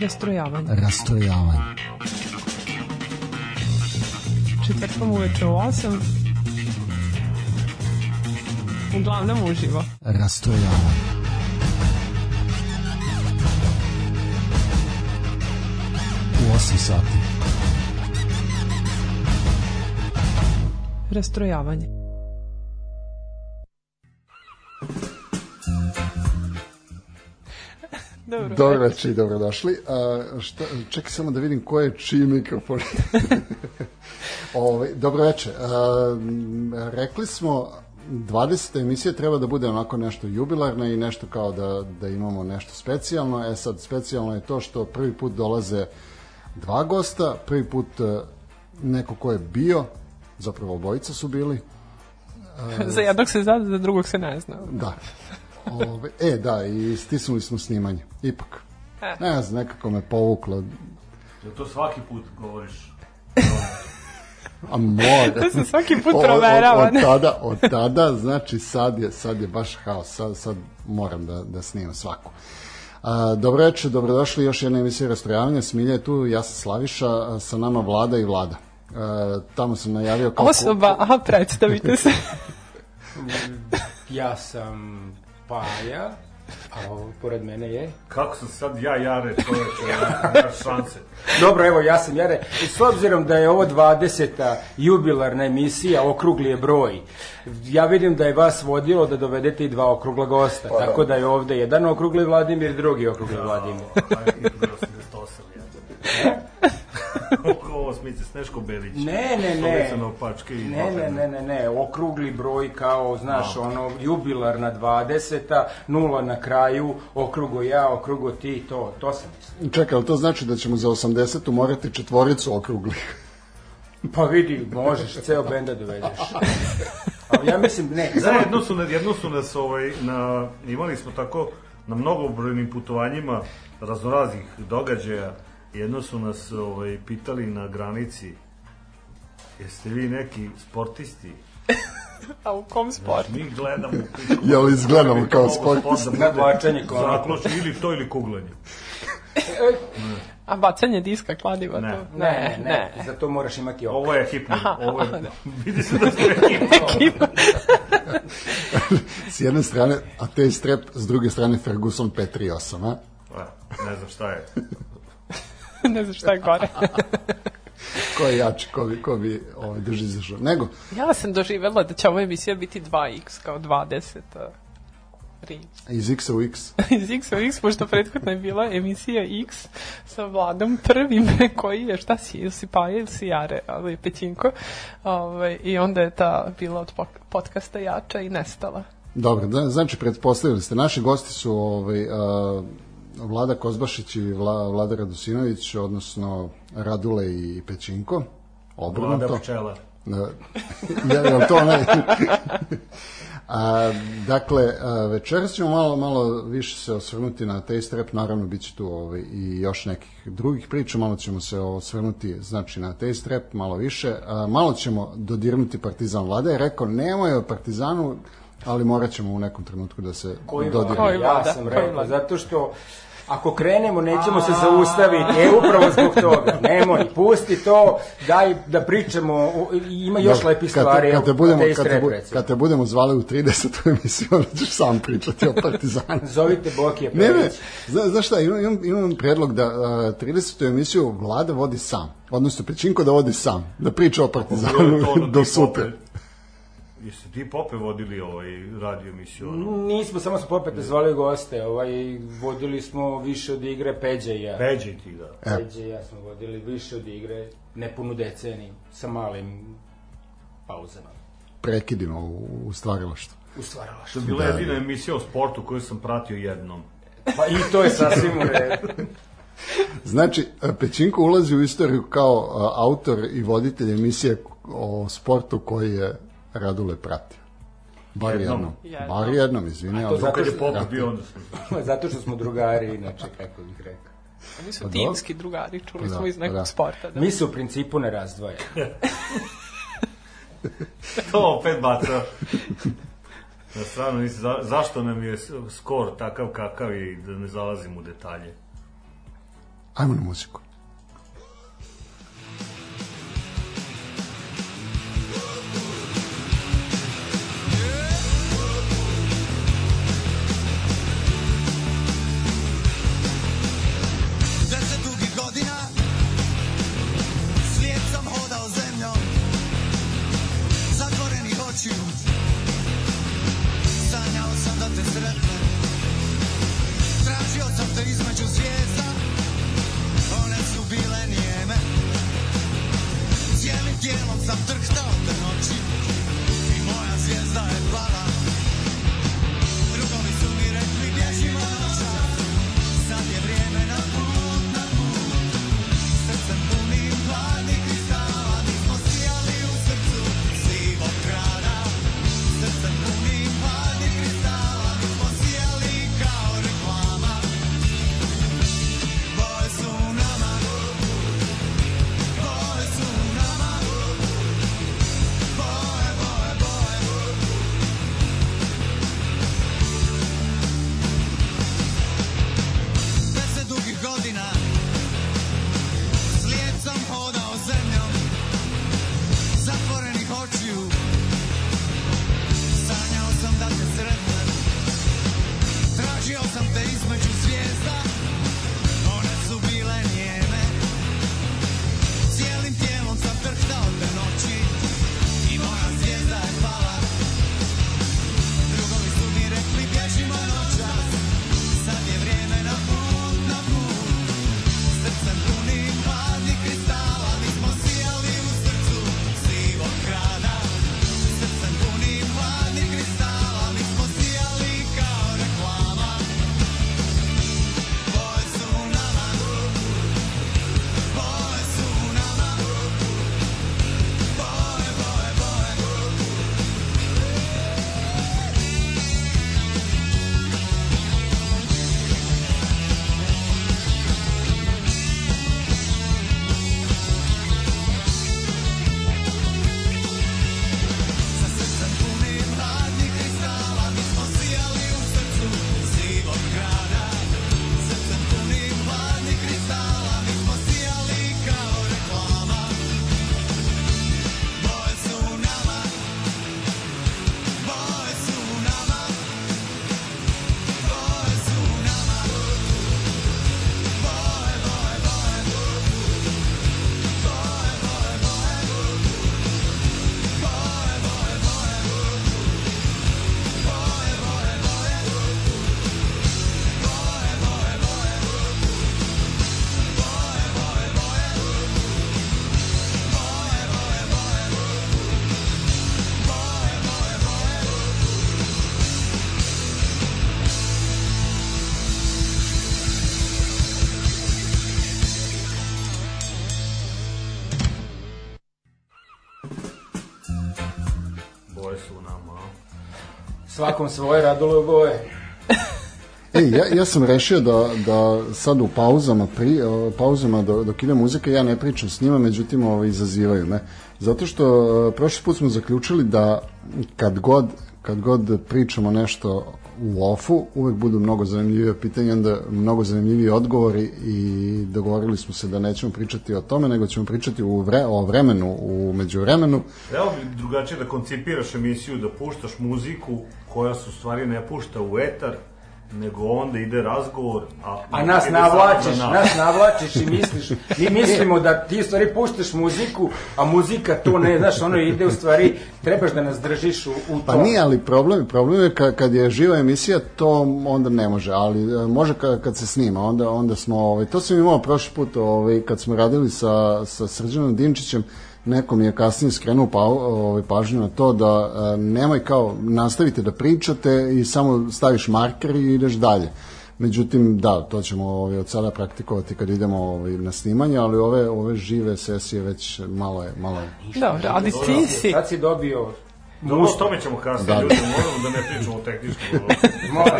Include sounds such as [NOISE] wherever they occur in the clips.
Rastrojavanje. Rastrojavanje. Četvrtkom uveče u 8. Uglavnom uživo. Rastrojavanje. U 8 sati. Rastrojavanje. Dobro. Dobro večer i dobrodošli. A, šta, čekaj samo da vidim ko je čiji mikrofon. [LAUGHS] Ove, dobro večer. A, rekli smo 20. emisija treba da bude onako nešto jubilarna i nešto kao da, da imamo nešto specijalno. E sad, specijalno je to što prvi put dolaze dva gosta, prvi put e, neko ko je bio, zapravo obojica su bili. [LAUGHS] za jednog se zna, za drugog se ne zna. Da. Ove, e, da, i stisnuli smo snimanje. Ipak. Ne znam, nekako me povuklo. Jel to svaki put govoriš? A mora. To se svaki put O- od- proverava, Od, ne? tada, od tada, znači sad je, sad je baš haos, sad, sad moram da, da snimam svaku. A, dobro večer, dobrodošli još jedna emisija Rastrojavanja, Smilja je tu, ja sam Slaviša, sa nama Vlada i Vlada. A, tamo sam najavio kao... Osoba, aha, predstavite se. Ja sam Paja, a ovo pored mene je... Kako sam sad ja Jare čoveče, nemaš šanse. Dobro, evo, ja sam Jare. I s obzirom da je ovo 20. jubilarna emisija, okrugli je broj. Ja vidim da je vas vodilo da dovedete i dva okrugla gosta, tako da je ovde jedan okrugli Vladimir, drugi okrugli Vladimir. Aj, 88 je. Sneško Belić. Ne, ne, ne. Opačke i Ne, ne, ne, ne, ne, okrugli broj kao, znaš, ono, jubilarna 20. nula na kraju, okrugo ja, okrugo ti, to, to sam. Čekaj, ali to znači da ćemo za 80 morati četvoricu okruglih. [LAUGHS] Pa vidi, možeš ceo benda dovedeš. Ali ja mislim, ne, Da, samo jedno su, na- jedno su nas, ovaj, na, imali smo tako na mnogobrojnim putovanjima raznoraznih događaja, jedno su nas ovaj, pitali na granici jeste vi neki sportisti? A u kom sportu? Mi gledamo [LAUGHS] pičku. Jel izgledamo kao sportisti? da bude Navlačenje konoplje. Zakloč ili to ili kuglanje. A bacanje diska kladiva? Ne. to? Ne, ne, ne, za to moraš imati opet. Ovo je hipno, ovo je, aha, da. [LAUGHS] vidi se da ste [LAUGHS] hipno. S jedne strane Atej Strep, s druge strane Ferguson 538, a? A, Ne znam šta je. [LAUGHS] ne znam šta je gore. [LAUGHS] Ko je jači, ko bi, ko bi ovaj, drži za što. Nego, Ja sam doživjela da će ova emisija biti 2x kao 20. a, [LAUGHS] iz X u X. iz X u X, pošto prethodna je bila emisija X sa Vladom prvim, koji je, šta si, ili si Paja ili si Jare, ali je Pećinko. Ovaj, I onda je ta bila od podcasta jača i nestala. Dobro, da, znači pretpostavili ste, naši gosti su ovaj, a, Vlada Kozbašić i Vla, Vlada Radosinović, odnosno Radule i Pećinko. Obrnuto. Vlada pčela. Da, [LAUGHS] je, je to onaj? A, dakle, a, večeras ćemo malo, malo više se osvrnuti na Taste Rap, naravno bit će tu ovaj, i još nekih drugih priča, malo ćemo se osvrnuti znači, na Taste Rap, malo više, a, malo ćemo dodirnuti Partizan Vlada je rekao, nemoj o Partizanu, ali morat ćemo u nekom trenutku da se Koji dodirimo. Koji vlada? Ja sam rekao, zato što ako krenemo nećemo se zaustaviti, e upravo zbog toga. Nemoj, pusti to, daj da pričamo, ima još Dobro, lepih stvari. Kad te, budemo, kad, te, bu- kad te budemo zvali u 30. [LAUGHS] emisiju, onda ćeš sam pričati o Partizanu. Zovite Bokije Ne, ne, zna, znaš šta, imam, imam, predlog da uh, 30. emisiju vlada vodi sam, odnosno Pečinko da vodi sam, da priča o Partizanu ono [LAUGHS] do sutra. Pope. Jeste ti Pope vodili ovaj radio emisiju? Ono? Nismo, samo smo popet zvali goste, ovaj, vodili smo više od igre Peđa i ja. Peđe i ti, da. Peđa i ja smo vodili više od igre, nepunu deceniju, sa malim pauzama. Prekidima u, u stvaralaštvu. U stvaralaštvu. To je bila jedina emisija o sportu koju sam pratio jednom. Pa i to je sasvim u redu. [LAUGHS] Znači, Pečinko ulazi u istoriju kao autor i voditelj emisije o sportu koji je Radule pratio. Bar Jednom. jednom. Jednom. Bar jednom, izvini. to ali- zato Kad je što- Pope Pratio. bio, onda sam... [LAUGHS] Zato što smo drugari, inače, kako bih rekao. Oni su Pa timski drugari, čuli Pa smo da, iz nekog da. sporta. Da. Mi se u principu ne razdvajamo. [LAUGHS] To opet baca. Na stranu, mislim, za, zašto nam je skor takav kakav i da ne zalazim u detalje. Ajmo na muziku. Svakom svoje radule boje. [LAUGHS] Ej, ja, ja sam rešio da, da sad u pauzama, pri, pauzama do, dok ide muzika ja ne pričam s njima, međutim ovaj, izazivaju me. Zato što e, prošli put smo zaključili da kad god, kad god pričamo nešto u ofu, uvek budu mnogo zanimljivije pitanja, onda mnogo zanimljiviji odgovori i dogovorili smo se da nećemo pričati o tome, nego ćemo pričati u vre, o vremenu, u međuvremenu. Evo bi drugačije da koncipiraš emisiju, da puštaš muziku koja se u stvari ne pušta u etar, nego onda ide razgovor, a, A nas navlačiš, za nas navlačiš i misliš, mi mislimo da ti u stvari puštaš muziku, a muzika to ne, znaš, ono ide u stvari, trebaš da nas držiš u, u Pa tom. nije, ali problem, problem je kad, kad je živa emisija, to onda ne može, ali e, može kad, kad se snima, onda, onda smo, ovaj, to sam imao prošli put, ovaj, kad smo radili sa, sa Srđanom Dinčićem, neko mi je kasnije skrenuo pa, ovaj, pažnju na to da e, nemoj kao, nastavite da pričate i samo staviš marker i ideš dalje. Međutim, da, to ćemo ovaj, od sada praktikovati kad idemo ovaj, na snimanje, ali ove, ove žive sesije već malo je, malo je. Dobro, ali ti si... Sad si dobio Dobro, o tome ćemo kasnije, Da. ljudi, moramo da ne pričamo o tehničkom. [LAUGHS] Moram.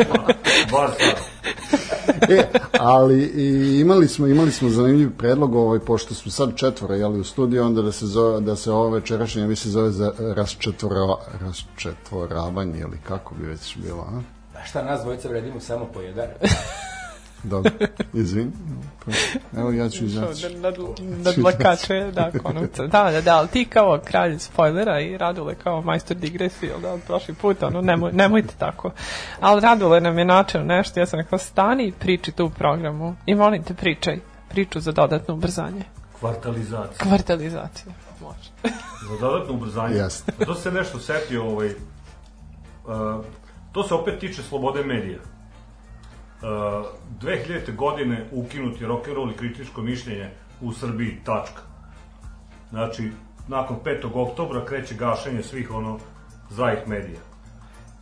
Bar sad. [LAUGHS] e, ali i imali smo imali smo zanimljiv predlog ovaj pošto smo sad četvoro jeli u studiju onda da se zove da se ovo večerašnje emisija zove za rasčetvora rasčetvoravanje ili kako bi već bilo a A šta nas dvojica vredimo samo po jedan? [LAUGHS] dobro izvin evo ja ću izaći Nad, nadlakače, da, konopca. Da, da, da, ali ti kao kralj spoilera i Radule kao majstor digresije, da, od prošli put, ono, nemoj, nemojte tako. Ali Radule nam je načeo nešto, ja sam rekao, stani i priči tu u programu i molim te, pričaj priču za dodatno ubrzanje. Kvartalizacija. Kvartalizacija. Može. Za dodatno ubrzanje. Jeste. To se nešto setio, ovaj, uh, to se opet tiče slobode medija. Uh, 2000. godine ukinuti rock'n'roll i kritičko mišljenje u Srbiji, tačka. Znači, nakon 5. oktobra kreće gašenje svih ono zajih medija.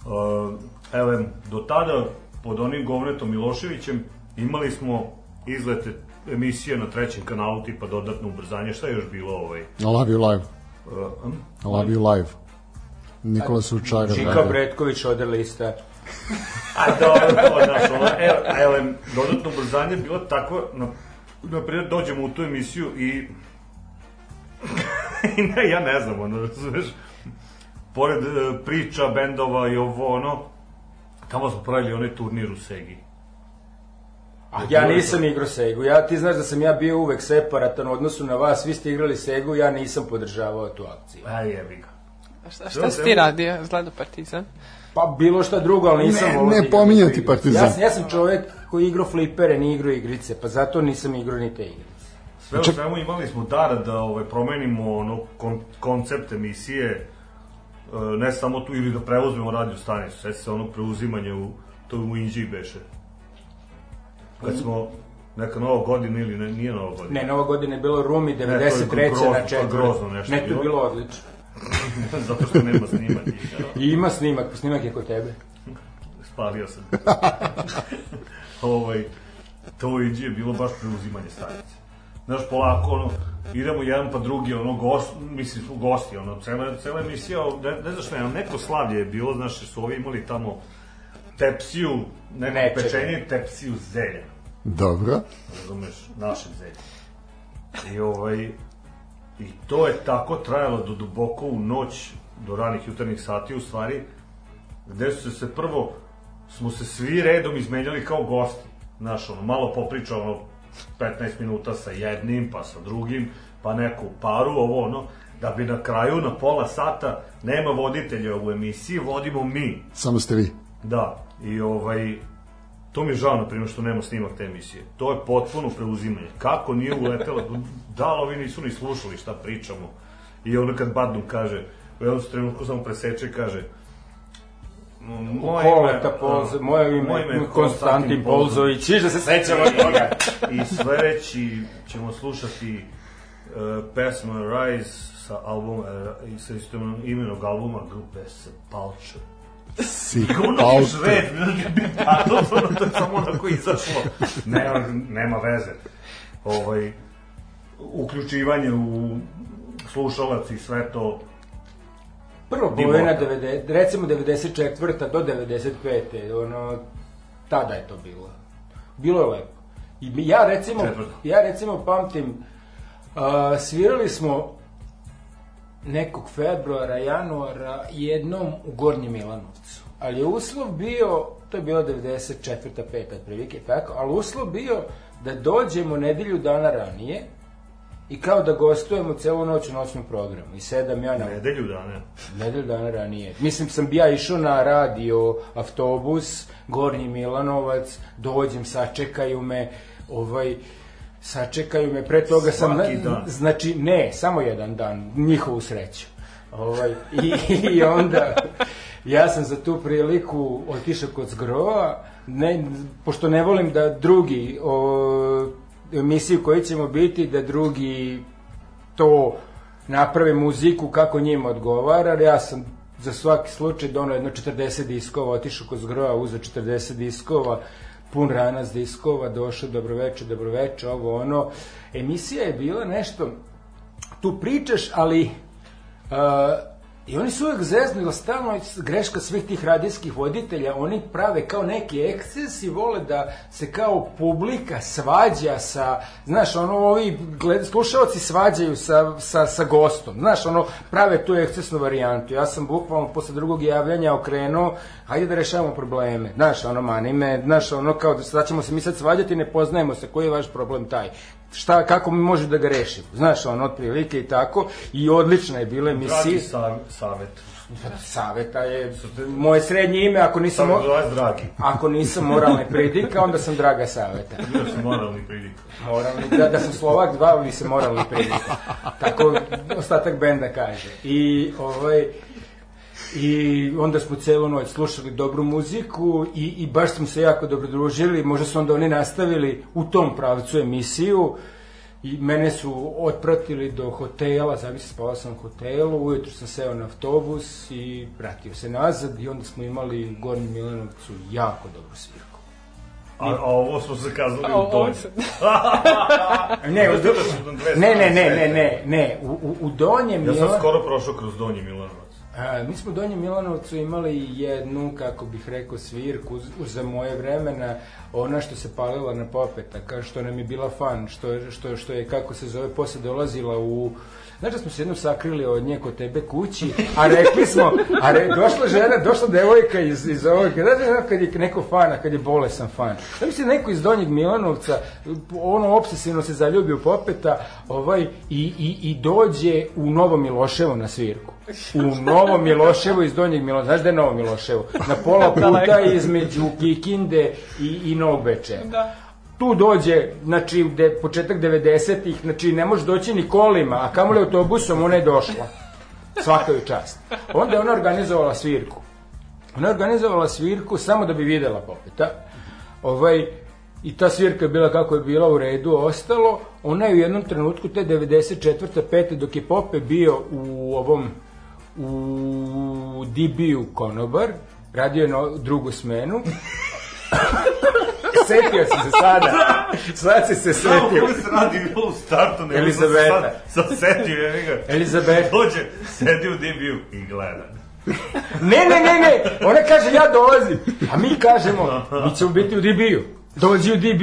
Uh, evo, do tada, pod onim govnetom Miloševićem, imali smo izlete emisije na trećem kanalu, tipa dodatno ubrzanje, šta je još bilo ovaj? I love you live Uh, hm? I love you live Nikola Sučaga Čika Bretković ode lista. A dobro, to, znaš, ono, evo, evo, em, dodatno ubrzanje je bilo tako, na, na primjer, dođemo u tu emisiju i... [LAUGHS] I ne, ja ne znam, ono, razumeš, pored e, priča, bendova i ovo, ono, tamo smo pravili onaj turnir u Segi. A ja nisam igrao Segu. Ja, ti znaš da sam ja bio uvek separatan u odnosu na vas. Vi ste igrali Segu, ja nisam podržavao tu akciju. Aj, jebi ga. A šta, šta si ti radio? Zgledao Partizan? Pa bilo šta drugo, ali nisam Ne- volao ne da pominjati. Partizan. Ja, sam- ja sam čovek koji igrao flipere, ni igrao igrice, pa zato nisam igrao ni te igrice. Sve u svemu imali smo dar da ovaj, promenimo ono, kon, koncept emisije, e, ne samo tu, ili da preuzmemo radio stanicu. Sve se ono preuzimanje u, to u Inđiji beše. Kad smo neka nova godina ili ne, nije nova godina. Ne, nova godina je bilo Rumi, to je 93. grozno, na to je četvrti. grozno nešto Ne, to je bilo odlično. [LAUGHS] Zato što nema snimanja. I ima snimak, snimak je kod tebe. Spalio sam. [LAUGHS] ovaj, to je bilo baš preuzimanje stanice. Znaš, polako, ono, idemo jedan pa drugi, ono, gost, mislim, gosti, ono, cela, cela emisija, ne, ne znaš ne, neko slavlje je bilo, znaš, su ovi imali tamo tepsiju, neko Nečega. pečenje, tepsiju zelja, Dobro. razumeš, našeg zelja. I ovaj, i to je tako trajalo do duboko u noć, do ranih jutarnjih sati, u stvari, gde su se prvo, smo se svi redom izmenjali kao gosti. Znaš, ono, malo popriča, ono, 15 minuta sa jednim, pa sa drugim, pa neku paru, ovo, ono, da bi na kraju, na pola sata, nema voditelja u emisiji, vodimo mi. Samo ste vi. Da, i ovaj, to mi je žao, na primjer, što nema snimak te emisije. To je potpuno preuzimanje. Kako nije uletela, da li ovi nisu ni slušali šta pričamo. I onda kad Badnum kaže, u jednom trenutku samo preseče i kaže, moje ime- Polzo, moje ime moje ime Konstantin Polzović. Viš da se sećamo toga. I sledeći ćemo slušati uh, pesmu Rise sa albuma, uh, sa istom imenog albuma grupe Sepulture. Si [LAUGHS] Palter. red, a to, to, to je samo onako izašlo. Nema, nema veze. Ovaj, uključivanje u slušalac i sve to Prvo polovina 90, recimo 94. do 95. ono, tada je to bilo. Bilo je lepo. I ja recimo, Četvrto. ja recimo pamtim, uh, svirali smo nekog februara, januara jednom u Gornjem Milanovcu. Ali je uslov bio, to je bilo 94. 5. otprilike, tako, ali uslov bio da dođemo nedelju dana ranije i kao da gostujemo celu noć u noćnom programu. I sedam ja na nedelju dana. Nedelju dana ranije. Mislim, sam bi ja išao na radio, autobus, Gornji Milanovac, dođem, sačekaju me, ovaj, sačekaju me, pre toga sam... Svaki dan. Znači, ne, samo jedan dan, njihovu sreću. Ovaj, i, I onda, ja sam za tu priliku otišao kod Zgrova, ne, pošto ne volim da drugi o, emisiju koji ćemo biti, da drugi to naprave muziku kako njima odgovara, ja sam za svaki slučaj donao jedno 40 diskova, otišao kod Zgrova, uzeo 40 diskova, pun ranas diskova, došao, dobroveče, dobroveče, ovo ono. Emisija je bila nešto, tu pričaš, ali uh, I oni su uvek zezni, jer stalno greška svih tih radijskih voditelja, oni prave kao neki eksces i vole da se kao publika svađa sa, znaš, ono, ovi gled, slušalci svađaju sa, sa, sa gostom, znaš, ono, prave tu ekscesnu varijantu. Ja sam bukvalno posle drugog javljanja okrenuo, hajde da rešavamo probleme, znaš, ono, mani me, znaš, ono, kao da ćemo se mi sad svađati, ne poznajemo se, koji je vaš problem taj šta, kako mi može da ga rešimo. Znaš, ono, otprilike i tako. I odlična je bila emisija. Dragi sa, savet. Saveta je moje srednje ime, ako nisam, mo- dragi. ako nisam moralni pridika, onda sam Draga Saveta. Bio sam moralni pridik. Moralni, da, da sam Slovak, dva bi se moralni pridika. Tako ostatak benda kaže. I, ovaj, I onda smo celu noć slušali dobru muziku i, i baš smo se jako dobro družili. Možda su onda oni nastavili u tom pravcu emisiju i mene su otpratili do hotela, zavisi spavao sam u hotelu, ujutru sam seo na autobus i vratio se nazad i onda smo imali u Gornjem Milanovcu jako dobru svirku. A, a ovo smo se kazali A, u [LAUGHS] Ne, Možda da ne, ne, ne, strane ne, ne, ne, u, u, u Donjem Ja sam skoro prošao kroz Donji Milanovac. A, mi smo u Donjem Milanovcu imali jednu, kako bih rekao, svirku za moje vremena, ona što se palila na popeta, kao što nam je bila fan, što, što, što je, kako se zove, posle dolazila u Znaš da smo se jednom sakrili od nje kod tebe kući, a rekli smo, a re, došla žena, došla devojka iz, iz ovog, znaš da kad je neko fan, a kad je bolesan fan. Da mi se neko iz Donjeg Milanovca, ono obsesivno se zaljubi u popeta, ovaj, i, i, i dođe u Novo Miloševo na svirku. U Novo Miloševo iz Donjeg Miloševa. Znaš da je Novo Miloševo? Na pola puta Daleko. između Kikinde i, i Novog Bečeja Da. tu dođe, znači, de, početak 90-ih, znači, ne može doći ni kolima, a kamoli autobusom, ona je došla. Svaka ju čast. Onda je ona organizovala svirku. Ona je organizovala svirku samo da bi videla popeta. Ovaj, I ta svirka je bila kako je bila u redu, ostalo. Ona je u jednom trenutku, te 94. 5. dok je Pope bio u ovom u DB-u Konobar, radio je no, drugu smenu, [LAUGHS] setio sam se sada. Sad si se Samo setio. koji se radi bilo u startu, nego Elizabeta. sad, sad setio, ja ga. Elizabeta. Dođe, sedi u DB-u i gleda. Ne, ne, ne, ne. Ona kaže ja dolazim. A mi kažemo, [LAUGHS] mi ćemo biti u DB-u. Dođi u DB.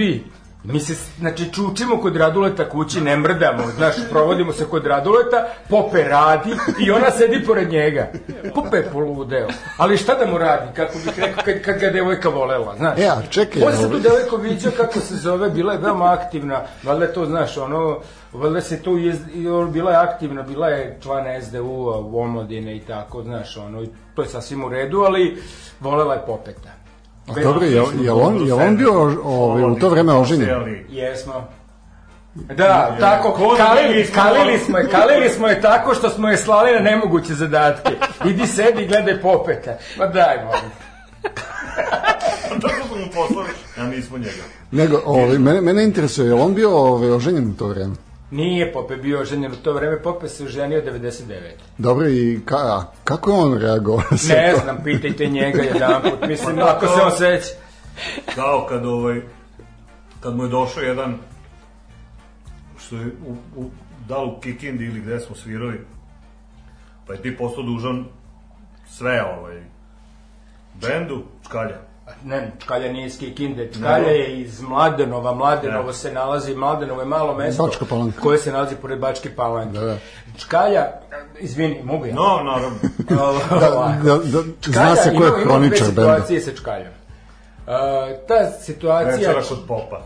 Mi se, znači, čučimo kod Raduleta kući, ne mrdamo, znaš, provodimo se kod Raduleta, Pope radi i ona sedi pored njega. Pope je poludeo. Ali šta da mu radi, kako bih rekao, kad, kad ga je devojka volela, znaš. E, a čekaj, se tu devojko vidio kako se zove, bila je veoma aktivna, valjda je to, znaš, ono, valjda se tu, on- bila je aktivna, bila je član SDU-a u omladine i tako, znaš, ono, to je sasvim u redu, ali volela je popeta. A dobro, je, je, on, je on bio ovaj, u to vreme oženjen? Jesmo. Da, tako, Ko kalili, kalili smo je, kalili smo je tako što smo je slali na nemoguće zadatke. Idi sedi i gledaj popeta. Ma daj, molim. Tako smo mu poslali, a nismo njega. Nego, ovaj, mene, mene interesuje, je on bio ovaj, oženjen u to vreme? Nije Pope bio oženjen u to vreme, Pope se oženio 99. Dobro, i ka, a kako je on reagovao? Ne to? znam, pitajte njega jedan put, [LAUGHS] mislim, ako se on seća. Kao kad ovaj, kad mu je došao jedan, što je u, u, da u Kikindi ili gde smo svirali, pa je ti postao dužan sve ovaj, bendu, čkalja. Ne, Čkalja nije iz Kikinde, Čkalja je iz Mladenova, Mladenovo Da. se nalazi, Mladenovo je malo mesto Bačka Palanka. koje se nalazi pored Bačke Palanke. Da, da. Čkalja, izvini, mogu ja? No, naravno. [LAUGHS] Ovako. Da, da, zna se ko je dve benda. situacije sa Čkaljom. Uh, ta situacija... Večera kod popa.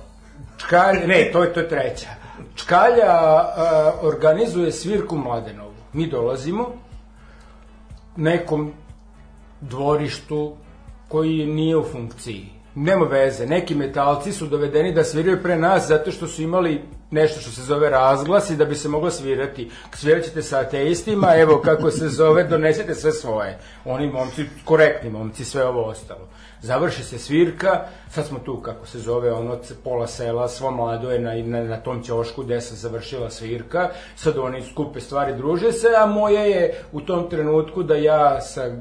Čkalja, ne, to je, to je treća. Čkalja uh, organizuje svirku Mladenovu. Mi dolazimo nekom dvorištu koji nije u funkciji. Nema veze, neki metalci su dovedeni da sviraju pre nas zato što su imali nešto što se zove razglas i da bi se moglo svirati. Svirat ćete sa ateistima, evo kako se zove, donesete sve svoje. Oni momci, korektni momci, sve ovo ostalo. Završi se svirka, sad smo tu, kako se zove, ono, pola sela, svo mlado je na, na, na tom ćošku gde se završila svirka, sad oni skupe stvari, druže se, a moje je u tom trenutku da ja sa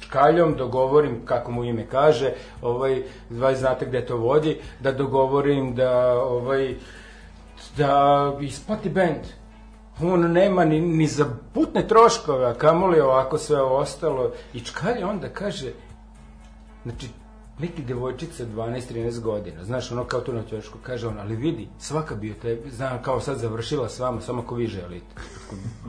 Čkaljom dogovorim, kako mu ime kaže, ovaj, dva znate gde to vodi, da dogovorim da, ovaj, da isplati bend. on nema ni, ni za putne troškove, a kamoli ovako sve ostalo. I Čkalja onda kaže, znači, neki devojčica 12-13 godina, znaš, ono kao tu na ćošku, kaže on, ali vidi, svaka bi te, znam, kao sad završila s vama, samo ako vi želite.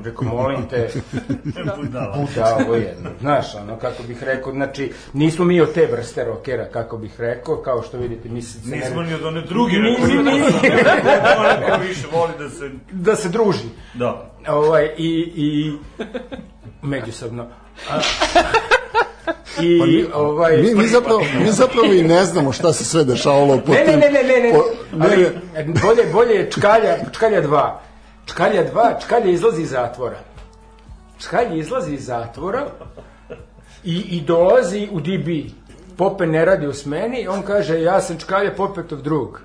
Rekao, molim te, [LAUGHS] Budala. budalo jedno, znaš, ono, kako bih rekao, znači, nismo mi od te vrste rokera, kako bih rekao, kao što vidite, mi se... Nismo ni od one druge. Ni- ni- ni- [LAUGHS] ko više voli da se... da se druži. Da. Ovaj, i, i međusobno. A, I, ovaj... Pa Mi, mi, zapravo, [LAUGHS] mi zapravo i ne znamo šta se sve dešavalo po Ne, ne, tim- ne, ne, ne, ne, po- ali bolje, bolje je Čkalja, Čkalja 2. Čkalja 2, Čkalja izlazi iz zatvora. Čkalja izlazi iz zatvora i, i dolazi u DB. Pope ne radi u smeni, on kaže, ja sam Čkalja Popetov drug.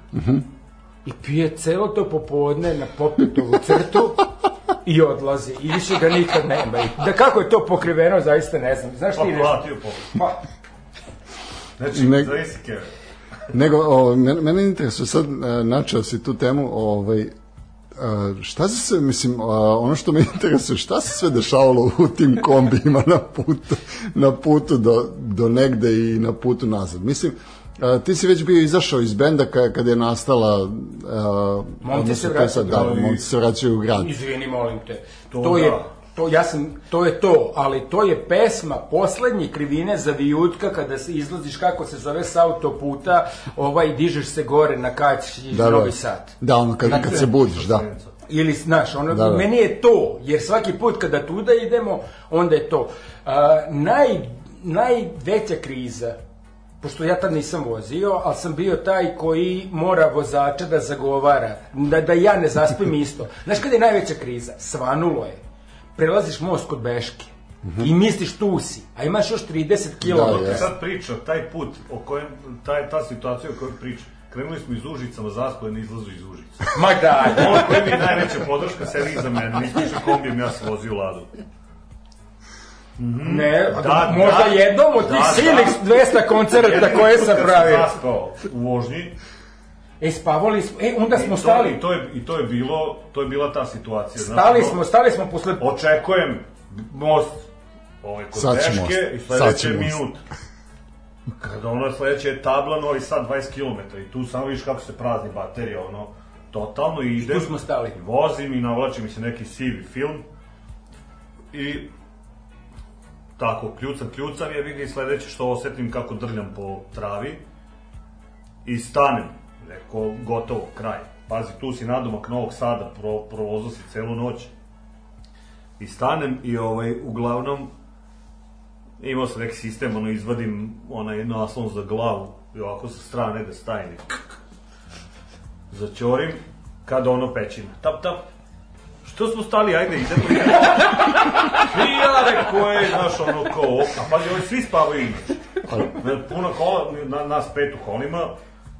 I pije celo to popodne na Popetovu crtu i odlazi. I više ga nikad nema. I da kako je to pokriveno, zaista ne znam. Znaš Pa ti nešto? platio po. Pa, Znači, Ne- zavisi keve. Nego, o, mene, mene interesuje sad, e, načeo si tu temu, ovaj, e, šta se sve, mislim, a, ono što me [LAUGHS] interesuje, šta se sve dešavalo u tim kombijima na putu, na putu do, do negde i na putu nazad? Mislim, a, ti si već bio izašao iz benda ka, kad je nastala a, odnosno, se je vraćaju sad, da, momci se vraćaju u grad. Izvini, molim te. To, To je, da. to, ja sam, to je to, ali to je pesma poslednje krivine za vijutka kada se izlaziš kako se zove s autoputa, ovaj dižeš se gore na kać iz Da, da. Novi Sad. Da, ono, kad, kad se budiš, da. Ili, znaš, ono, Da, da. meni je to, jer svaki put kada tuda idemo, onda je to. A, naj, najveća kriza, pošto ja tad nisam vozio, ali sam bio taj koji mora vozača da zagovara, da, da ja ne zaspim [LAUGHS] isto. Znaš kada je najveća kriza? Svanulo je. Prelaziš most kod Beške i misliš tu si, a imaš još 30 km. Da, je. sad priča, taj put, o kojem, taj, ta situacija o kojoj priča, krenuli smo iz Užica, Mazasko je na izlazu iz Užica. Ma da, Ono koji mi je najveća podrška sedi iza mene, nisam kombijem, ja sam vozio ladu. Ne, Da, da, možda da. jednom od tih Da, silnih da. 200 koncerta koje sam pravio. zaspao u vožnji, E, spavali smo, e, onda smo i to, stali. i to, je, i to je bilo, to je bila ta situacija. znaš, Stali smo, stali smo posle... Očekujem most ovaj kod Sad Beške most. i sledeće minut. Kada ono sledeće je tabla Novi Sad 20 km i tu samo vidiš kako se prazni baterija, ono, totalno i idem. Tu smo stali. i Vozim i navlači mi se neki sivi film i tako, kljucam, kljucam, je vidi sledeće što osetim kako drljam po travi i stanem, neko gotovo, kraj. Pazi, tu si nadomak Novog Sada, pro, provozao si celu noć. I stanem i ovaj, uglavnom, imao sam neki sistem, ono, izvadim onaj naslon za glavu i ovako sa strane da stajem i začorim, kada ono pećina. Tap, tap, što smo stali, ajde, idemo. I ja rekao, je, znaš, ono, kao, a pazi, ovi svi spavaju inače. Na Puno kola, na, nas pet u kolima,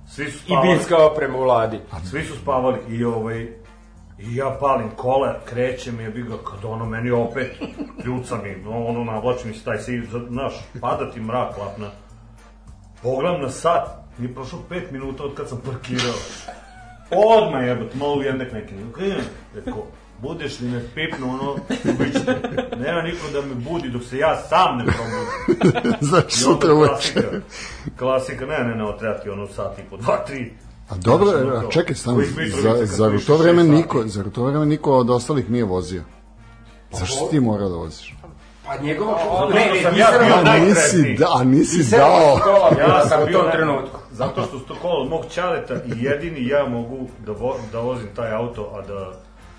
svi su I spavali. binska oprema u vladi. Svi su spavali i ovaj i ja palim kola, krećem je ga kad ono meni opet kljuca mi, no, ono navlači mi se taj si, znaš, pada ti mrak lapna. Pogledam na sat, nije prošlo 5 minuta od kad sam parkirao. Odmah jebate, malo ujednek neki. Rekao, budeš li me pipnu, ono, ubićete. Nema niko da me budi dok se ja sam ne probudim. [LAUGHS] Znači, sutra uveče. klasika, klasika, ne, ne, ne, ovo treba ti ono sat i po, dva, tri. A dobro, ono a čekaj, stani, za, zar u pišeš to vreme niko, zar u to vreme niko od ostalih nije vozio? Zašto si ti morao da voziš? Pa njegova... Zato Ne, što ne, sam ja bio A nisi, najsretniji. da, a nisi dao. škola Ja sam u bio naj- trenutku. Zato što su to kola od mog čaleta i jedini ja mogu da, vo, da vozim taj auto, a da,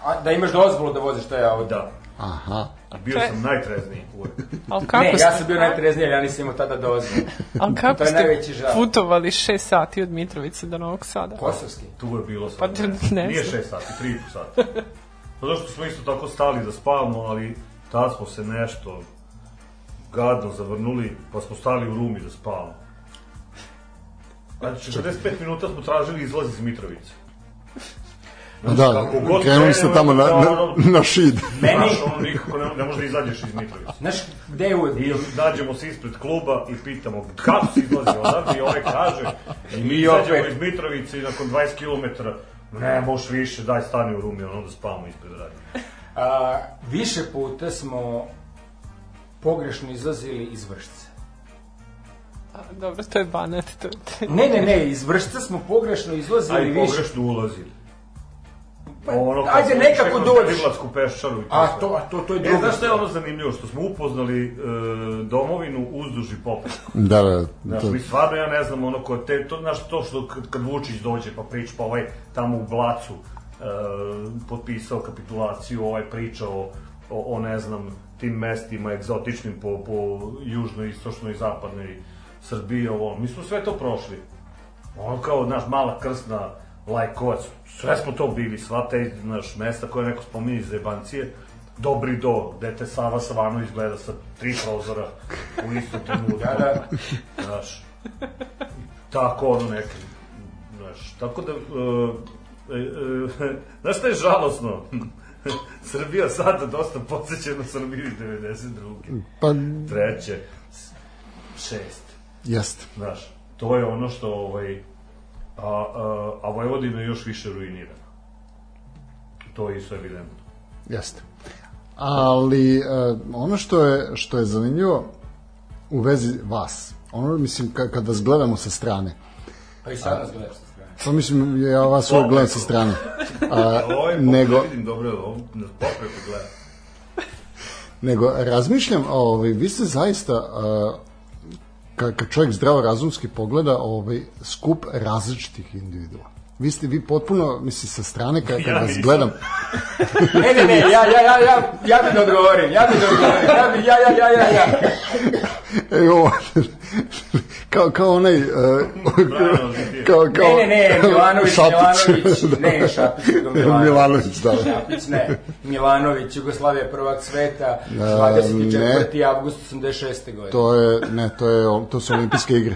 A, da imaš dozvolu da voziš taj auto. da, Aha. bio Če- sam najtrezniji uvek. Ali kako ne, ste, ja sam bio najtrezniji, ali ja nisam imao tada dozvolu. ali To kako je ste žal. putovali šest sati od Mitrovice do Novog Sada? Kosovski. Tu je bilo Pa sad. ne Nije znam. 6 sati, 3,5 sati. Pa zašto smo isto tako stali da spavamo, ali tad smo se nešto gadno zavrnuli, pa smo stali u rumi da spavamo. Znači, 45 minuta smo tražili izlaz iz Mitrovice. Znači, Da, krenuli ste tamo na, na, na šid. Meni- Znaš, ono, nikako ne, ne možeš da izađeš iz Mitrovice. Znaš, gde je uvek I bio? nađemo se ispred kluba i pitamo kako se izlazi odavde i ovaj kaže i mi I izađemo opet. iz Mitrovice i nakon 20 km ne možeš više, daj stani u rumi, ono da spavamo ispred radnje. A, više puta smo pogrešno izlazili iz vršca. A, Dobro, to je banat. To, to... Ne, ne, ne, iz vršca smo pogrešno izlazili A i više. pogrešno ulazili. Pa, Ono, kad ajde, nekako dođeš. Riblatsku peščaru A to, a to, to je E, drugo. znaš šta je ono zanimljivo? Što smo upoznali e, domovinu uzduž i poput. Da, da, Znaš, to, mi stvarno ja ne znam ono ko te, to, znaš, to što kad, kad Vučić dođe pa priča, pa ovaj tamo u Blacu e, potpisao kapitulaciju, ovaj priča o, o, o, ne znam, tim mestima egzotičnim po, po južnoj, istočnoj i zapadnoj Srbiji, ovo, mi smo sve to prošli. Ono kao, znaš, mala krsna, lajkovac, sve smo to bili, sva te, znaš, mesta koje neko spominje iz Zebancije, Dobri do, gde te Sava Savanović gleda sa tri prozora u istom trenutku. [LAUGHS] Da, da. Znaš, tako ono neke, znaš, tako da, uh, e, e, [LAUGHS] znaš šta je žalosno? [LAUGHS] Srbija sada dosta podsjeća na Srbiju iz 92. pa, Treće, šest. jeste. Znaš, to je ono što, ovaj, a, a, a Vojvodina je još više ruinirana. To je isto evidentno. Jeste. Ali uh, ono što je što je zanimljivo u vezi vas, ono mislim ka, kad vas gledamo sa strane, Pa i sad nas gledaš sa strane. pa mislim ja vas uvek gledam sa strane. A, [LAUGHS] Ovo je nego, ne vidim dobro, ovo nas popreko gleda. nego razmišljam, ovaj, vi ste zaista uh, kad, kad čovjek zdravo razumski pogleda ovaj skup različitih individua. Vi ste vi potpuno, mislim, sa strane kad, [LAUGHS] kad Ja vas gledam, [LAUGHS] Ne, ne, ne, ja, ja, ja, ja, ja bi da odgovorim, ja bi da odgovorim, ja bi, ja, ja, ja, ja, ja. [LAUGHS] Evo, kao, kao onaj, uh, kao, kao, Ne, ne, ne, [LAUGHS] Milanović, Šapić. Milanović, [LAUGHS] ne, Šapić, nego Milanović. Milanović, da. Šapić, ne, Milanović, Jugoslavija prvak sveta, E, 24. avgust 86. godine. To je, ne, to je, to su olimpijske igre.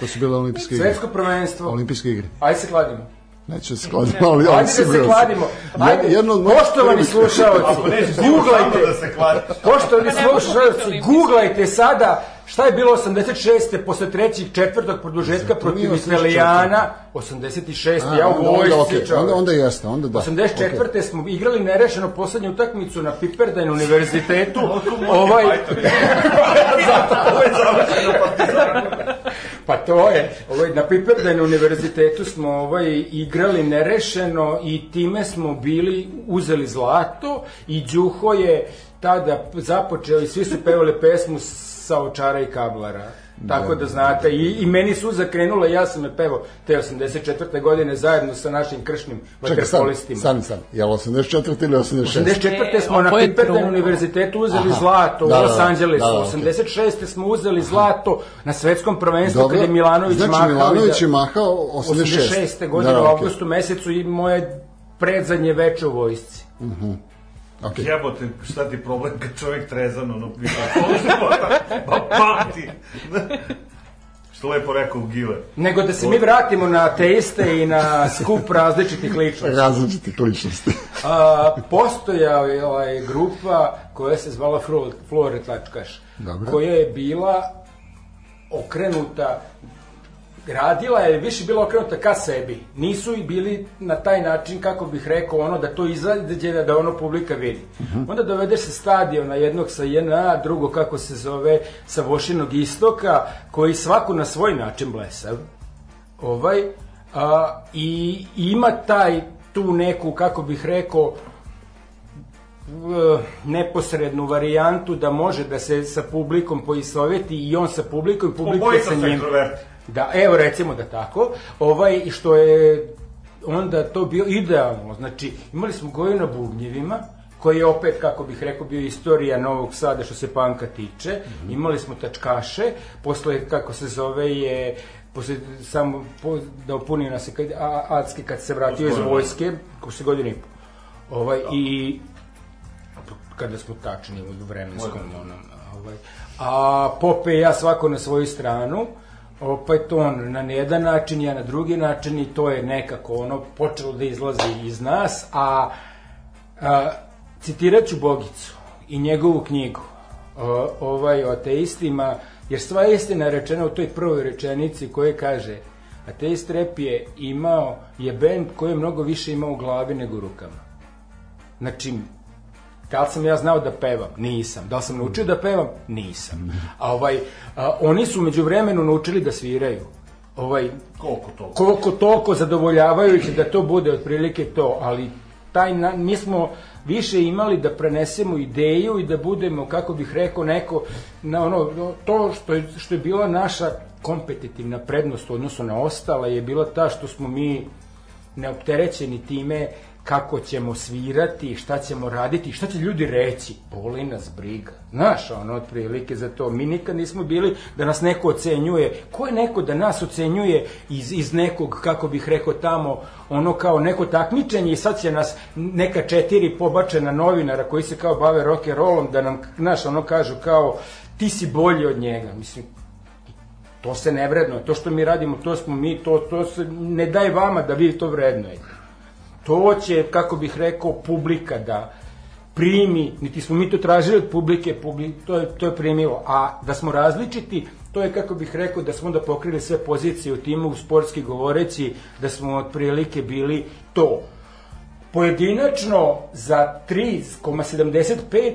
To su bile olimpijske igre. Svetsko prvenstvo. Olimpijske igre. Ajde se kladimo. Neću da se kladim, ali, Ajde da se kladimo. Ajde, Jedno od poštovani slušalci, samo googlajte, da se kladiš. Poštovani Pa možeš slušalci, biti googlajte sada šta je bilo 86. posle trećeg, četvrtog produžetka protiv 84.. Italijana, 86. A, ja u onda, onda, vojsci, okej, čoveče. onda, onda jeste, onda da. 84. smo igrali nerešeno poslednju utakmicu na Piperdain univerzitetu. [LAUGHS] ovaj [LAUGHS] Zato ovo je završeno partizanu. pa to je, ovaj na Piperdain univerzitetu smo ovaj igrali nerešeno i time smo bili uzeli zlato i Đuho je tada započeo i svi su pevali pesmu sa očara i kablara. Tako da znate, i, i meni suza krenula, ja sam je pevao te 84. godine zajedno sa našim kršnim vaterpolistima. stani, stani. Je li 84 ili 86? 84. smo E, na drugo. univerzitetu uzeli Aha. zlato Da, u da, Los da. Angelesu. Da, da, okej. 86. smo uzeli zlato na svetskom prvenstvu Dobro. kad je Milanović znači, mahao. i Milanović da- je mahao 86. 86. godine Da, u okej. avgustu mesecu i moje predzadnje veče u vojsci. Okej. Jebote, šta ti problem kad čovjek trezan, ono, [LAUGHS] pita, pa pamti. Što lepo rekao Gile. Nego da se mi vratimo na teiste i na skup različitih ličnosti. Različitih ličnosti. A, postojao je ovaj, grupa koja se zvala Flo- Flore Tlačkaš, Dobro. koja je bila okrenuta radila je više bila okrenuta ka sebi. Nisu i bili na taj način, kako bih rekao, ono da to izađe, da, da ono publika vidi. Onda dovedeš se stadiona jednog sa JNA, drugo kako se zove sa Vošinog istoka, koji svako na svoj način blesav. Ovaj, a, i ima taj tu neku, kako bih rekao, neposrednu varijantu da može da se sa publikom poistoveti i on sa publikom i publika Obojica sa njim. introverti. Da, evo recimo da tako. Ovaj, i što je onda to bio idealno. Znači, imali smo Goju na bubnjevima, koji je opet, kako bih rekao, bio istorija Novog Sada što se panka tiče. Imali smo tačkaše, posle, kako se zove, je posle samo po, da opunio nas je kad, a, Acki kad se vratio iz vojske, ko se godinu i po. Ovaj, i kada smo tačni u vremenskom onom, ovaj. A Pope i ja svako na svoju stranu, opet on na jedan način, ja na drugi način i to je nekako ono počelo da izlazi iz nas, a, a citirat ću Bogicu i njegovu knjigu o, ovaj o ateistima, jer sva istina rečena u toj prvoj rečenici koje kaže ateist rep je imao, je bend koji je mnogo više imao u glavi nego u rukama. Znači, Da li sam ja znao da pevam? Nisam. Da li sam naučio da pevam? Nisam. A ovaj, a, oni su među vremenu naučili da sviraju. Ovaj, Koliko to? koliko toliko zadovoljavajuće da to bude otprilike to, ali taj na, mi smo više imali da prenesemo ideju i da budemo, kako bih rekao, neko, na ono, to što je, što je bila naša kompetitivna prednost u odnosu na ostale je bila ta što smo mi neopterećeni time kako ćemo svirati, šta ćemo raditi, šta će ljudi reći, boli nas briga. Znaš, ono, otprilike za to. Mi nikad nismo bili da nas neko ocenjuje. Ko je neko da nas ocenjuje iz, iz nekog, kako bih rekao tamo, ono kao neko takmičenje i sad će nas neka četiri pobačena novinara koji se kao bave rock da nam, znaš, ono kažu kao ti si bolji od njega. Mislim, to se ne vrednuje. To što mi radimo, to smo mi, to, to se ne daje vama da vi to vrednujete. To će, kako bih rekao, publika da primi, niti smo mi to tražili od publike, publi, to, je, to je primilo. A da smo različiti, to je, kako bih rekao, da smo onda pokrili sve pozicije u timu, sportski govoreći, da smo otprilike bili to. Pojedinačno za 3,75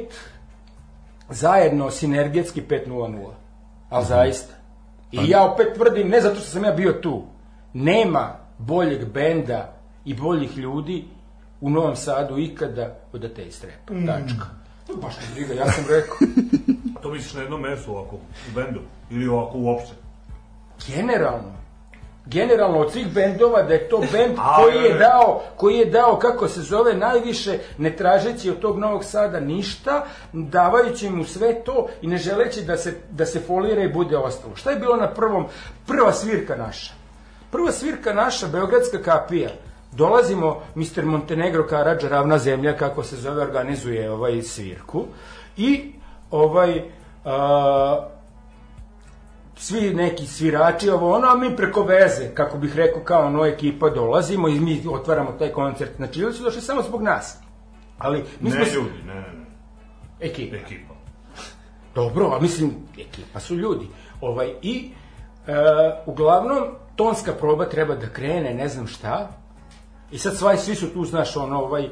zajedno sinergetski 5.00. Ali zaista. I ja opet tvrdim, ne zato što sam ja bio tu, nema boljeg benda i boljih ljudi u Novom Sadu ikada od Atej Strepa. Tačka. To baš ne briga, ja sam rekao. [LAUGHS] To misliš na jednom mesu ovako, u bendu? Ili ovako uopšte? Generalno, generalno od svih bendova da je to bend [LAUGHS] A, koji je dao, koji je dao kako se zove najviše ne tražeći od tog Novog Sada ništa, davajući mu sve to i ne želeći da se da se folira i bude ostalo. Šta je bilo na prvom prva svirka naša? Prva svirka naša Beogradska kapija. Dolazimo Mr. Montenegro Karadža ravna zemlja kako se zove organizuje ovaj svirku i ovaj a, svi neki svirači, ovo ono, a mi preko veze, kako bih rekao, kao ono ekipa dolazimo i mi otvaramo taj koncert. Znači, ljudi su došli samo zbog nas. Ali mi smo... Ne s- ljudi, ne, ne, ne. Ekipa. Ekipa. Dobro, a mislim, ekipa su ljudi. Ovaj, I, e, uglavnom, tonska proba treba da krene, ne znam šta. I sad svaj, svi su tu, znaš, ono, ovaj, e,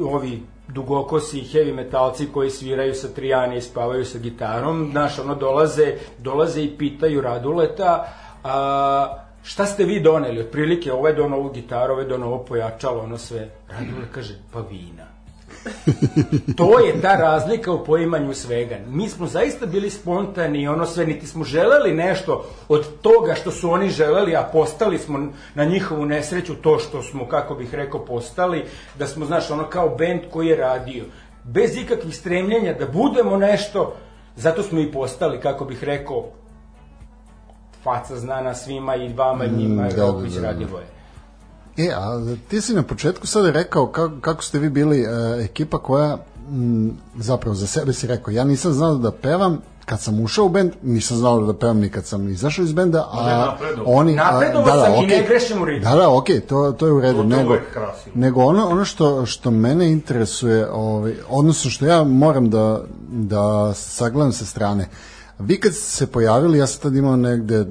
ovi dugokosi heavy metalci koji sviraju sa trijane i spavaju sa gitarom, znaš, ono, dolaze, dolaze i pitaju Raduleta, a, šta ste vi doneli? Otprilike, ovaj je donao ovu gitaru, ovaj je donao ovo pojačalo, ono sve. Radule kaže, pa vina. To je ta razlika u poimanju svega. Mi smo zaista bili spontani i ono sve, niti smo želeli nešto od toga što su oni želeli, a postali smo na njihovu nesreću to što smo, kako bih rekao, postali, da smo, znaš, ono kao bend koji je radio. Bez ikakvih stremljenja da budemo nešto, zato smo i postali, kako bih rekao, faca znana svima i vama i njima, Mm, mm, da, da, da, da. Radivoje. E, a ti si na početku sada rekao kako, kako ste vi bili e, ekipa koja m, zapravo za sebe si rekao, ja nisam znao da pevam kad sam ušao u bend, nisam znao da pevam ni kad sam izašao iz benda, a napredovao. oni... a, Napredovao sam i okej. ne grešim u ritmu. Da, da, okej, to, to je u redu. To- to nego, nego ono, ono što, što mene interesuje, ovaj, odnosno što ja moram da, da sagledam sa strane, vi kad ste se pojavili, ja sam tad imao negde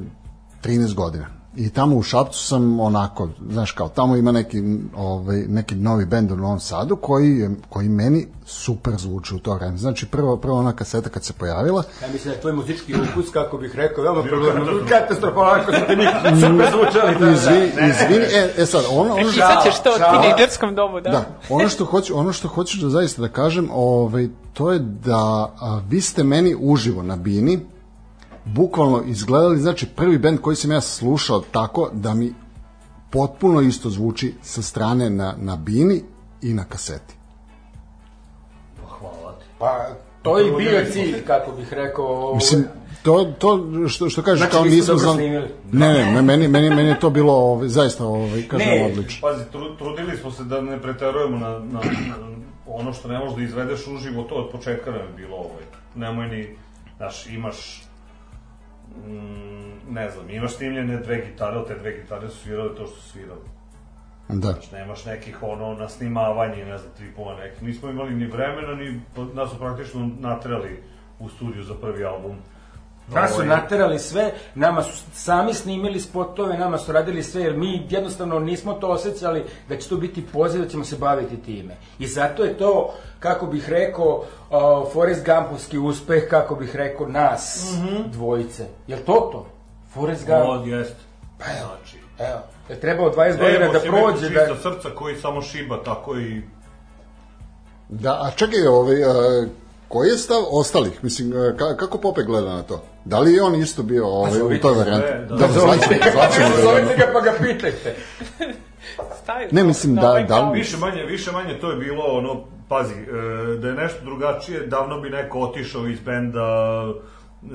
13 godina. I tamo u Šapcu sam onako, znaš kao, tamo ima neki, ovaj, neki novi bend u Novom Sadu koji, je, koji meni super zvuči u to vreme. Znači, prvo, prvo ona kaseta kad se pojavila, Ja mislim da je tvoj muzički ukus, kako bih rekao, veoma problem. Katastrofalan, ako ste mi super zvučali. Da, izvini, da. izvini, e, e sad, ono, ono, Pisat ćeš to u šala. tinejdžerskom dobu, da? Da, ono što hoću, ono što hoću da zaista da kažem, ovaj to je da a, vi ste meni uživo na bini bukvalno izgledali, znači prvi bend koji sam ja slušao tako da mi potpuno isto zvuči sa strane na, na bini i na kaseti. Pa hvala ti. Pa, to je i bio cilj, kako bih rekao. ovo- Mislim, to, to što, što kažeš Znači, kao nismo znali... snimili. Ne, ne, meni, meni, meni je to bilo ovaj, zaista ovaj, kažem, Ne. odlično. Pazi, tru, trudili smo se da ne preterujemo na, na, na ono što ne možeš da izvedeš uživo, to od početka nam je bilo ovaj. Nemoj ni, znaš, imaš mm, ne znam, imaš snimljene dve gitare, ali te dve gitare su svirale to što su svirali. Da. Znaš, nemaš nekih ono na snimavanje, ne znam, tripova nekih. Nismo imali ni vremena, ni nas su praktično natrali u studiju za prvi album. Nas su naterali sve, nama su sami snimili spotove, nama su radili sve, jer mi jednostavno nismo to osjećali da će to biti poziv da ćemo se baviti time. I zato je to, kako bih rekao, uh, Forrest Gumpovski uspeh, kako bih rekao, nas dvojice. Jel to to? Forrest Gump? O, jest. Pa evo, Znači, evo. Je trebao 20 godina da prođe, da... Čista srca koji samo šiba tako i... Da, a čekaj, ovaj, a, koji je stav ostalih? Mislim, ka, kako Pope gleda na to? Da li je on isto bio ovaj, u toj varijanti? da. Da, zvaćemo, zvaćemo [LAUGHS] ga Zovite jednom. ga pa ga pitajte. Stavio Ne, mislim, da- ovaj da li- Više manje, više manje to je bilo ono, pazi, e, da je nešto drugačije, davno bi neko otišao iz benda e,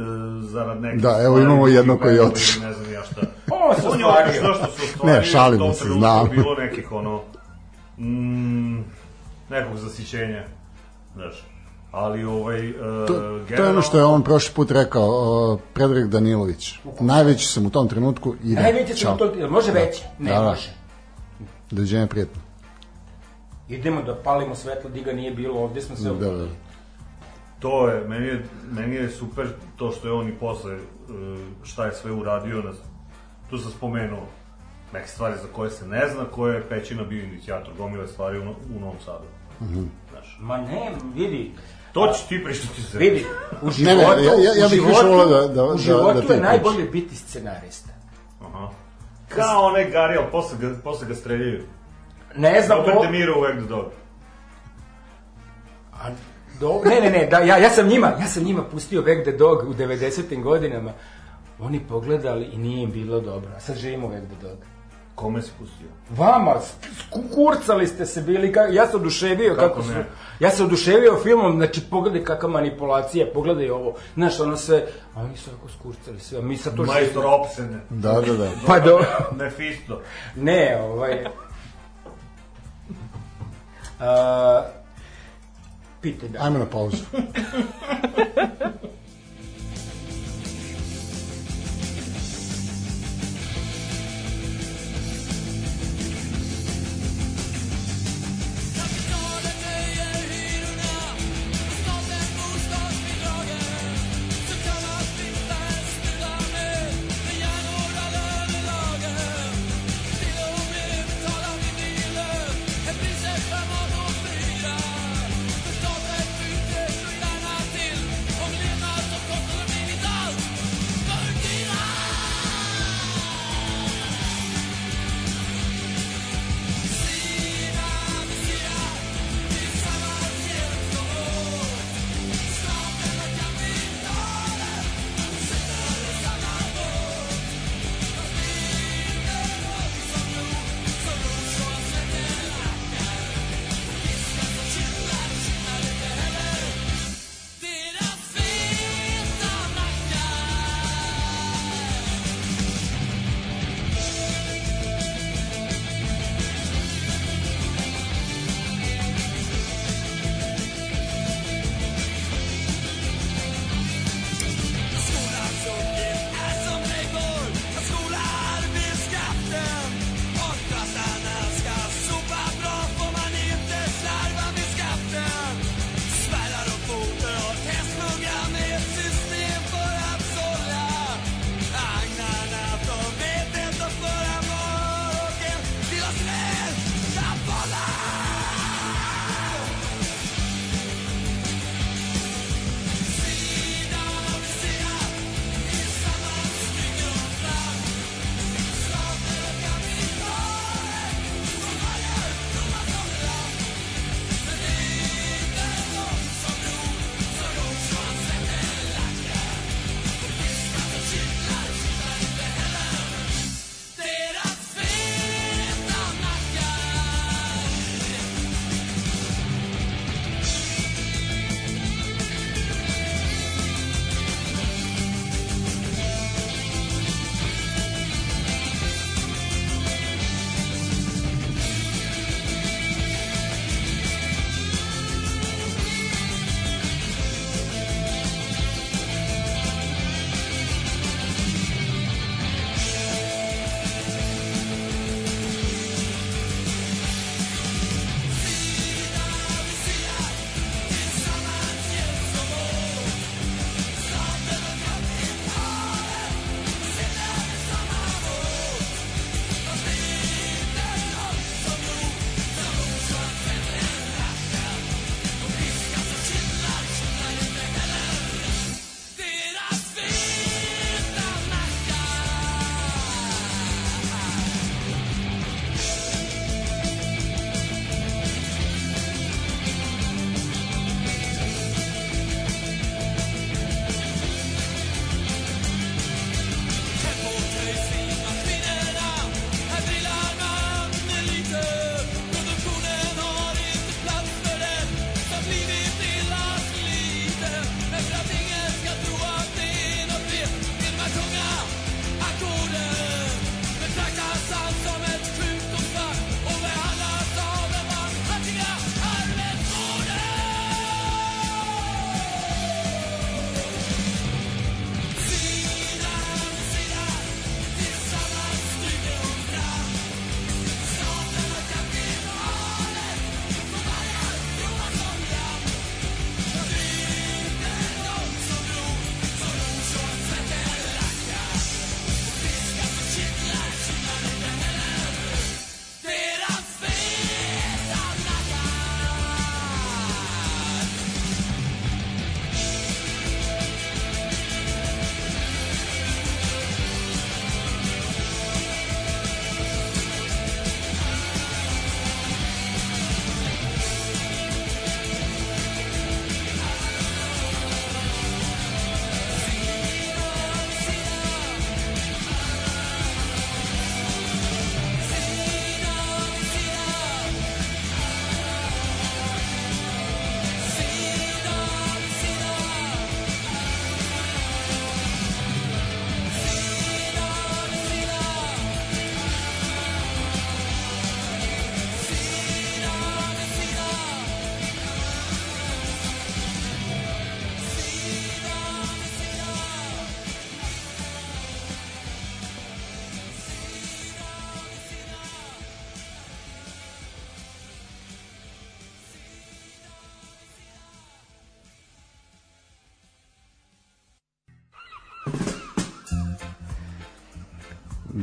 zarad nekih Da, evo imamo jednog koji je otišao. Ne znam ja šta. [LAUGHS] On se ostvario. što se ostvario. Ne, šalimo se, znam. je bilo nekih ono, mm, nekog zasićenja, znaš. Ali ovaj, e, To, to je ono što je on prošli put rekao, o, Predrag Danilović. Najveći sam u tom trenutku, idem. Najveće Ćao. sam to, jel može veće? Ne Da, da. može. Doviđenja prijatno. Idemo da palimo svetlo, di ga nije bilo, ovde smo se... Da, da, da. To je, meni je, meni je super to što je on i posle e, šta je sve uradio. Na, tu sam spomenuo neke stvari za koje se ne zna, koje je Pećina bio inicijator, gomile stvari u, No- u Novom Sadu. Znaš, Ma ne, vidi, to će ti prištiti se. vidi, u Ne, životu, ne, ja- ja- ja u bih više životu, voleo da- da- u da- životu da ti je je najbolje biti scenarista. Aha. Kao onaj Gari, ali posle ga, posle ga streljaju. Ne znam, Robert ko- De Niro u Act Dog. A, do, ne, ne, ne, da, ja, ja sam njima, ja sam njima pustio Back the Dog u 90. godinama. Oni pogledali i nije im bilo dobro. A sad živimo Back the Dog. Kome si pustio? Vama, kurcali ste se bili, ka, ja se oduševio kako, Kako su, ne? ja se oduševio filmom, znači pogledaj kakva manipulacija, pogledaj ovo, znaš, ono sve, a oni su ako skurcali sve, a mi sad to Majstor živimo. Opsene. Da, da, da. Pa do, [LAUGHS] Mephisto. ne, ovaj, [LAUGHS] a, pitaj da. Ajmo na pauzu. [LAUGHS]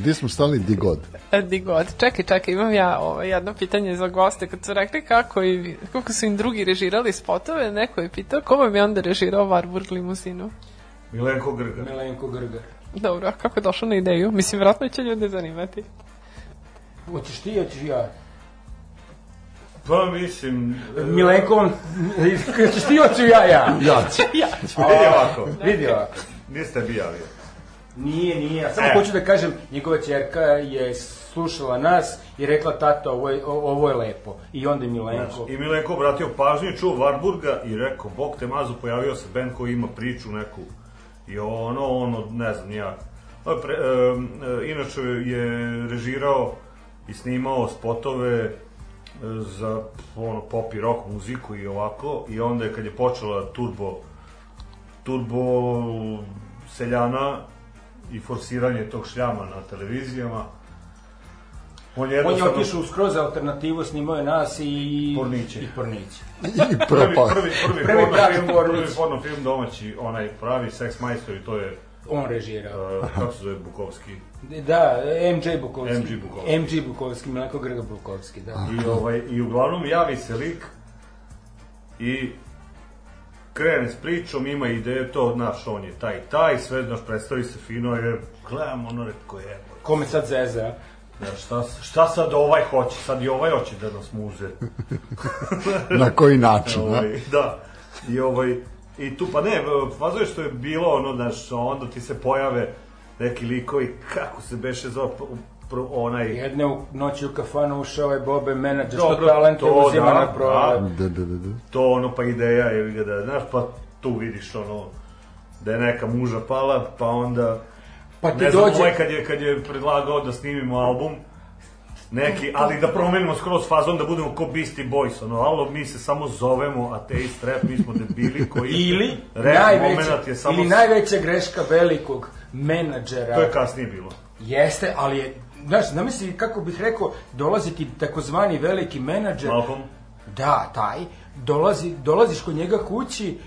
Gde smo stali di god? E, Di god. Čekaj, čekaj, imam ja ovo, jedno pitanje za goste. Kad su rekli kako, i, kako su im drugi režirali spotove, neko je pitao ko vam je onda režirao Warburg limuzinu? Milenko Grga. Milenko Grgar. Dobro, a kako je došao na ideju? Mislim, vjerojatno će ljude zanimati. Hoćeš ti, hoćeš ja? Pa mislim... e, Milenko, on, [LAUGHS] hoćeš ti, hoću ja, ja? Ja ću. [LAUGHS] Vidi ovako. Vidi ovako. Niste bi javio. Nije, nije. Ja samo E. hoću da kažem, njegova čerka je slušala nas i rekla, tata, ovo je, ovo je lepo. I onda je Milenko. Znaš, I Milenko obratio pažnju, i čuo Warburga i rekao, bog te mazu, pojavio se band koji ima priču neku. I ono, ono, ne znam, ja. Pre, e, e, inače je režirao i snimao spotove e, za ono, pop i rock muziku i ovako. I onda je kad je počela turbo, turbo seljana i forsiranje tog šljama na televizijama, on je On je otišao u skroz alternativu, snimao je nas i... Porniće. I Porniće. [LAUGHS] I prvi, propao. prvi, prvi, Prvi porno pravi film, pornić. prvi porno film domaći, onaj pravi Sex Majstor i to je, On režirao. uh, kako se zove, Bukovski. Da, MJ Bukovski. MJ Bukovski. MJ Bukovski, Milenko Grga Bukovski, da. I, ovaj, I uglavnom javi se lik i krene s pričom, ima ideju, to, znaš, on je taj, taj, sve, znaš, predstavi se fino, je, gledam, ono, rekao je, Kome sad zeze, a? znaš, šta, šta sad ovaj hoće, sad i ovaj hoće da nas muze. [LAUGHS] Na koji način? ovaj, da. I ovaj i tu pa ne, fazo je što je bilo ono znaš, onda ti se pojave neki likovi kako se beše zove pro, onaj Jedne u noći u kafanu ušao je Bobe menadžer, što talent to uzima da, na prodaj. Da, da, da, da. to ono pa ideja je ga da znaš pa tu vidiš ono da je neka muža pala pa onda Pa ti ne znam dođe, ovaj kad je kad je predlagao da snimimo album neki, ali da promenimo skroz fazon, da budemo ko Beastie Boys, ono, alo, mi se samo zovemo Ateist Rap, mi smo debili koji... ili rap najveća, je samo... ili najveća greška velikog menadžera To je kasnije bilo. jeste, ali je, znaš, zamisli kako bih rekao, dolazi ti takozvani veliki menadžer, Malcolm? da, taj, dolazi, dolaziš kod njega kući,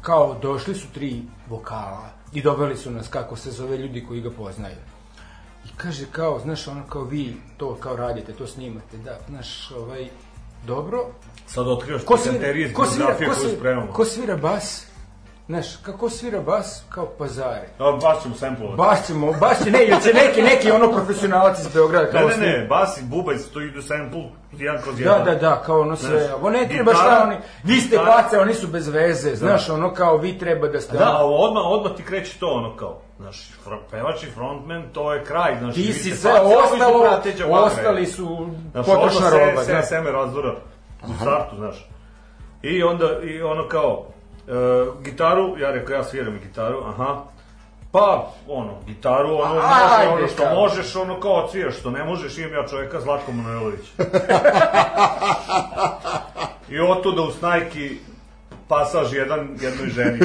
kao došli su tri vokala i doveli su nas, kako se zove, ljudi koji ga poznaju. I kaže kao, znaš, ono kao vi to kao radite, to snimate, da, znaš, ovaj, dobro. Sad otkrivaš Ko svira, ko svira, ko svira, ko svira bas? Znaš, kako svira bas? Kao pazare. A, bas ćemo samplovati. Bas ćemo, bas će, ne, ili će neki, neki ono profesionalac iz Beograda, kao Ne, ne, ne, bas i bubanj, to idu sample, jedan kroz Da, jedan. da, da, kao ono sve, Znaš, ovo ne treba šta oni, vi ste bace, oni su bez veze, znaš, ono kao vi treba da ste... Da, odmah, odmah ti kreće to ono kao, znaš, fr- pevač i frontman, to je kraj, znaš. Ti si sve su ostalo, vatra. ostali su Znaš, potrošna odmah roba, se, da. se, seme razdora u startu, znaš. I onda, i ono kao, e, gitaru, ja rekao, ja sviram gitaru, aha, pa, ono, gitaru, ono, A, može, ajde, ono što kao. možeš, ono kao odsviraš, što ne možeš, imam ja čoveka Zlatko Manojlović. [LAUGHS] I otuda u snajki pasaž jedan jednoj ženi.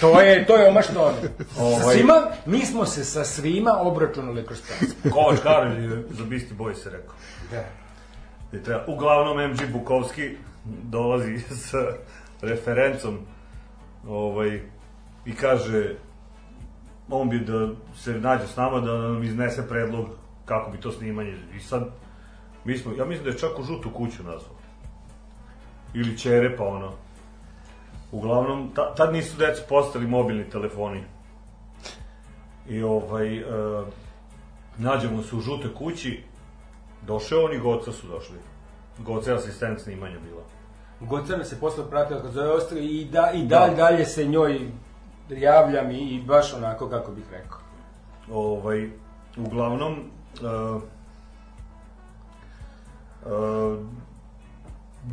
To je, to je omaštono. Sa Ovaj- svima, mi smo se sa svima obračunali kroz to. Kovač Karolj za Beastie Boys se rekao. Da. I treba, uglavnom MG Bukovski dolazi [LAUGHS] sa referencom ovaj, i kaže on bi da se nađe s nama da nam iznese predlog kako bi to snimanje. I sad mi smo, ja mislim da je čak u žutu kuću nazvao. Ili čere pa ono. Uglavnom ta, tad nisu decu postali mobilni telefoni. I ovaj e, nađemo se u žutoj kući Došao on i Goca su došli. Goca je asistent snimanja bila. Gocana se posle pratila kod zove ostali i, da, i dalje, dalje se njoj javljam i, i baš onako kako bih rekao. Ovaj, uglavnom, uh, uh,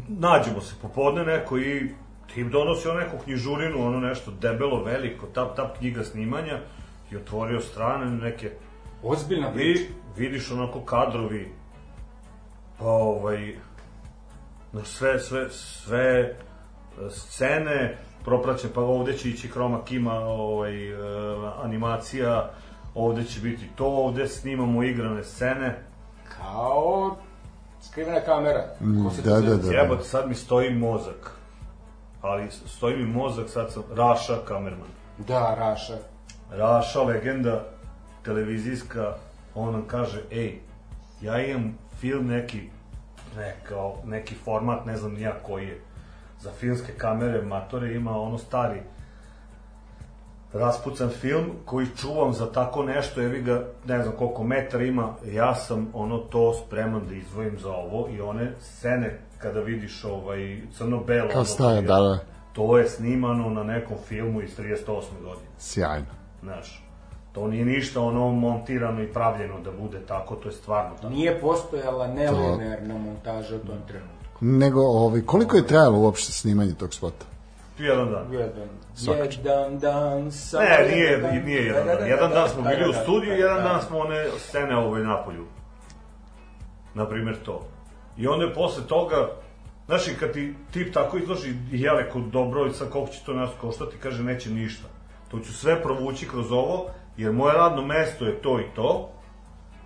nađemo se popodne neko i tim donosio neku knjižurinu, ono nešto debelo, veliko, tap, tap knjiga snimanja i otvorio strane neke Ozbiljna priča. I vidiš onako kadrovi, pa ovaj, na sve, sve, sve e, scene, propraćen, pa ovde će ići chroma kima, ovaj, e, animacija, ovde će biti to, ovde snimamo igrane scene. Kao skrivena kamera. Ko se da, zove? da, da. Jebote, sad mi stoji mozak. Ali stoji mi mozak, sad sam Raša kamerman. Da, Raša. Raša, legenda televizijska, on nam kaže, ej, ja imam film neki, ne, kao, neki format, ne znam nija koji je, za filmske kamere, matore, ima ono stari, raspucan film koji čuvam za tako nešto, evi ga, ne znam koliko metara ima, ja sam ono to spreman da izdvojim za ovo i one scene kada vidiš ovaj crno-belo. Kao je- da, da. To je snimano na nekom filmu iz 38. godine, Sjajno. znaš. To nije ništa ono montirano i pravljeno da bude tako, to je stvarno tako. Nije postojala nelinearna montaža u tom trenutku. Nego, ovaj, koliko je trajalo uopšte snimanje tog spota? Jedan dan. Jedan, Svaka jedan dan, samo Ne, jedan nije, dan. nije jedan Da, da, dan. da, Jedan da, dan smo bili u studiju, da, jedan da. dan smo one scene ovaj napolju. Naprimer to. I onda je posle toga, znaš, i kad ti tip tako izloži, i ja rekao, dobro, i sad koliko će to nas koštati, kaže, neće ništa. To ću sve provući kroz ovo, jer moje radno mesto je to i to,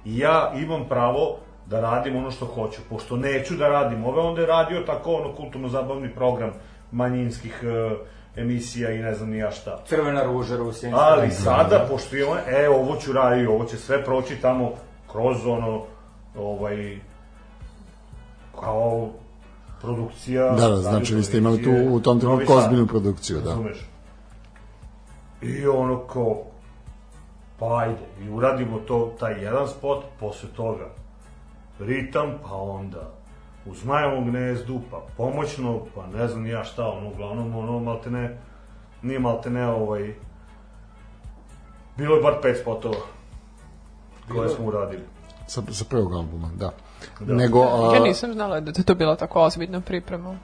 i ja imam pravo da radim ono što hoću. Pošto neću da radim ove, onda je radio tako ono kulturno-zabavni program manjinskih e, emisija i ne znam ni ja šta. Crvena ruža, Rusija. Ali sada, pošto je on, e, ovo ću raditi, ovo će sve proći tamo kroz ono, ovaj, kao produkcija. Da, da, znači vi ste imali tu u tom trenutku ozbiljnu produkciju, da. Razumeš? I ono kao, pa ajde, i uradimo to, taj jedan spot, posle toga ritam, pa onda u zmajevom gnezdu, pa pomoćno, pa ne znam ja šta, ono, uglavnom, ono, maltene, nije maltene, ovaj, bilo je bar pet spotova koje smo uradili. Sa, sa prvog albuma, da. Da. Nego, a, Ja nisam znala da je to bila tako ozbiljna priprema.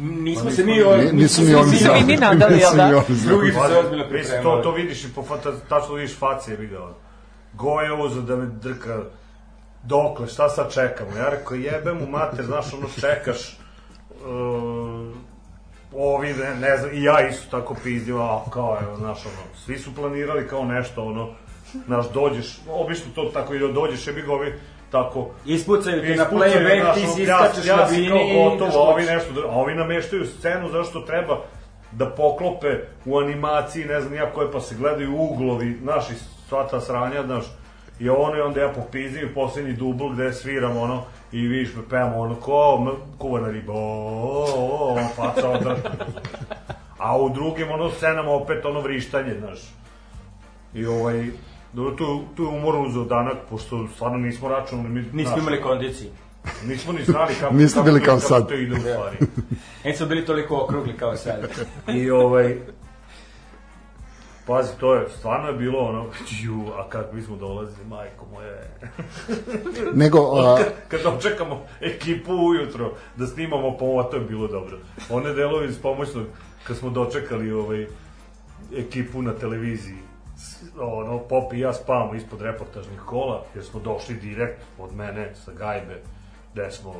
Nismo se mi... nismo- o- ni- nisu ni oni nisu znali. ni mi nadali, jel da? Drugi su se ozbiljno Mislim, to, to vidiš i po fata, tačno vidiš face, je ga. Gojevo za da me drka dokle, šta sad čekamo? Ja rekao, jebe mu mater, znaš, ono, čekaš, uh, ovi, ne, ne znam, i ja isto tako pizdim, a kao, evo, znaš, ono, svi su planirali kao nešto, ono, znaš, dođeš, obično to tako i da dođeš, jebi ga ovi, tako, Ispucaju te na playback, ti si pljas- iskačeš na bini i gotovo, ovi nešto, dra- a ovi nameštaju scenu zašto treba da poklope u animaciji, ne znam ja koje, pa se gledaju uglovi, naši sva ta sranja, znaš, i ono i onda ja popizim poslednji dubl gde sviram ono i vidiš me pevamo ono ko kuvana riba, o, o, o, faca. A u drugim ono scenama opet ono vrištanje, znaš. I ovaj, dobro, tu, tu je umor uzeo danak, pošto stvarno nismo računali. Mi, Nismo imali kondiciji. Nismo ni znali [LAUGHS] kako, Niste kako bili to- kao kako sad. to ide u stvari. [LAUGHS] Nismo bili toliko okrugli kao sad. I ovaj... Pazi, to je, stvarno je bilo ono, [LAUGHS] ju, a kako mi smo dolazili, majko moje. nego, a, kad, kad dočekamo ekipu ujutro da snimamo pomo, to je bilo dobro. One delovi iz pomoćnog, kad smo dočekali ovaj, ekipu na televiziji, ono, Pop i ja spavamo ispod reportažnih kola, jer smo došli direkt od mene sa gajbe, gde smo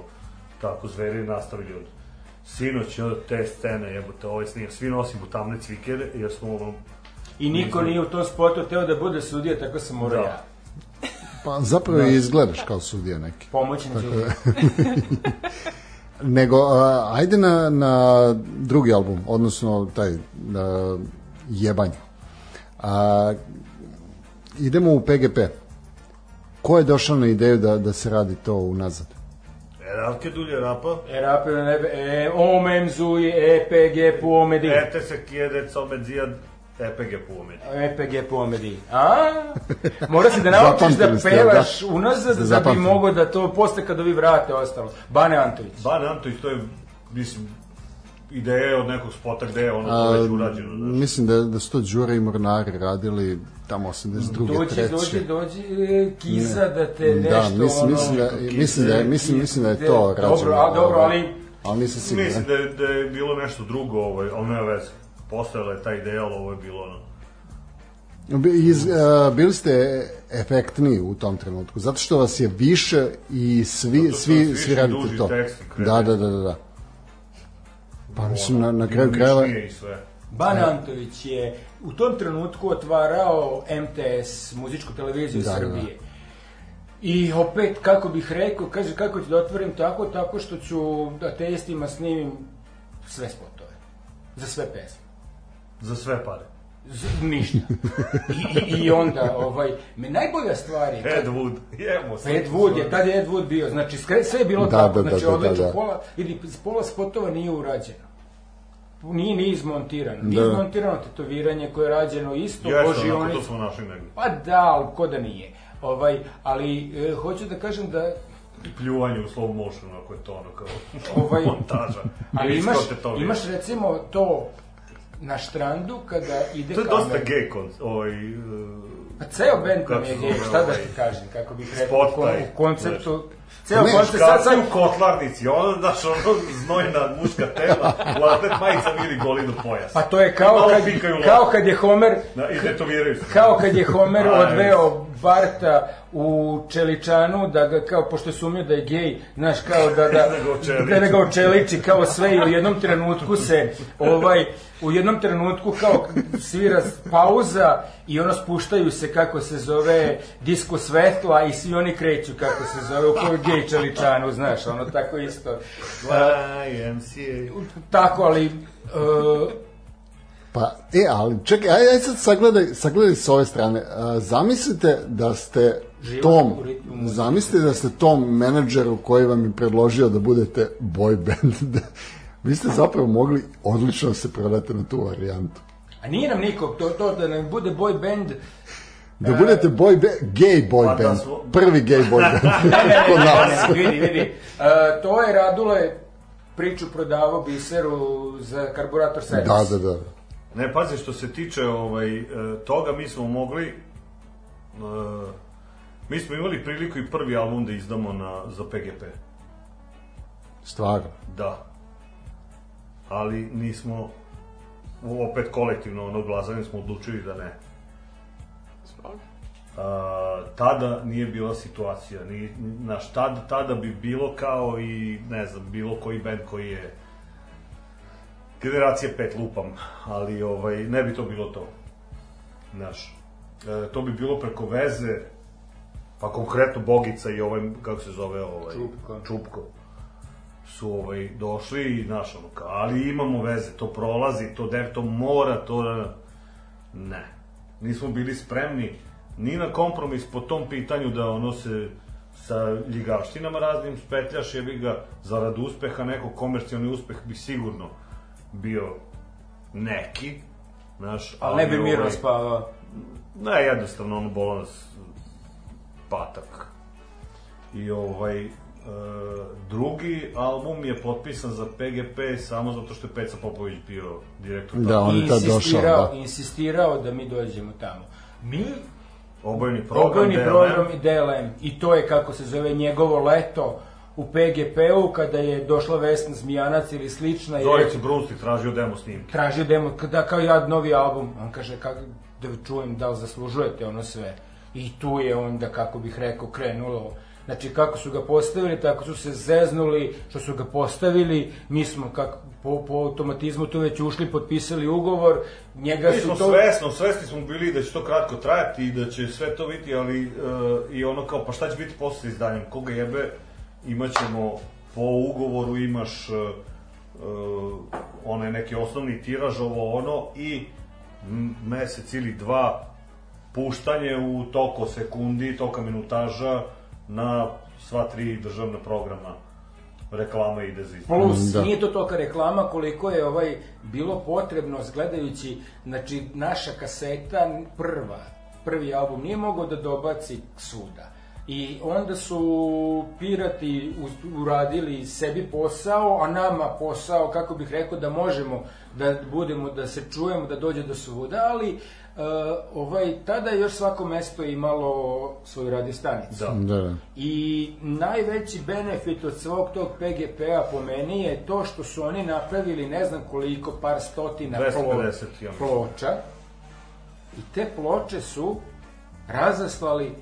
tako zveri nastavili od sinoć od te scene, jebote, ovaj snimak, svi nosimo tamne cvikere, jer smo ono, I niko nije u tom spotu teo da bude sudija, tako sam morao Da. ja. pa zapravo i izgledaš kao sudija neki. Pomoćni sudija. [LAUGHS] Nego, a, ajde na, na drugi album, odnosno taj a, jebanje. A, idemo u PGP. Ko je došao na ideju da, da se radi to unazad? Eralke dulje rapa, E, rape na nebe, e, omem zuj, EPG puomedi. ete se kijede comedzija, EPG puomedi. EPG puomedi. A? [LAUGHS] Mora si da naučiš da pevaš da. unazad da bi mogo da to posle kada vi vrate ostalo. Bane Antović. Ban Antović, to je, mislim, ideja od nekog spota gde je ono to A, već urađeno. Znaš. mislim da, da su to Đure i Mornari radili tamo 82. Dođi, treće. dođi, dođi, e, kisa da te nešto Da, mislim, ono... mislim, da, mislim, da, je- mislim, mislim da je to rađeno. Dobro, a, dobro, ovaj, ali Ali nisam siguran. Mislim da je, da je bilo nešto drugo, ovaj, ali nema veze. Postojala je ta ideja, ali ovo je bilo ono... Iz, uh, bili ste efektniji u tom trenutku, zato što vas je više i svi, svi, svi radite to. tekst. Da, da, da, da. da. Pa mislim, na, na kraju krajeva... Ban Antović je u tom trenutku otvarao MTS, muzičku televiziju Da, da, da. Srbije. I opet, kako bih rekao, kaže kako ću da otvorim tako, tako što ću da testima snimim sve spotove. Za sve pesme. Za sve pare. Z- ništa. I, i, I onda, ovaj, me najbolja stvar je... Ed Wood, jemo se. Ed Wood je, tad je Ed Wood bio, znači skre, sve je bilo Da, tako, da, da, znači da, odlično, da, da. pola, ili pola spotova nije urađeno. Nije ni izmontirano. Nije Da. izmontirano tetoviranje koje je rađeno isto, Jeste, Boži onako, oni... to smo našli negdje. Pa da, ali ko da nije. Ovaj, ali e, hoću da kažem da Pljuvanje u slow motionu, ako je to ono kao Ovaj- montaža. Ali imaš, imaš recimo to na štrandu kada ide To je kamera. dosta gej kon, ovaj, uh, Pa ceo band Kako nam je gej, šta da ovaj ti kažem, kako bih rekao, taj, u konceptu, ceo Ne, koncept, sad, sad, u kotlarnici, ono, znaš, ono, znojna muška tela, latet majica vidi goli do pojasa. pa to je kao kad, kao kad je Homer, Da, I detoviraju se. kao kad je Homer odveo Barta u Čeličanu, da ga, kao, pošto je sumnio da je gej, znaš, kao da, da, [LAUGHS] Da da, ga očeliči, kao sve i u jednom trenutku se, ovaj, u jednom trenutku kao svira pauza i ono spuštaju se, kako se zove, disko svetla i svi oni kreću, kako se zove, u kojoj gej Čeličanu, znaš, ono tako isto. YMCA. Tako, ali, uh, Pa, e, ali čekaj, ajde, ajde sad sagledaj, sagledaj s ove strane. A, zamislite da ste Život tom, zamislite da ste tom menadžeru koji vam je predložio da budete boy band. Da, [LAUGHS] vi ste zapravo mogli odlično da se prodate na tu varijantu. a nije nam nikog, to, to da nam bude boy band, Da budete boy band, gay boy Pa da band, smo- prvi gay boy [LAUGHS] band [LAUGHS] kod nas. Ne, vidi, vidi. Uh, to je Radule priču prodavao biseru za karburator servis. Da, da, da. Ne, pazi, što se tiče ovaj, e, toga, mi smo mogli... e, mi smo imali priliku i prvi album da izdamo na, za PGP. Stvarno. Da. Ali nismo, opet kolektivno, ono, glasanjem smo odlučili da ne. Zbog. A, tada nije bila situacija, ni, naš, tada, tada bi bilo kao i, ne znam, bilo koji band koji je generacije 5 lupam, ali ovaj, ne bi to bilo to. Znaš, e, to bi bilo preko veze, pa konkretno Bogica i ovaj, kako se zove, ovaj, Čupko. Čupko su ovaj, došli i, znaš, ono, kao, ali imamo veze, to prolazi, to, dev, to mora, to, ne. Nismo bili spremni ni na kompromis po tom pitanju da ono se sa ljigavštinama raznim spetljaš, jebi ga, zarad uspeha, neko komercijalni uspeh bi sigurno bio neki, znaš, Ali ne bi mirno ovaj, spavao. Ne, jednostavno, ono, bolo nas patak. I ovaj, e, drugi album je potpisan za PGP samo zato što je Peca Popović bio direktor. Da, on je tad došao, da. insistirao da mi dođemo tamo. Mi, Obojni program, obojni DLM. program i DLM, i to je kako se zove njegovo leto u PGP-u, kada je došla Vesna Zmijanac ili slična Zorica Brunstik tražio demo snimke. tražio demo, da kao ja novi album, on kaže kako, da čujem da li zaslužujete ono sve. I tu je onda, kako bih rekao, krenulo. Znači, kako su ga postavili, tako su se zeznuli, što su ga postavili, mi smo kako, po, po automatizmu tu već ušli, potpisali ugovor, njega Mi su smo to... svesno, svesni smo bili da će to kratko trajati i da će sve to biti, ali e, i ono kao, pa šta će biti posle izdanjem? Koga jebe, imaćemo po ugovoru imaš e, e, onaj neki osnovni tiraž, ovo ono, i mesec ili dva puštanje u toko sekundi, toka minutaža na sva tri državna programa reklama ide za izbor. Plus, Da. nije to toka reklama koliko je ovaj bilo potrebno gledajući, znači naša kaseta prva, prvi album nije mogao da dobaci svuda. I onda su pirati uradili sebi posao, a nama posao, kako bih rekao, da možemo da budemo, da se čujemo, da dođe do svuda, ali uh, ovaj, tada je još svako mesto imalo svoju radio stanicu. Da. Da, da. I najveći benefit od svog tog PGP-a po meni je to što su oni napravili ne znam koliko, par stotina 250, plo- ploča. I te ploče su razaslali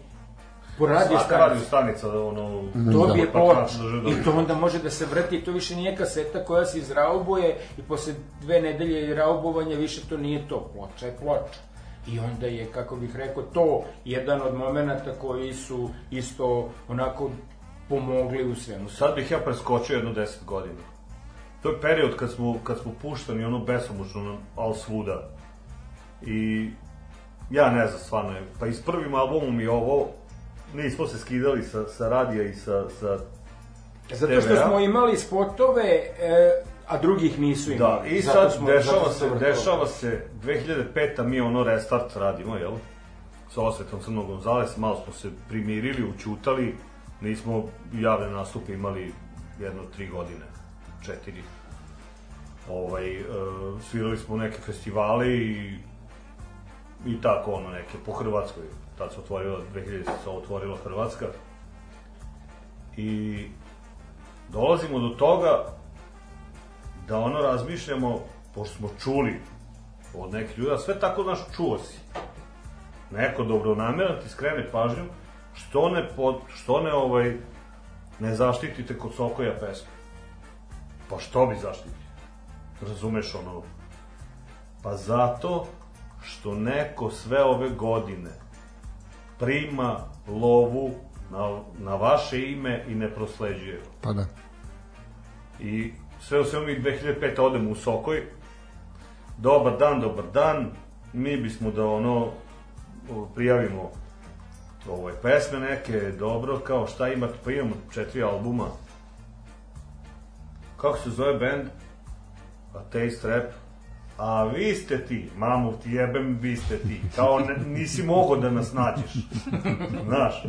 po radio Svaka radio stanica, ono... Dobije pa ploč kako drže da- i to onda može da se vrti, to više nije kaseta koja se izraubuje i posle dve nedelje raubovanja više to nije to, ploča je ploča. I onda je, kako bih rekao, to jedan od momenata koji su isto onako pomogli u svemu. Sad bih ja preskočio jedno 10 godina. To je period kad smo, kad smo puštani ono besomučno, al svuda. I ja ne znam, stvarno je, pa i s prvim albumom i ovo, nismo se skidali sa, sa radija i sa, sa Zato što smo imali spotove, e, a drugih nisu imali. Da, i Zato sad smo- dešava zato se, dešava se, 2005. mi ono restart radimo, jel? Sa osvetom Crnog Gonzales, malo smo se primirili, učutali, nismo javne nastupe imali jedno tri godine, četiri. Ovaj, e, svirali smo neke festivale i i tako ono neke po Hrvatskoj. Tad se otvorila, 2000 se otvorila Hrvatska. I dolazimo do toga da ono razmišljamo, pošto smo čuli od nekih ljudi, sve tako, znaš, čuo si. Neko dobronameran ti skrene pažnju, što ne, pod, što ne, ovaj, ne zaštitite kod Sokoja pesmu. Pa što bi zaštitio? Razumeš ono? Pa zato što neko sve ove godine prima lovu na, na vaše ime i ne prosleđuje. Pa da. I sve u svemu mi 2005. odemo u Sokoj. Dobar dan, dobar dan. Mi bismo da ono prijavimo ovaj, pesme neke, dobro, kao šta imate, pa imamo četiri albuma. Kako se zove band? A Taste Rap. A vi ste ti, mamu ti jebem, vi ste ti. Kao ne, nisi mogao da nas nađeš. Znaš.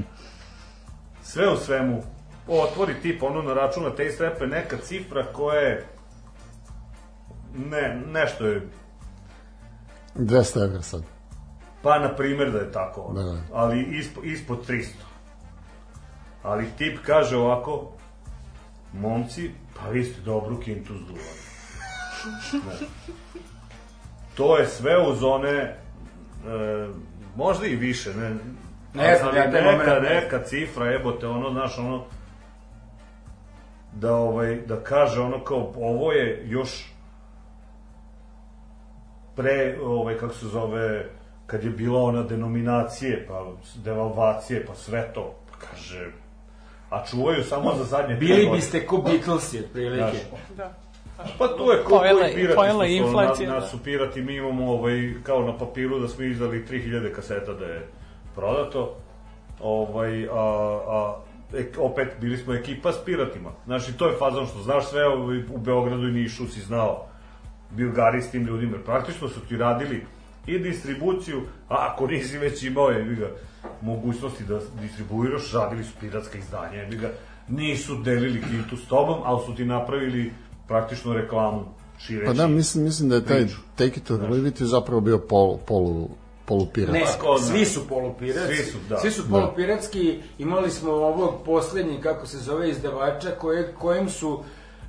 Sve u svemu, otvori tip ono na računa Taste Rap je neka cifra koja je ne, nešto je 200 evra sad. Pa, na primjer da je tako, ono. Da, da. ali ispo, ispod 300. Ali tip kaže ovako, momci, pa vi ste dobru kintu zduvali. Ne. To je sve uz one, e, možda i više, ne, Ne znam, ja taj neka, moment neka cifra, jebote, ono, znaš, ono, da, ovaj, da kaže ono kao, ovo je još pre, ovaj, kako se zove, kad je bila ona denominacije, pa devalvacije, pa sve to, pa kaže, a čuvaju samo za zadnje Bili biste ko Beatlesi, otprilike. Da. Pa tu je ko Pojela- koji pirati pojela smo, inflacija, na, da. nas su pirati, mi imamo ovaj, kao na papiru da smo izdali 3000 kaseta da je prodato. Ovaj, a, a ek, opet bili smo ekipa s piratima. Znači, to je fazon što znaš sve ovaj, u Beogradu i Nišu si znao. Bio gari s tim ljudima. Praktično su ti radili i distribuciju, a ako nisi već imao je, ga, mogućnosti da distribuiraš, radili su piratska izdanja, jebi ga, nisu delili kintu s tobom, ali su ti napravili praktično reklamu šireći. Pa da, mislim, mislim da je taj priču. Take It or Leave It je zapravo bio polu, polu, polupirat. Ne, svi su polupiratski. Svi su, da. Svi su polupiratski. Imali smo ovog poslednjeg, kako se zove, izdavača, koje, kojem su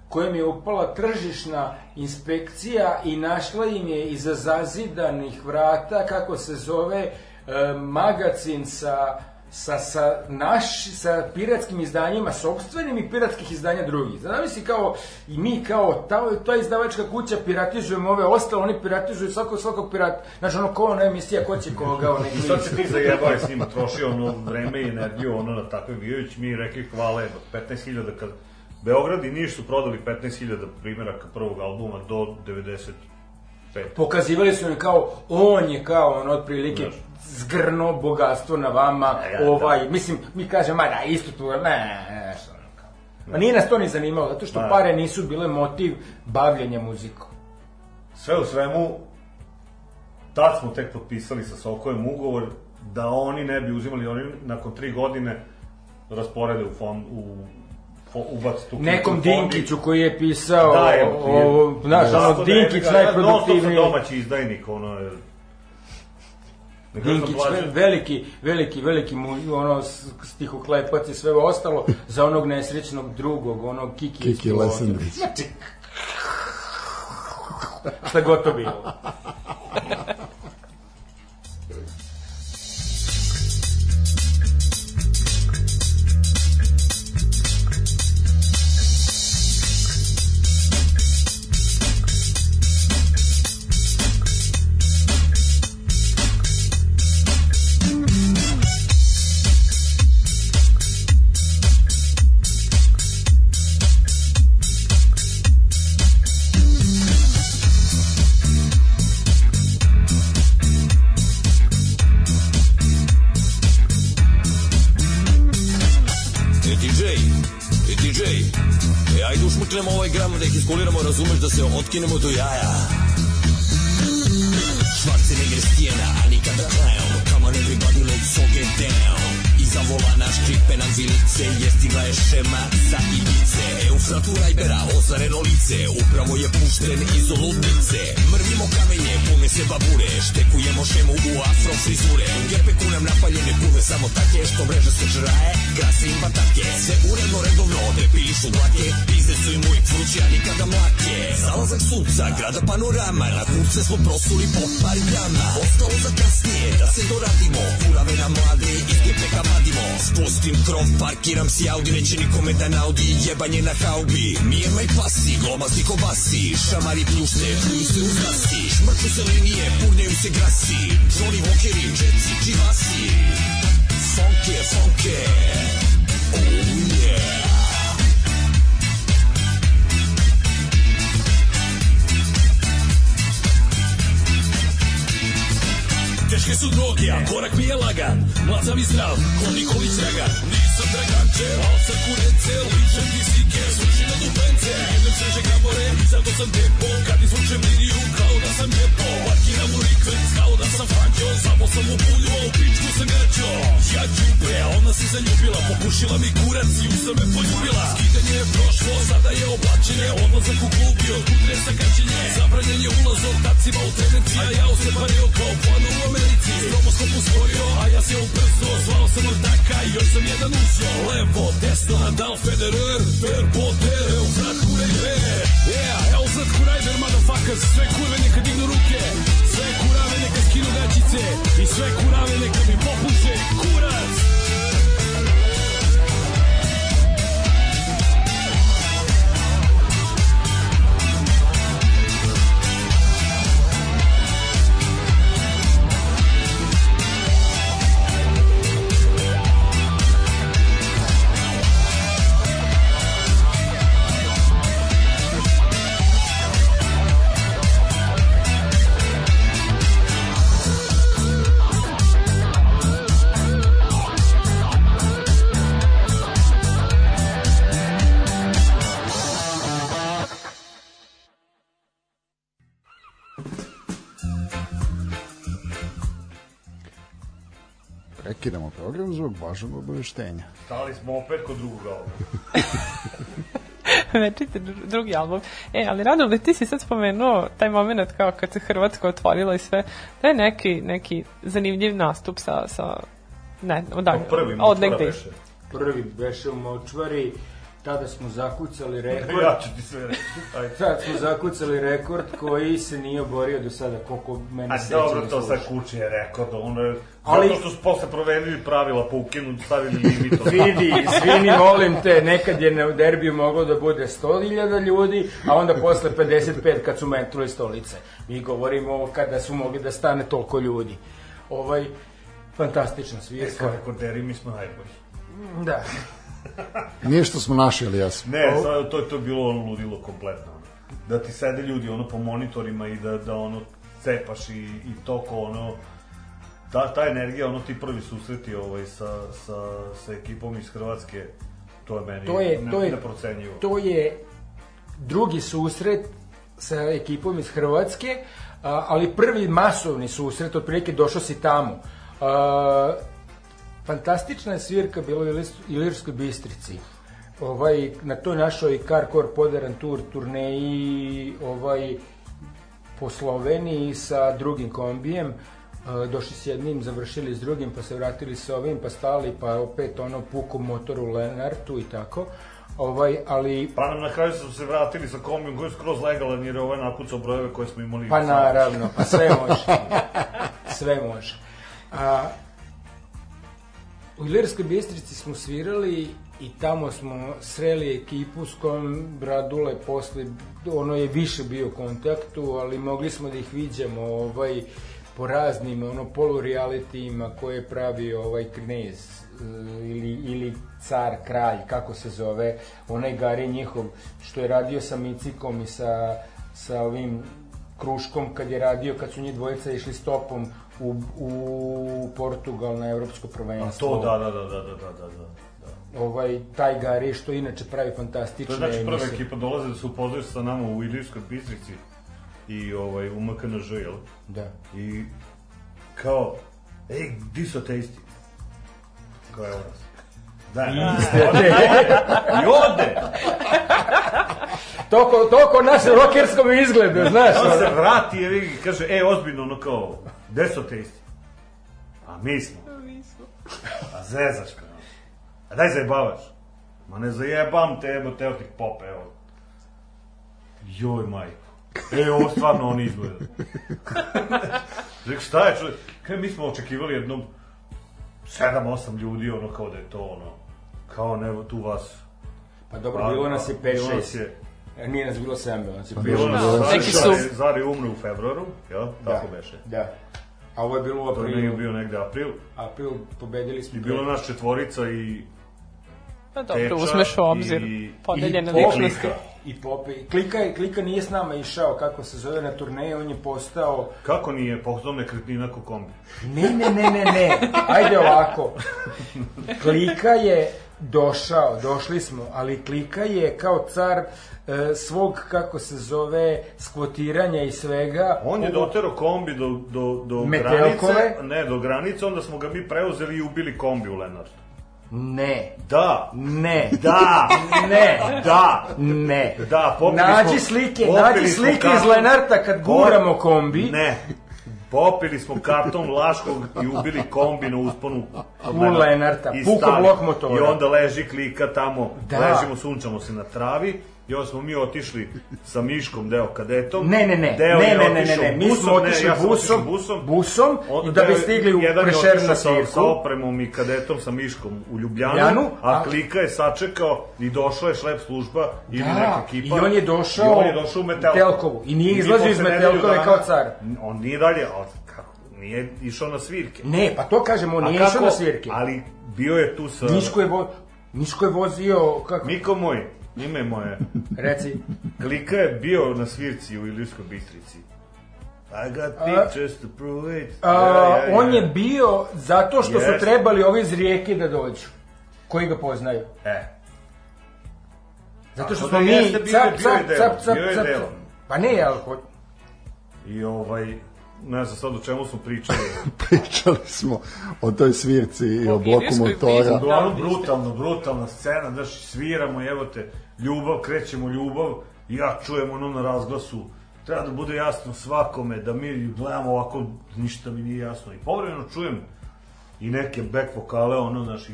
kojem je upala tržišna inspekcija i našla im je iza zazidanih vrata, kako se zove, e, magacin sa sa, sa, naš, sa piratskim izdanjima sobstvenim i piratskih izdanja drugih. Zamisli kao, i mi kao, ta, ta izdavačka kuća piratizujemo ove ostalo, oni piratizuju svakog, svakog pirat, znači ono ko ona emisija, ko će koga, ono I sad se ti zajebao s njima, trošio ono vreme i energiju ono na takve vijuć, mi rekli hvala jeba, 15.000 kad Beograd i Niš su prodali 15.000 primjeraka prvog albuma do 95. Pokazivali su mi kao, on je kao, ono, otprilike, Znaš. zgrno bogatstvo na vama, E, ja, ovaj, da. mislim, mi kažemo, ma da, isto tu, ne, ne, što kao. Ma nije nas to ni zanimalo, zato što Da. pare nisu bile motiv bavljenja muzikom. Sve u svemu, tad smo tek potpisali sa Sokojem ugovor da oni ne bi uzimali, oni nakon tri godine rasporede u fond, u ubaci tu Nekom Dinkiću koji je pisao, Da, je, ovo, znaš, Tako ono, da Dinkić stop najproduktivniji. domaći izdajnik, ono je... Da Dinkić, veliki, veliki, veliki mu, ono, stihoklepac i sve ostalo, za onog nesrećnog drugog, onog Kiki. Kiki. Lesendrić. Znači, šta god to bilo. slatkinemo do jaja. Kurce smo prosuli po par grama. Ostalo za kasnije, da se doradimo. Kurave na mlade, iz gepeka vadimo Spustim krov, parkiram si Audi Neće nikome da naudi, jebanje na haubi Nije maj pasi, glomazni kobasi Šamari pljušte, pljuju se uz nasi Šmrču se linije, purnjaju se grasi. Johnny Walkeri, Jetsi, Čivasi Fonke, fonke Oh Teške su droge, a korak mi je lagan. Mlad sam i zdrav, ko Nikolić Dragan Nisam Draganče, al sam kurece Ličem ti dupence Jedem sveže gabore, zato sam depo. Kad izvučem liniju, kao da sam jepo Parkiram u rikvenc, kao da sam Franjo. Samo sam u pulju, a u pičku sam gađo Ja džubre, a ona se zaljubila. Popušila mi kurac i u me poljubila. Skidanje je prošlo, sada je oblačenje. Odlazak u klub i od kudre sa kačenje. Zabranjen je ulaz ortacima u tendenci A ja osepario kao plano u Americi. Stroboskop usporio, a ja se ubrzo Zvao sam ortaka i još sam jedan uzio Levo, desno, Nadal, Federer Fer, Eufrat, Kurajber Yeah, Eufrat, Kurajber, motherfuckers Sve kurve neka dignu ruke. Sve kurave neka skinu gaćice. I sve kurave neka mi popuše. Kurac zbog važnog obaveštenja. Stali smo opet kod drugog albuma. [LAUGHS] Večite dru- drugi album. E, ali Radovle, ti si sad spomenuo taj moment kao kad se Hrvatska otvorila i sve. To je neki, neki zanimljiv nastup sa, sa ne, odakle, Pa prvi od negde. Prvi beše u močvari, tada smo zakucali [LAUGHS] rekord. Ja ću ti sve reći. Ajde. Sad smo zakucali rekord koji se nije oborio do sada, koliko mene A sećanje dobro, to sad sluša. kući je rekord, ono je... Ali- Zato što su posle provedili pravila, pa ukinu, stavili limit. [LAUGHS] Vidi, izvini, molim te, nekad je na derbiju moglo da bude 100.000 ljudi, a onda posle 55 kad su metnuli stolice. Mi govorimo o kada su mogli da stane toliko ljudi. Ovaj, fantastična E, svirka. kao rekorderi, mi smo najbolji. Da. Nije što smo naši, ali jesmo. Ne, sad, to je to je bilo ono ludilo kompletno. Da ti sede ljudi ono po monitorima i da, da ono cepaš i, i toko ono ta, ta energija, ono ti prvi susreti ovaj, sa, sa, sa ekipom iz Hrvatske, to je meni To je, to je, neprocenjivo. to je drugi susret sa ekipom iz Hrvatske, ali prvi masovni susret, otprilike došao si tamo. A, fantastična je svirka bila u Ilirskoj Bistrici. Ovaj, na toj našoj Carcore Poderan Tour turneji ovaj, po Sloveniji sa drugim kombijem. E, došli s jednim, završili s drugim, pa se vratili s ovim, pa stali, pa opet ono puku motor u Lenartu i tako. Ovaj, ali Pa nam na kraju su se vratili sa kombijom koji je skroz legalan jer je ovaj napucao brojeve koje smo imali. Pa naravno, pa sve može. Sve može. A, u Ilirskoj Bistrici smo svirali i tamo smo sreli ekipu s kojom Bradule posle, ono je više bio kontaktu, ali mogli smo da ih viđamo ovaj, po raznim ono, polurealitijima koje pravi ovaj knez e, ili, ili car, kralj, kako se zove, onaj Gari njihov, što je radio sa Micikom i sa, sa ovim Kruškom kad je radio, kad su njih dvojica išli stopom u, u Portugal na evropsko prvenstvo. A to, da, da, da, da, da, da, da. da. Ovaj, taj Gari što inače pravi fantastične To je znači prva ekipa dolaze da se upoznaju sa nama u Ilirskoj Bistrici i ovaj, u MKNŽ, jel? Da. I kao, ej, di su ateisti? Kao, je nas. Da, da. niste. [LAUGHS] Da. I ode. Toko, toko našem rokerskom izgledu, da znaš. On se vrati i kaže, e, ozbiljno, ono kao, gde su ateisti? A mi smo. A zezaš kao. A daj zajebavaš. Ma ne zajebam te, evo, teo ti pop, evo. Joj, majko. E, ovo stvarno on izgleda. [LAUGHS] Rekao, šta je čovjek? Kaj, mi smo očekivali jednom 7-8 ljudi, ono, kao da je to, ono, kao ne, tu vas. Pa dobro, bilo nas je bilo 5-6. Je- E, Nije nas bilo 7, bilo nas je Bilo 5-6. nas Da, je, neki su- Zari umre u februaru, jel? Tako beše. Da. A ovo je bilo u To je aprilu. bio negde april. April pobedili smo. I bilo nas četvorica i Pa dobro, Teča uzmeš u obzir i- podeljene I Pope- ličnosti. I Pope. Klika, je- Klika nije s nama išao, kako se zove, na turneju, on je postao... kako nije pohodom nekretnina ko kombi. Ne, ne, ne, ne, ne. Ajde ovako. [LAUGHS] Klika je došao, došli smo, ali Klika je kao car e, svog, kako se zove, skvotiranja i svega. On je dotero kombi do, do, do Metelkove? granice, ne, do granice, onda smo ga mi preuzeli i ubili kombi u Lenartu. Ne, Da, ne, da, ne, da, ne. da, popili Nađi smo, slike, popili nađi smo slike iz Lenarta kad guramo kombi. Ne, popili smo karton Laškog i ubili kombi na usponu U Lenarta, puko stali. blok motora. I onda leži klika tamo, Da. ležimo, sunčamo se na travi, i onda smo mi otišli sa Miškom, deo kadetom. Ne, ne, ne, Deo ne, ne, ne, ne, ne, mi smo otišli ne, busom, busom, busom, i da bi stigli u Prešer na sa, svirku. sa opremom i kadetom sa Miškom u Ljubljanu, Ljubljanu, a, a- klika je sačekao i došla je šlep služba ili neka Da, ekipa. i on je došao i on je došao u Metelkovu. Metelkovu. I nije izlazio iz Metelkove dana- kao car. On nije dalje, ali kako, nije išao na svirke. Ne, pa to kažemo, on nije išao na svirke. Ali bio je tu sa... Miško je, vo, Miško je vozio, kako, Miko moj, ime moje. [LAUGHS] reci, Klika je bio na svirci u Ilirskoj Bistrici. I got pictures to prove it. a, Ja, ja, ja. on je bio zato što su Jeste. trebali ovi iz rijeke da dođu, koji ga poznaju. E, Zato što smo da mi jeste bio- cap, bio je cap, cap, cap, cap. delo. Pa ne, ali ho- i ovaj, ne znam sad o čemu smo pričali. [LAUGHS] Pričali smo o toj svirci i o O bloku motora. Uglavnom ste- brutalno, brutalna scena, znaš, sviramo, evo te, ljubav, krećemo ljubav, ja čujem ono na razglasu, treba da bude jasno svakome, da mi gledamo ovako, ništa mi nije jasno. I povremeno čujem i neke back vokale, ono, znaš, i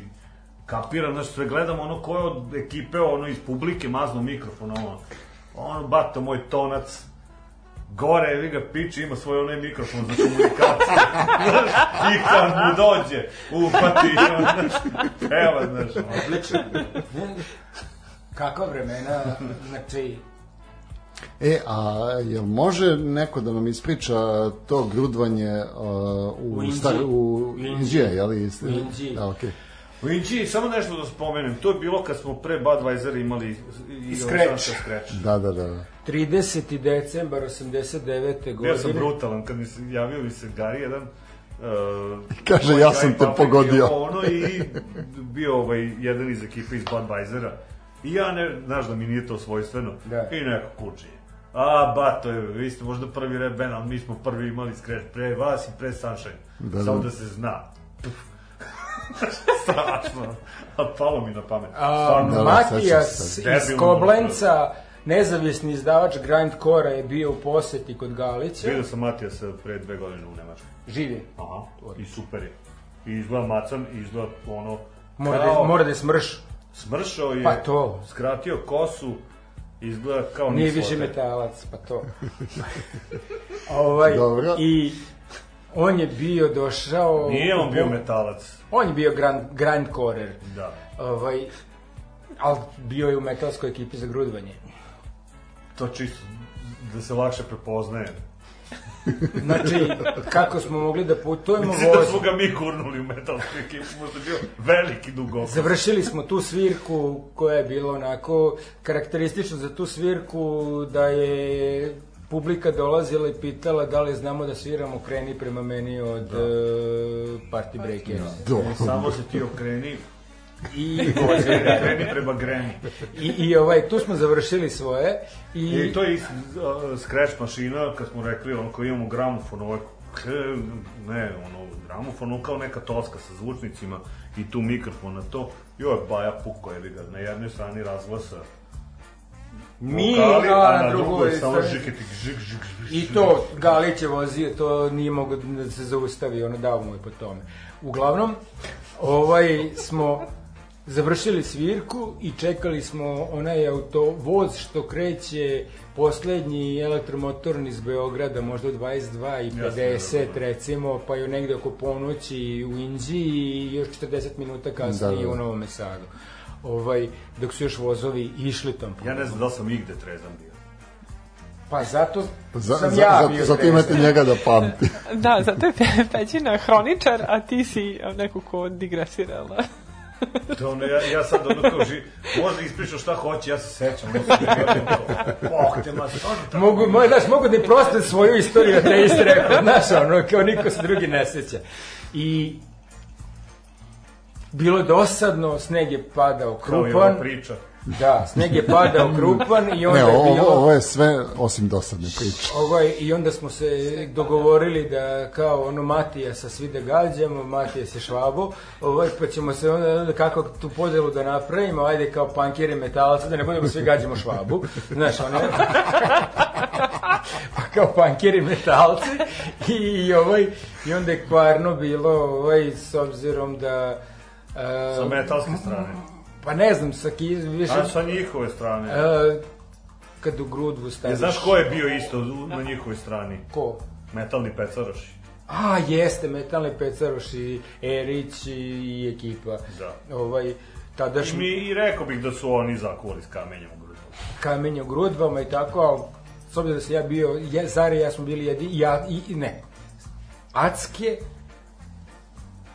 kapiram, znaš, sve gledamo ono ko je od ekipe, ono, iz publike mazno mikrofon, ono, ono, bato moj tonac, gore, vi ga piči, ima svoj onaj mikrofon za komunikaciju. I kad mu dođe, upati, znaš, peva, znaš, odlično. Kakva vremena, znači, E, a jel može neko da nam ispriča to grudvanje uh, u, U Inđiji. star, u U. Inđije, je li? U Inđiji. Da, okej. U Inđiji, samo nešto da spomenem, to je bilo kad smo pre Budweiser imali i Scratch. Scratch. Da, da, da. da. 30. decembar 89. Bio godine. sam brutalan, kad mi se javio mi se Gari jedan, Uh, Kaže, ja sam te pogodio. Ono i bio ovaj, jedan iz ekipe iz Budweisera. I ja ne, znaš da mi nije to svojstveno. Da. I neko kučije. A, bato je, vi ste možda prvi band, ali mi smo prvi imali Scratch pre vas i pre Sunshine. Da, Samo da. da se zna. [LAUGHS] Strašno. A palo mi na pamet. A. Da, da, Matijas se. iz Debilno. Koblenca, nezavisni izdavač Grindcore je bio u poseti kod Galića. Vidio sam Matijasa pre dve godine u Nemačkoj. Živi. Aha, i super je. I izgleda macan, i izgleda ono... Mora da, kao- mora da je smrš. Smršao je, Pa to. skratio kosu, izgleda kao Nije više metalac, pa to. [LAUGHS] ovaj, Dobro. I on je bio došao... Nije on bio metalac, On je bio grand, grindcorer. da. Ovaj, ali bio je u metalskoj ekipi za grudvanje. To čisto da se lakše prepoznaje. [LAUGHS] Znači, kako smo mogli da putujemo Mislim da voz. smo ga mi gurnuli u metalsku ekipu, možda bio veliki dugok. Završili smo tu svirku koja je bila onako karakteristična za tu svirku da je publika dolazila i pitala da li znamo da sviramo kreni prema meni od da. uh, Party Breakers. Do. Samo se ti okreni I, da, da. Kreni prema greni. I, i ovaj, tu smo završili svoje i, I to je uh, scratch mašina, kad smo rekli, ono, koji imamo gramofon, ovaj, ne, ono, gramofon, on kao neka toska sa zvučnicima i tu mikrofon na to, joj, baja puko, je ga, na jednoj strani razglasa mi, vokali, a na drugoj samo strani- žik, žik, žik, I to Galić je vozio, to nije mogo da se zaustavi, ono dao mu je po tome. Uglavnom, ovaj smo završili svirku i čekali smo onaj auto, voz što kreće poslednji elektromotorni iz Beograda, možda u 22 i 50 Jasno, da, da. recimo, pa je negde oko ponoći u Inđiji i još 40 minuta kasnije Da, da, da. u Novom Sadu. Ovaj, dok su još vozovi išli tom Ja ne znam da sam igde trezan bio. Pa zato Za, sam za, ja za, bio zato imate njega da pamti. [LAUGHS] Da, zato je Pe- Pećina hroničar, a ti si neko ko digresirala. [LAUGHS] To ono, ja, ja sad ono kao ži, možda ispričam šta hoće, ja se sećam, oh, [LAUGHS] te ma, stvarno tako. Mogu, moj, znaš, mogu da im proste svoju istoriju te istrepe, znaš, ono, kao niko se drugi ne seća. I bilo je dosadno, sneg je padao Kao i krupan, priča. da, sneg je padao krupan i onda Ne, je ovo, bilo... ovo je sve osim dosadne priče. Ovaj, I onda smo se dogovorili da kao ono Matija sa svi da gađamo, Matija se švabo, ovaj, pa ćemo se onda, onda kako tu podelu da napravimo, ajde kao pankiri metalci, da ne budemo svi gađamo švabu, znaš, one... [LAUGHS] pa kao pankiri metalci i, i, ovaj, i onda je kvarno bilo, ovaj, s obzirom da... e, Sa metalske strane. Pa ne znam, sa ki, više... A sa njihove strane. e, kad u grudvu staviš... Ja, znaš ko je bio isto na njihovoj strani? Ko? Metalni pecaroši. A, jeste, Metalni Pecaroš i Erić i, i ekipa. Da. Ovaj, tadašnji Mi i rekao bih da su oni zakuvali s kamenjem u grudu. kamenje u grudvama i tako, ali s obzirom da sam ja bio, ja, Zare i ja smo bili jedini, ja, i, i ne, Acke,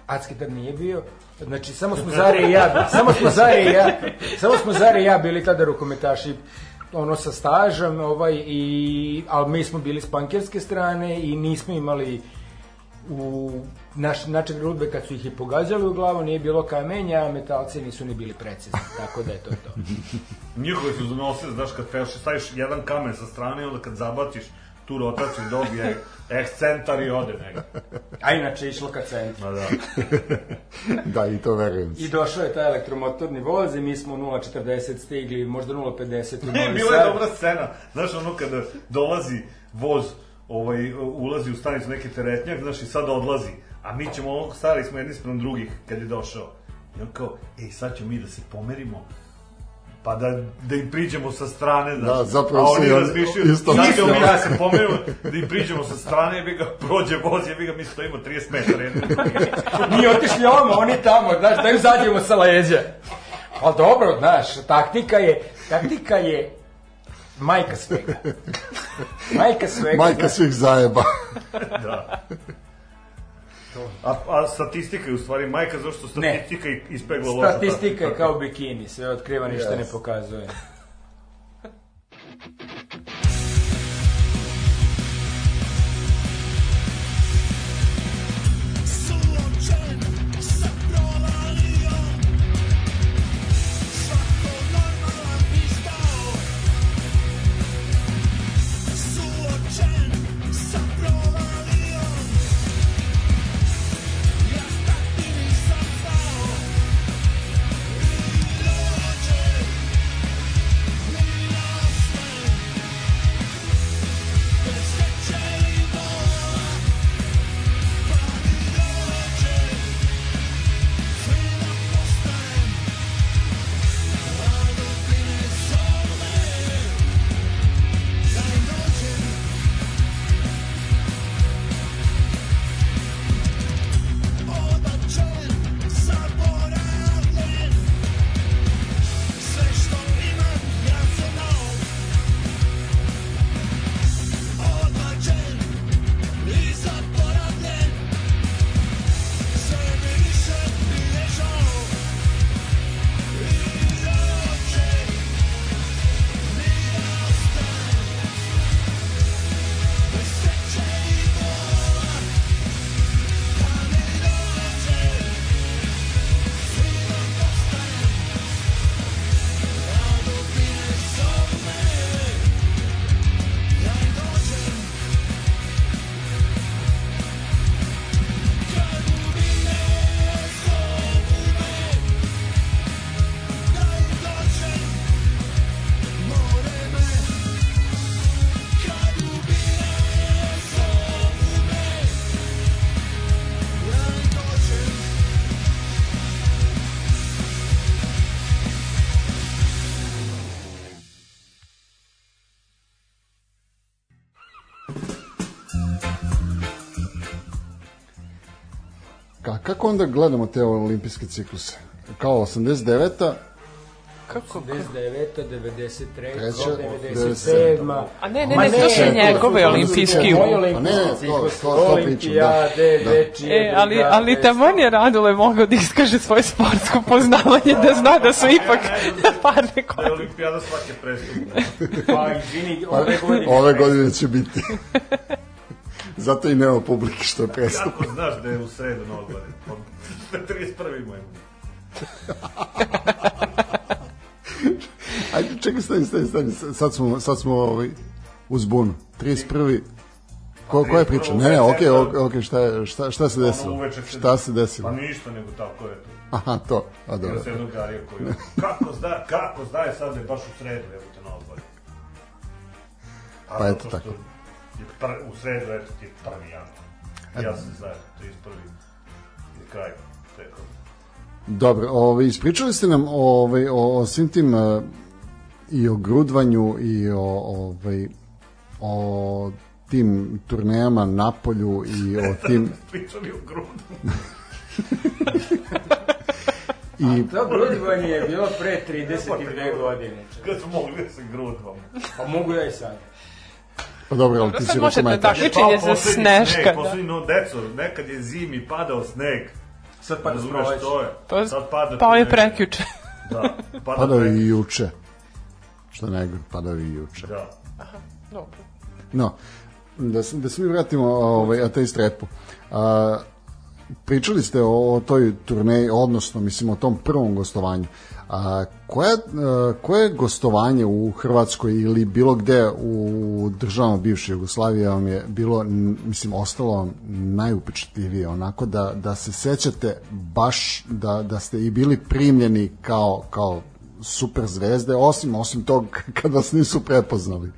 Acke tad nije bio, znači samo smo Zare i ja, samo smo Zare i ja, samo smo Zare i ja bili tada rukometaši ono sa stažom, ovaj, i, ali mi smo bili s pankerske strane i nismo imali u naš naše grudbe kad su ih i pogađali u glavu nije bilo kamenja, a metalci nisu ni bili precizni, tako da je to to. Njihovi su donosili, znaš, kad peš, staviš jedan kamen sa strane, onda kad zabaciš tu rotaciju dobije ekscentar i ode negde. A inače išlo ka centru. Ma da. [LAUGHS] Da, i to verujem. I došao je taj elektromotorni voz i mi smo 0.40 stigli, možda 0.50 u Ne, Novi bila je Sad. dobra scena. Znaš, ono kada dolazi voz, ovaj, ulazi u stanicu neki teretnjak, znaš, i sad odlazi. A mi ćemo, ono, stali smo jedni sprem drugih kad je došao. I on kao, ej, sad ćemo mi da se pomerimo, pa da, da im priđemo sa strane, znaš. Da, zapravo a oni razmišljaju, isto misle. ćemo mi da se pomerimo, da im priđemo sa strane, jebi ga, prođe voz, jebi ga, mi stojimo 30 metara. [LAUGHS] Mi otišli ovamo, oni tamo, znaš, da im zađemo sa leđa. A dobro, znaš, taktika je, taktika je majka svega. Majka svega. Majka znaš. svih zajeba. Da. A, a statistika je u stvari majka, zašto statistika ne. ispegla loša. Statistika je kao bikini, sve otkriva, ništa Yes. ne pokazuje. Kako onda gledamo te olimpijske cikluse? Kao 89. Kako? 99. 93. Treća, 97. A ne, ne, ne, to su ne, njegove olimpijski. Pa ne, to- to- to pričam, da. Da. E, ali, ali taman je Radule mogao da iskaže svoje sportsko poznavanje, da zna da su ipak [LAUGHS] parne Da je koje. olimpijada svake prestupne. Pa, izvini, ove godine. Ove godine će biti. [LAUGHS] Zato i nema publike što je prestup. Kako znaš da je u sredu na odgovorin? Pa 31. imamo. [LAUGHS] Ajde, čekaj, stani, stani, stani. Sad smo, sad smo ovaj, uz bunu. 31. Ko, koja je priča? Ne, ne, okej, okej, okej, šta, je- šta, šta se desilo? Šta se desilo? Pa ništa, nego tako je to. Aha, to. A, dobro. Ima se jednog garija koji... Kako zna, kako znaje sad da je baš u sredu, evo te na odgovorin? Pa zato eto što tako. Je pr, u sredu, eto ti je prvi januar. Ja sam znajem, 31. je kraj. Rekao. Dobro, ovaj, ispričali ste nam ovaj, o, o svim tim eh, i o grudvanju i o, ovaj, o tim turnejama na polju i [LAUGHS] o tim Pričali o grudu. [LAUGHS] i To grudivanje je bilo pre 32 godine. Kad smo mogli da se grudvamo. Pa mogu ja i sad. Pa dobro, ali ti si možete rukometar. takmičenje za sneška. sneg, Da. Poslednji, no, deco, nekad je zimi padao sneg. Sad pa Razumeš, to je. Pa, Sad pada pao je tu nešto. prekjuče. [LAUGHS] Da, pada Padao prekjuče. je i juče. Što ne gre, padao je i juče. Da. Dobro. No, da, se- da se mi vratimo ovaj, ateist repu. A, pričali ste o, o toj turneji, odnosno, mislim, o tom prvom gostovanju. A, koje, a, koje gostovanje u Hrvatskoj ili bilo gde u državama bivše Jugoslavije vam je bilo, mislim, ostalo vam najupečatljivije, onako da, da se sećate baš da, da ste i bili primljeni kao, kao super zvezde, osim, osim tog [LAUGHS] kad vas nisu prepoznali. E,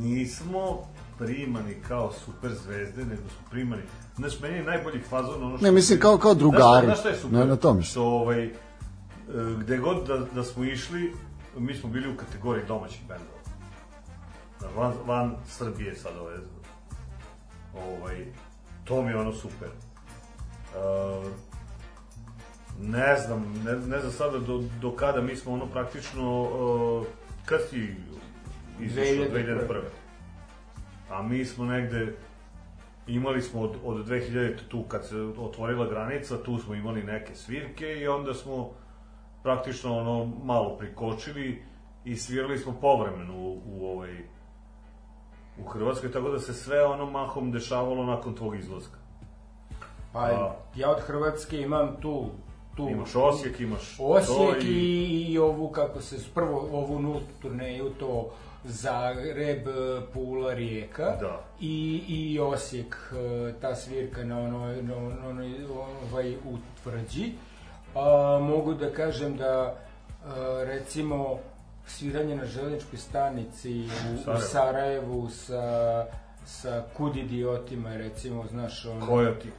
nismo primani kao super zvezde, nego smo primani. Znaš, meni je najbolji fazon ono što... Ne, mislim, kao- kao drugari. Znaš, znaš šta je super? Na- na tome. Što, ovaj, gde god da, da smo išli, mi smo bili u kategoriji domaćih bendova. Znaš, Van, van Srbije sad ove... Ovaj, to mi je ono super. E, ne znam, ne, ne znam sada do, do kada mi smo ono praktično... Uh, kad si izašao 2001. 2001. A mi smo negde imali smo od, od 2000 tu kad se otvorila granica, tu smo imali neke svirke i onda smo praktično ono malo prikočili i svirali smo povremeno u, u ovaj u Hrvatskoj, tako da se sve ono mahom dešavalo nakon tvog izlaska. Pa A. ja od Hrvatske imam tu tu Imaš Osijek, imaš Osijek i, i ovu kako se prvo ovu nultu turneju to Zagreb, Pula, Rijeka Da. i, i Osijek e, ta svirka na onoj na onoj ovaj u tvrđi. A, mogu da kažem da a, recimo sviranje na železničkoj stanici u, u. Sarajevu sa sa kud idiotima recimo znaš ono Koja ti?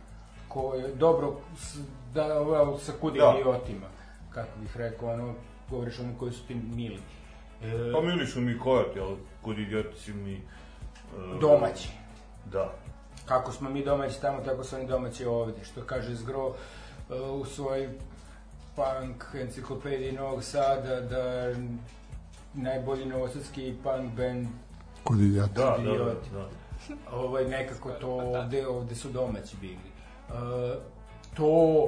ko je dobro s- da ova sa kud Da. idiotima kako bih rekao ono govoriš ono koji su ti mili e, Pa mili su mi kojati, ali kod idioti si mi... e, domaći Da. kako smo mi domaći tamo tako su oni domaći ovde što kaže Zgro e, u svojoj punk enciklopediji Novog Sada da najbolji novosadski punk band Kod. Da, da, da, da. [LAUGHS] ovaj nekako to ovde, ovde su domaći bili. E, to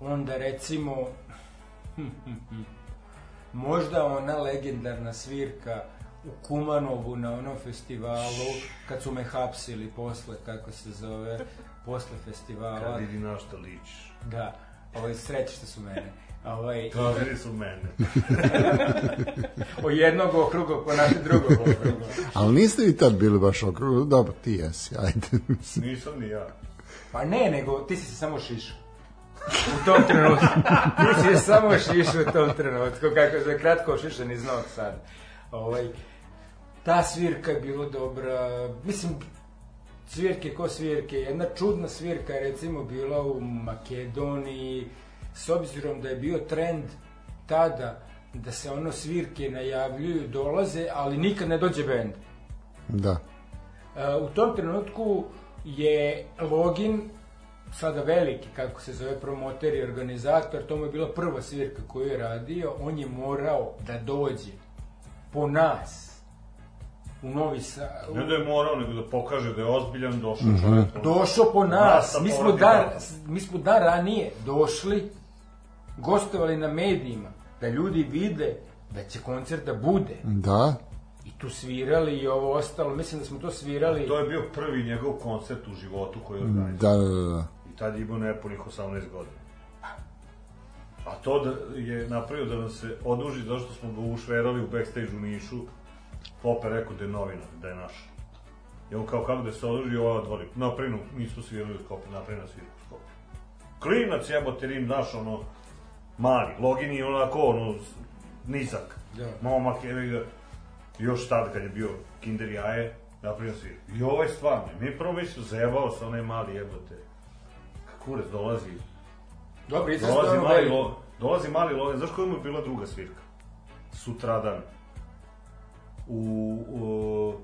onda recimo [LAUGHS] možda ona legendarna svirka u Kumanovu na onom festivalu kad su me hapsili posle kako se zove posle festivala Kad vidi na šta ličiš. da ovaj sreći što su mene ovaj vidi su mene. [LAUGHS] o jednog okruga po našeg drugog okruga Ali niste vi tad bili baš okrugu, dobro, ti jesi, ajde. Nisam ni ja. Pa ne, nego ti si se samo šišao. U tom trenutku. Ti si se samo šišao u tom trenutku, kako za kratko šišan iz Novog Sada. Ovaj, ta svirka je bila dobra, mislim, svirke ko svirke, jedna čudna svirka je recimo bila u Makedoniji, s obzirom da je bio trend tada da se ono svirke najavljuju, dolaze, ali nikad ne dođe bend. Da. E, u tom trenutku je login sada veliki, kako se zove, promoter i organizator, to mu je bila prva svirka koju je radio, on je morao da dođe po nas u Novi Sad. Ne da je morao, nego da pokaže da je ozbiljan, došao čovjek. ono, Došao po nas, mi smo, dan, tako. mi smo dan ranije došli, gostovali na medijima, da ljudi vide da će koncert da bude. Da, I tu svirali i ovo ostalo, mislim da smo to svirali. To je bio prvi njegov koncert u životu koji je organizovao. da, da, da. I tad je imao nepunih 18 godina. A to da je napravio da nam se oduži zašto smo ga ušverali u backstage u Nišu, Pope rekao da je novinar, da je naš. I on kao kako da se oduži, ova odvori. Napravinu, nismo svirali u Skopu, napravinu svirku u Skopu. Klinac jebote rim naš, ono, mali, login je onako, ono, nizak. Da. Momak je još tad kad je bio kinder jaje, napravio svirku. I ovaj stvarno, mi prvo mislio, zajebao se onaj mali jebote. Kurac dolazi, Dobro, izraz dolazi mali, veliko. lo, dolazi mali logan, znaš koja mu je bila druga svirka? Sutradan. U, u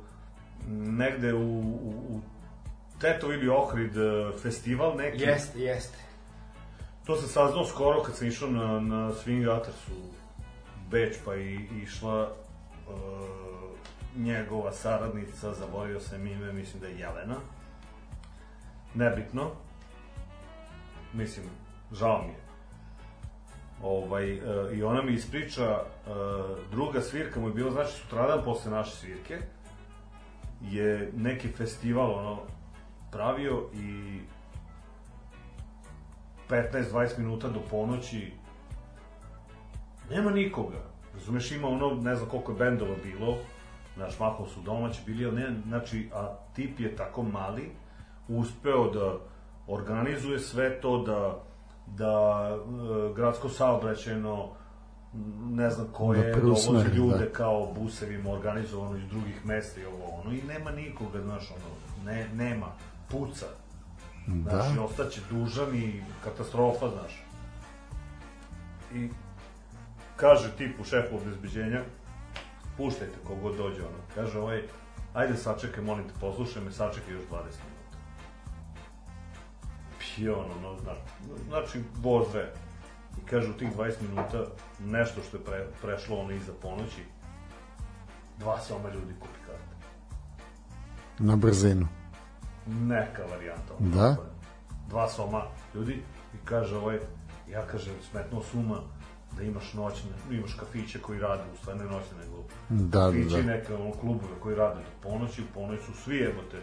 negde u, u, u Teto ili Ohrid eh, festival neki. Jeste, jeste. To sam saznao skoro kad sam išao na, na Swing Uttersu u Beč, pa i išla uh, njegova saradnica, zaboravio sam ime, mislim da je Jelena. Nebitno. Mislim, žao mi je. Ovaj, uh, I ona mi ispriča, uh, druga svirka mu je bila, znači sutradan posle naše svirke, je neki festival ono pravio i 15-20 minuta do ponoći nema nikoga. Razumeš, ima ono, ne znam koliko je bendova bilo, znaš, mahom su domaći bili, ali ne, znači, a tip je tako mali, uspeo da organizuje sve to, da, da e, gradsko saobraćajno, ne znam koje, Da da preusmeri, dovozi ljude da. kao busevima organizovano iz drugih mesta i ovo ono, i nema nikoga, znaš, ono, ne, nema, puca. Da. Znači, ostaće dužan i katastrofa, znaš. I kaže tipu šefu obezbeđenja, puštajte kogod dođe, ono. Kaže ovaj, ajde sačekaj, molim te, poslušaj me, sačekaj još 20 minuta. I ono, no, znaš, znači, voze. I kaže, u tih 20 minuta, nešto što je pre, prešlo ono iza ponoći, dva soma ljudi kupi karte. na brzinu. neka varijanta. ono, Da. Dva soma ljudi i kaže ovaj, ja kaže, smetnuo suma da imaš noćne, imaš kafiće koji rade, u stvari ne noćne, nego Da, da, kafiće, da. neke ono, klubove koji rade do ponoći, u ponoć su svi, jebote,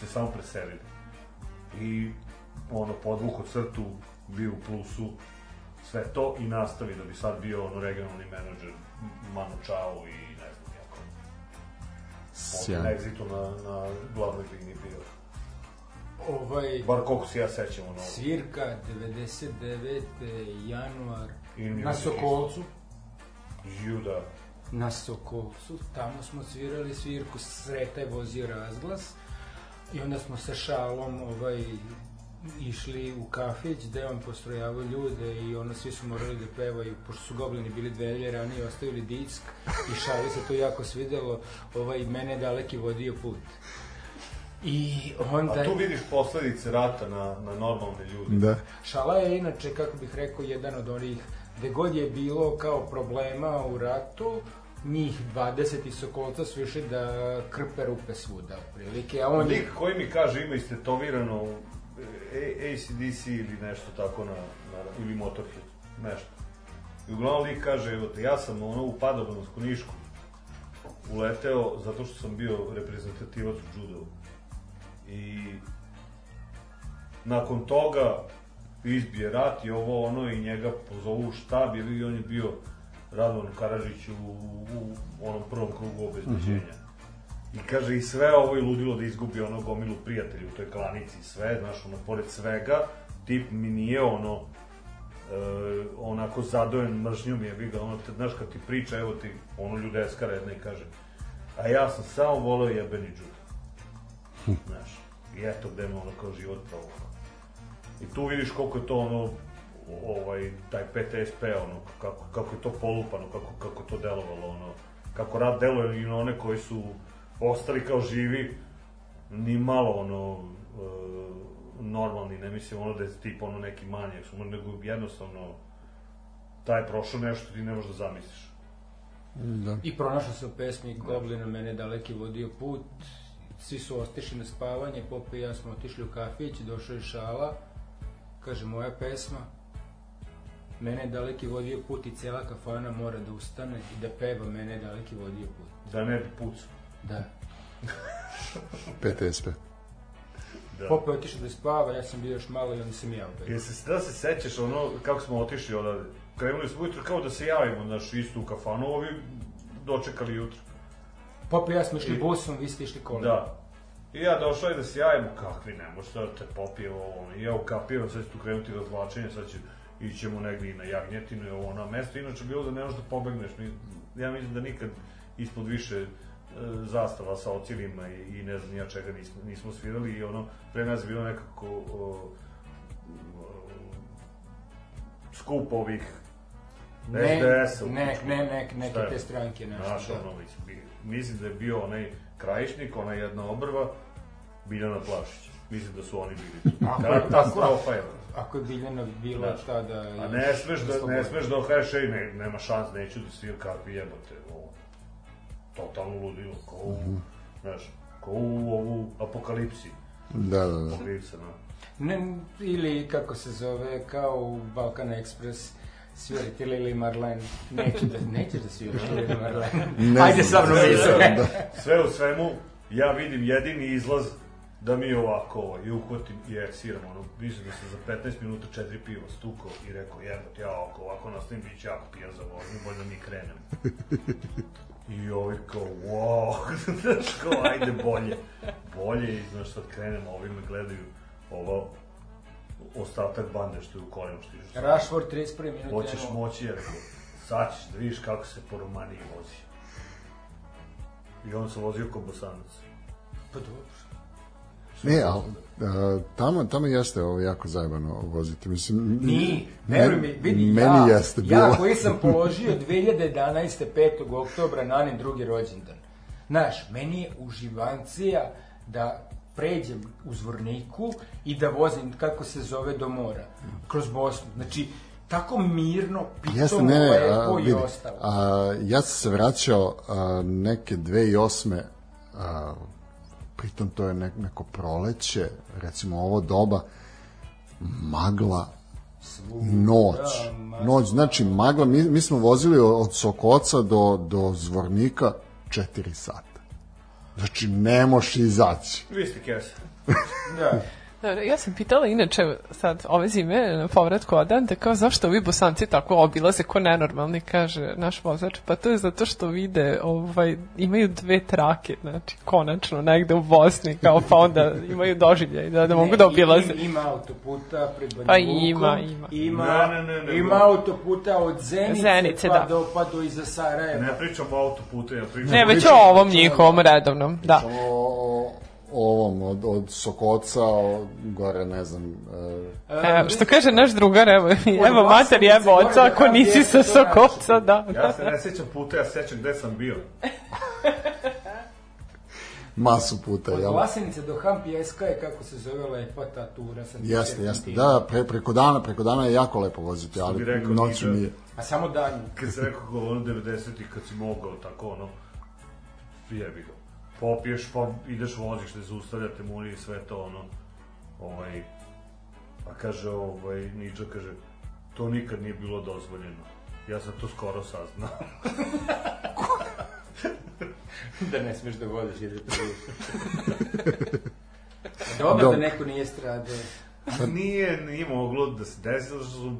se samo preselili. I ono, podvuko crtu, bio u plusu, sve to i nastavi da bi sad bio ono regionalni menadžer Manu Čao i ne znam. On je na Sjajno. egzitu na, na glavnoj liniji bio. Ovaj, Bar koliko se ja sećam ono. svirka 99. januar na Sokolcu. Juda. Na Sokolcu, tamo smo svirali svirku, Sreta je vozio razglas i onda smo sa šalom ovaj, išli u kafić gde on postrojavao ljude i ono svi su morali da pevaju, pošto su goblini bili dve nedelje ranije ostavili disk i šali se to jako svidelo, ovaj, mene je daleki vodio put. I onda... A tu vidiš posledice rata na, na normalne ljude. Da. Šala je inače, kako bih rekao, jedan od onih, gde god je bilo kao problema u ratu, njih 20 iz Sokolca su išli da krpe rupe svuda, otprilike, a on. Lik koji mi kaže ima istetovirano ACDC ili nešto tako na, na ili Motorhead, nešto. I uglavnom lik kaže, evo te, ja sam ono u padobransku nišku uleteo zato što sam bio reprezentativac u judovu. I nakon toga izbije rat i ovo ono i njega pozovu u štab ili on je bio Radovan Karadžić u, u, onom prvom krugu obezbeđenja. I kaže, i sve ovo je ludilo da izgubi ono gomilu prijatelja u toj klanici i sve, znaš, ono, pored svega, tip mi nije ono, e, onako zadojen mržnjom je ga, ono, te, znaš, kad ti priča, evo ti, ono ljudeska redna i kaže, a ja sam samo voleo jebeni džud. [LAUGHS] Znaš, i eto gde me ono kao život provokao. I tu vidiš koliko je to ono, ovaj, taj PTSP, ono, kako, kako je to polupano, kako, kako to delovalo, ono, kako rad deluje i na one koji su ostali kao živi, ni malo, ono, e, normalni, ne mislim ono da je tip ono neki manijak, nego jednostavno taj je prošao nešto ti ne možeš da zamisliš. Da. I pronašao se u pesmi Goblina, mene daleki vodio put, svi su ostišli na spavanje, Pope i ja smo otišli u kafić, došao je šala, kaže moja pesma, mene je daleki vodio put i cela kafana mora da ustane i da peva mene je daleki vodio put. Da ne bi pucao. Da. [LAUGHS] PTSP. Da. Pope je otišao da spava, ja sam bio još malo i onda sam ja opet. Jesi, da se sećaš ono, kako smo otišli odavde? Krenuli smo ujutro kao da se javimo, znaš, isto u kafanu, ovi dočekali jutro. Pope i ja smo išli I- busom, vi ste išli kolom. Da. I ja došao i da se javimo, kakvi ne može da te popije ovo, ono. I ja ukapiram, sad će tu krenuti razvlačenje, sad će ićemo negdje i na jagnjetinu i ovo na mesto. Inače bilo da ne možeš da pobegneš. Ja mislim da nikad ispod više zastava sa ocilima i, i ne znam ja čega nismo, nismo svirali i ono, pre nas je bilo nekako o, o, skup ovih Ne, SDS-a. ne, ne, ne, neke te stranke, nešto, Znaš, da. ono, mislim, da je bio onaj krajišnik, ona jedna obrva, Biljana Plašić. Mislim da su oni bili. Ako je Katastrofa je. Ako je Biljana bila Znaš, tada... A ne smeš da, ne smeš da kažeš, ej, ne, nema šans, neću da sviram kakvi jebote. Totalno ludilo, kao u, znaš, kao u ovu apokalipsi. Da, da, da. Apokalipsa, no. Ne, ili kako se zove, kao u Balkan Express, svirati Lili Marlen. Neću da, nećeš da sviraš Lili Marlen. [LAUGHS] Ne Ajde sa mnom da, izve. da. Sve u svemu, ja vidim jedini izlaz da mi ovako ovo, i uhvatim i eksiram, ono, mislim da sam za 15 minuta četiri piva stukao i rekao, jebate, ja ako ovako nastavim, bit ću jako pijan za vožnju, bolje da mi krenem. [LAUGHS] I ovi kao, wow, [LAUGHS] znaš, kao, ajde, bolje, bolje, i znaš, sad krenem, ovi me gledaju, ovo, ostatak bande što je u kolima stižu. Rashford 31 minut. Hoćeš moći, je rekao, sad ćeš da vidiš kako se po Romaniji vozi. I on se vozio ko bosanac. Pa dobro. Ne, ali uh, tamo, tamo jeste ovo jako zajebano voziti. Mislim, Ni, veruj mi, vidi, meni ja, jeste bilo. ja koji sam [LAUGHS] položio 2011. 5. oktobra na nen drugi rođendan. Znaš, meni je uživancija da pređem u Zvorniku i da vozim, kako se zove, do mora, kroz Bosnu. Znači, tako mirno, Jeste, pitomo, ne, ne, a, lepo i vidi, ostalo. a, ja sam se vraćao a, neke 2008. A, pritom to je ne, neko proleće, recimo ovo doba, magla, noć, Da, noć, znači magla, mi, mi smo vozili od Sokoca do, do Zvornika 4 sata. Znači, ne moš izaći. Vi ste kesa. [LAUGHS] Da. Dobro, ja sam pitala inače sad ove zime na povratku odande kao zašto ovi bosanci tako obilaze ko nenormalni kaže naš vozač pa to je zato što vide ovaj imaju dve trake znači konačno negde u Bosni kao pa onda imaju doživljaj da, da mogu Ne, da obilaze Ima, ima autoputa pred Banja Pa ima, ima. Ima, Ne, ne, ne, ne, ima autoputa od Zenice, Zenice, pa, da. do, pa do iza Sarajeva. Ne pričam o autoputu, ja pričam ne o već o ovom njihovom redovnom da o ovom, od, od Sokoca, o, gore, ne znam, e, Evo, što kaže naš drugar, evo, evo mater gore oca, ako tam nisi sa se to Sokovca, da. Ja se ne [LAUGHS] sećam puta, ja se sećam gde sam bio. [LAUGHS] masu puta, Od jel? Vlasenice do Hampijeska je, kako se zove, lepa ta tura. Sa Jeste, jeste. Da, pre, preko dana, preko dana je jako lepo voziti, ali rekao, noću nije. A samo danju. [LAUGHS] Kad se rekao kao ono 90-ih, kad si mogao tako ono, jebi ga. Popiješ, pa ideš voziš, ne zaustavljate muri i sve to ono, ovaj, a kaže, ovaj, Niđa kaže, to nikad nije bilo dozvoljeno. Ja sam to skoro saznao. [LAUGHS] da ne smeš da voziš jer je previše. [LAUGHS] Dobro da neko nije stradao. nije, nije moglo da se desi, zato što su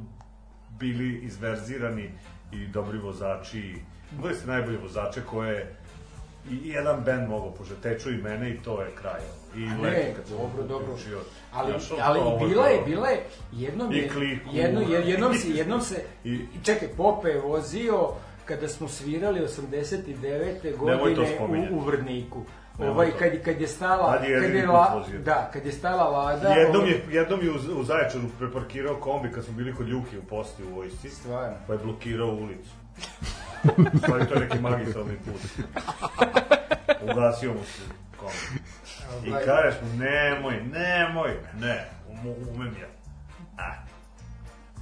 bili izverzirani i dobri vozači. Bili ste najbolji vozače koje i i jedan bend mogao, pošto teču i mene i to je kraj. I A ne, kad dobro, dobro. uključio. Ali, ono, ali ovo bila je, bila je, jednom I je, kliku. jedno, je- jednom se, jednom se, I- [LAUGHS] i, čekaj, Pope je vozio kada smo svirali 89. Nemoj to godine u, u Vrniku. Nemoj Ovaj, to. kad, kad je stala, Tad je kad je la, da, kad je stala Lada, Jednom ovaj, je, jednom je u, u Zaječaru preparkirao kombi kad smo bili kod Ljuki u posti u vojsci, stvarno. pa je blokirao ulicu. [LAUGHS] Stvari, to je neki magistralni put. Ugasio mu se. I Ovaj, kažeš mu, nemoj, nemoj, ne, umem ja. A,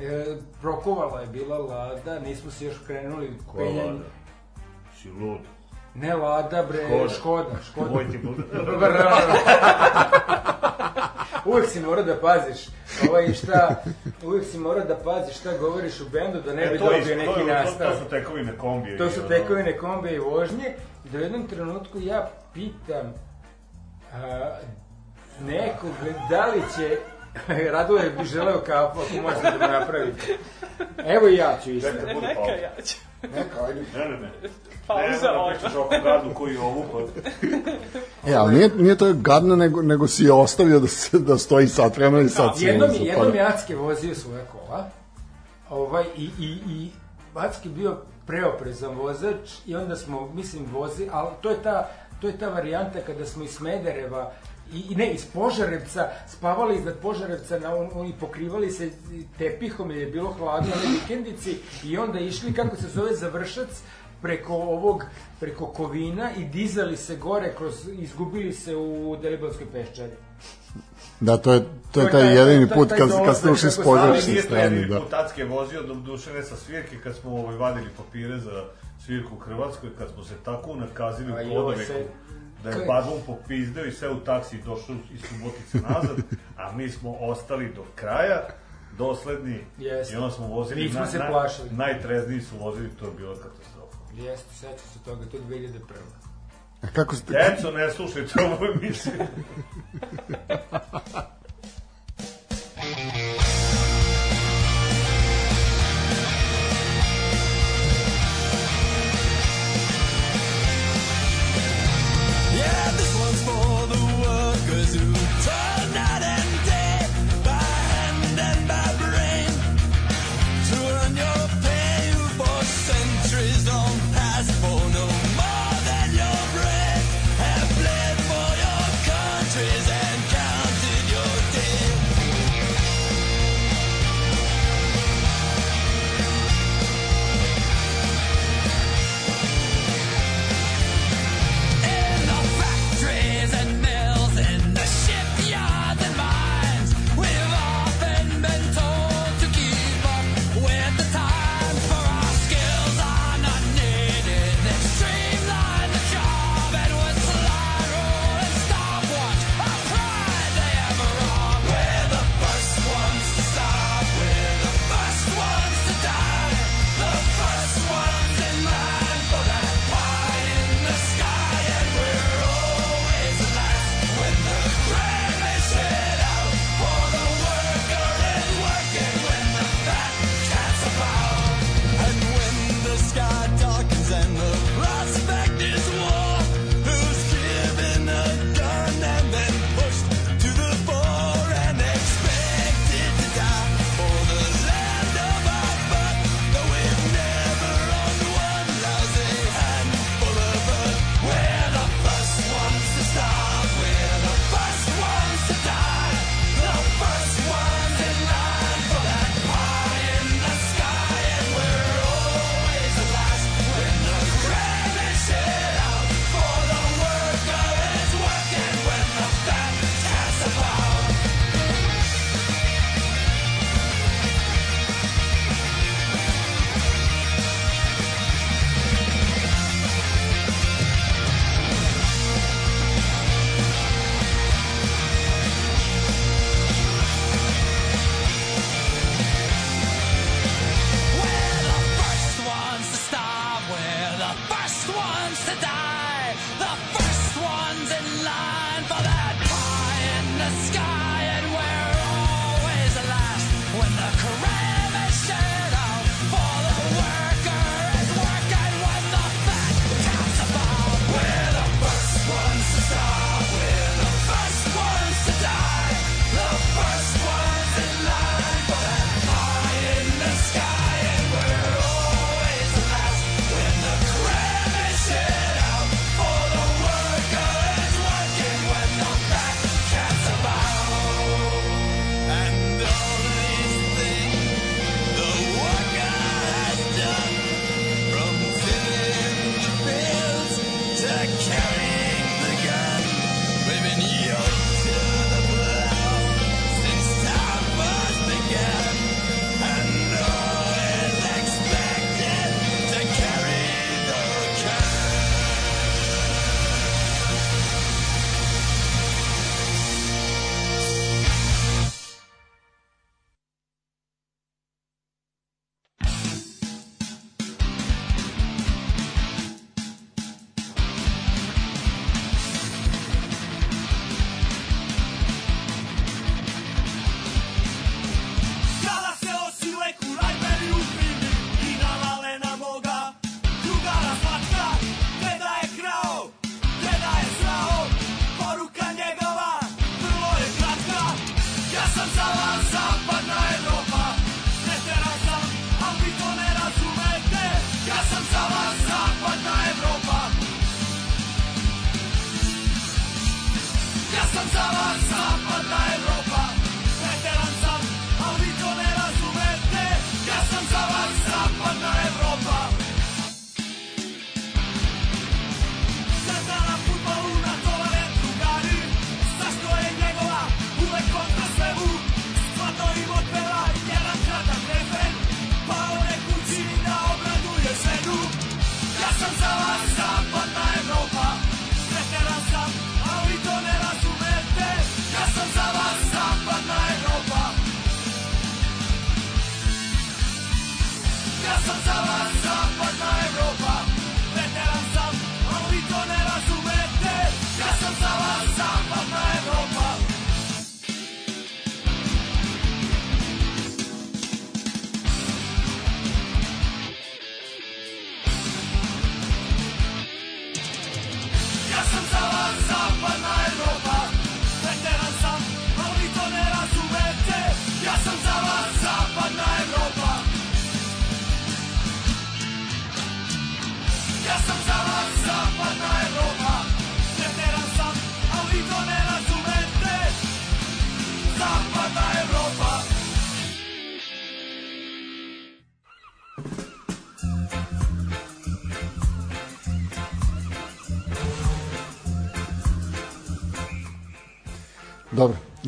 E, prokovala je bila lada, nismo se još krenuli ko penjanje. lada? Si lud. Ne lada, bre, Škoda. Škoda, Škoda. Moj ti bude. Uvijek si mora da paziš ovaj šta, uvijek si mora da paziš šta govoriš u bendu da ne bi E, dobio to, neki to, nastav. to su tekovine kombije. To su tekovine kombe i vožnje. I da u jednom trenutku ja pitam a, nekog da li će [LAUGHS] Raduje bi želeo kafu ako možete da mu napravite. Evo i ja ću isto. Bude Neka pauza. ja ću. Neka, ajde. Ne, ne, ne. Pauza odmah. koji je ovu, pa... E, ali nije, nije to gadno, nego, nego si je ostavio da, se, da stoji sat vremena i sad si Jednom, uzeo, jednom pa- je Acke vozio svoje kola. Ovaj, i, i, i Acke bio preoprezan vozač i onda smo, mislim, vozi, ali to je ta, to je ta varijanta kada smo iz Smedereva i, i ne, iz Požarevca, spavali iznad Požarevca na, on, i pokrivali se tepihom jer je bilo hladno na vikendici i onda išli, kako se zove, završac, preko ovog, preko Kovina i dizali se gore, kroz, izgubili se u Delibanskoj peščari. Da, to je, to To je taj taj- jedini taj- put taj kad, kad ste ušli s to strane, da. Tacke vozio, do duše ne sa svirke, kad smo ovaj, vadili papire za svirku u Hrvatskoj, kad smo se tako unakazili A u Podoveku, se- da je Badlom popizdeo i sve u taksi i došao iz Subotice nazad, a mi smo ostali do kraja, dosledni, Jeste. i onda smo vozili, Nismo se naj- plašili. najtrezniji su vozili, to je bila katastrofa. Jeste, sećam se toga, to je 2001. A kako ste... Djeco, ne slušajte ovu emisiju. [LAUGHS]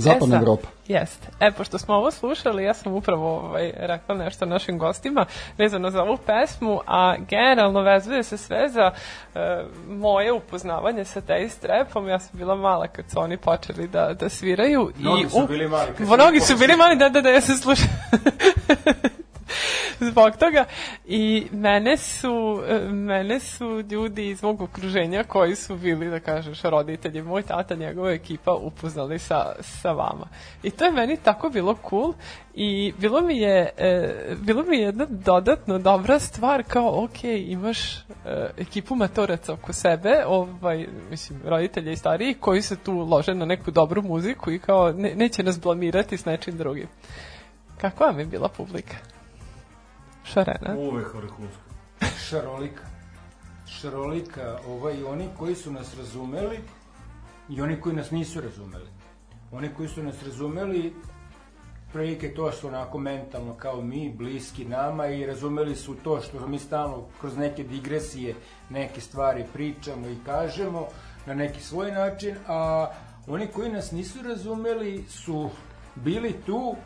zapadna E sad, Evropa. Jeste. E, pošto smo ovo slušali, ja sam upravo ovaj, rekla nešto našim gostima vezano za ovu pesmu, a generalno vezuje se sve za e, moje upoznavanje sa taste rapom. Ja sam bila mala kad su oni počeli da, da sviraju. Mnogi i su u- bili mali kad su Mnogi su bili mali, da, da, da, ja se slušam. [LAUGHS] [LAUGHS] zbog toga. I mene su e, mene su ljudi iz mog okruženja koji su bili da kažeš roditelji moj tata njegova ekipa upoznali sa, sa vama. I to je meni tako bilo cool i bilo mi je e, bilo mi je jedna dodatno dobra stvar kao ok imaš e, ekipu matoraca oko sebe ovaj mislim roditelji i stariji koji se tu lože na neku dobru muziku i kao ne, neće nas blamirati s nečim drugim. Kakva vam je bila publika? Šarena? Uvek vrhunsko. šarolika. Šarolika, ovaj, oni koji su nas razumeli i oni koji nas nisu razumeli. Oni koji su nas razumeli, prilike to što onako mentalno kao mi, bliski nama i razumeli su to što mi stalno kroz neke digresije neke stvari pričamo i kažemo na neki svoj način, a oni koji nas nisu razumeli su bili tu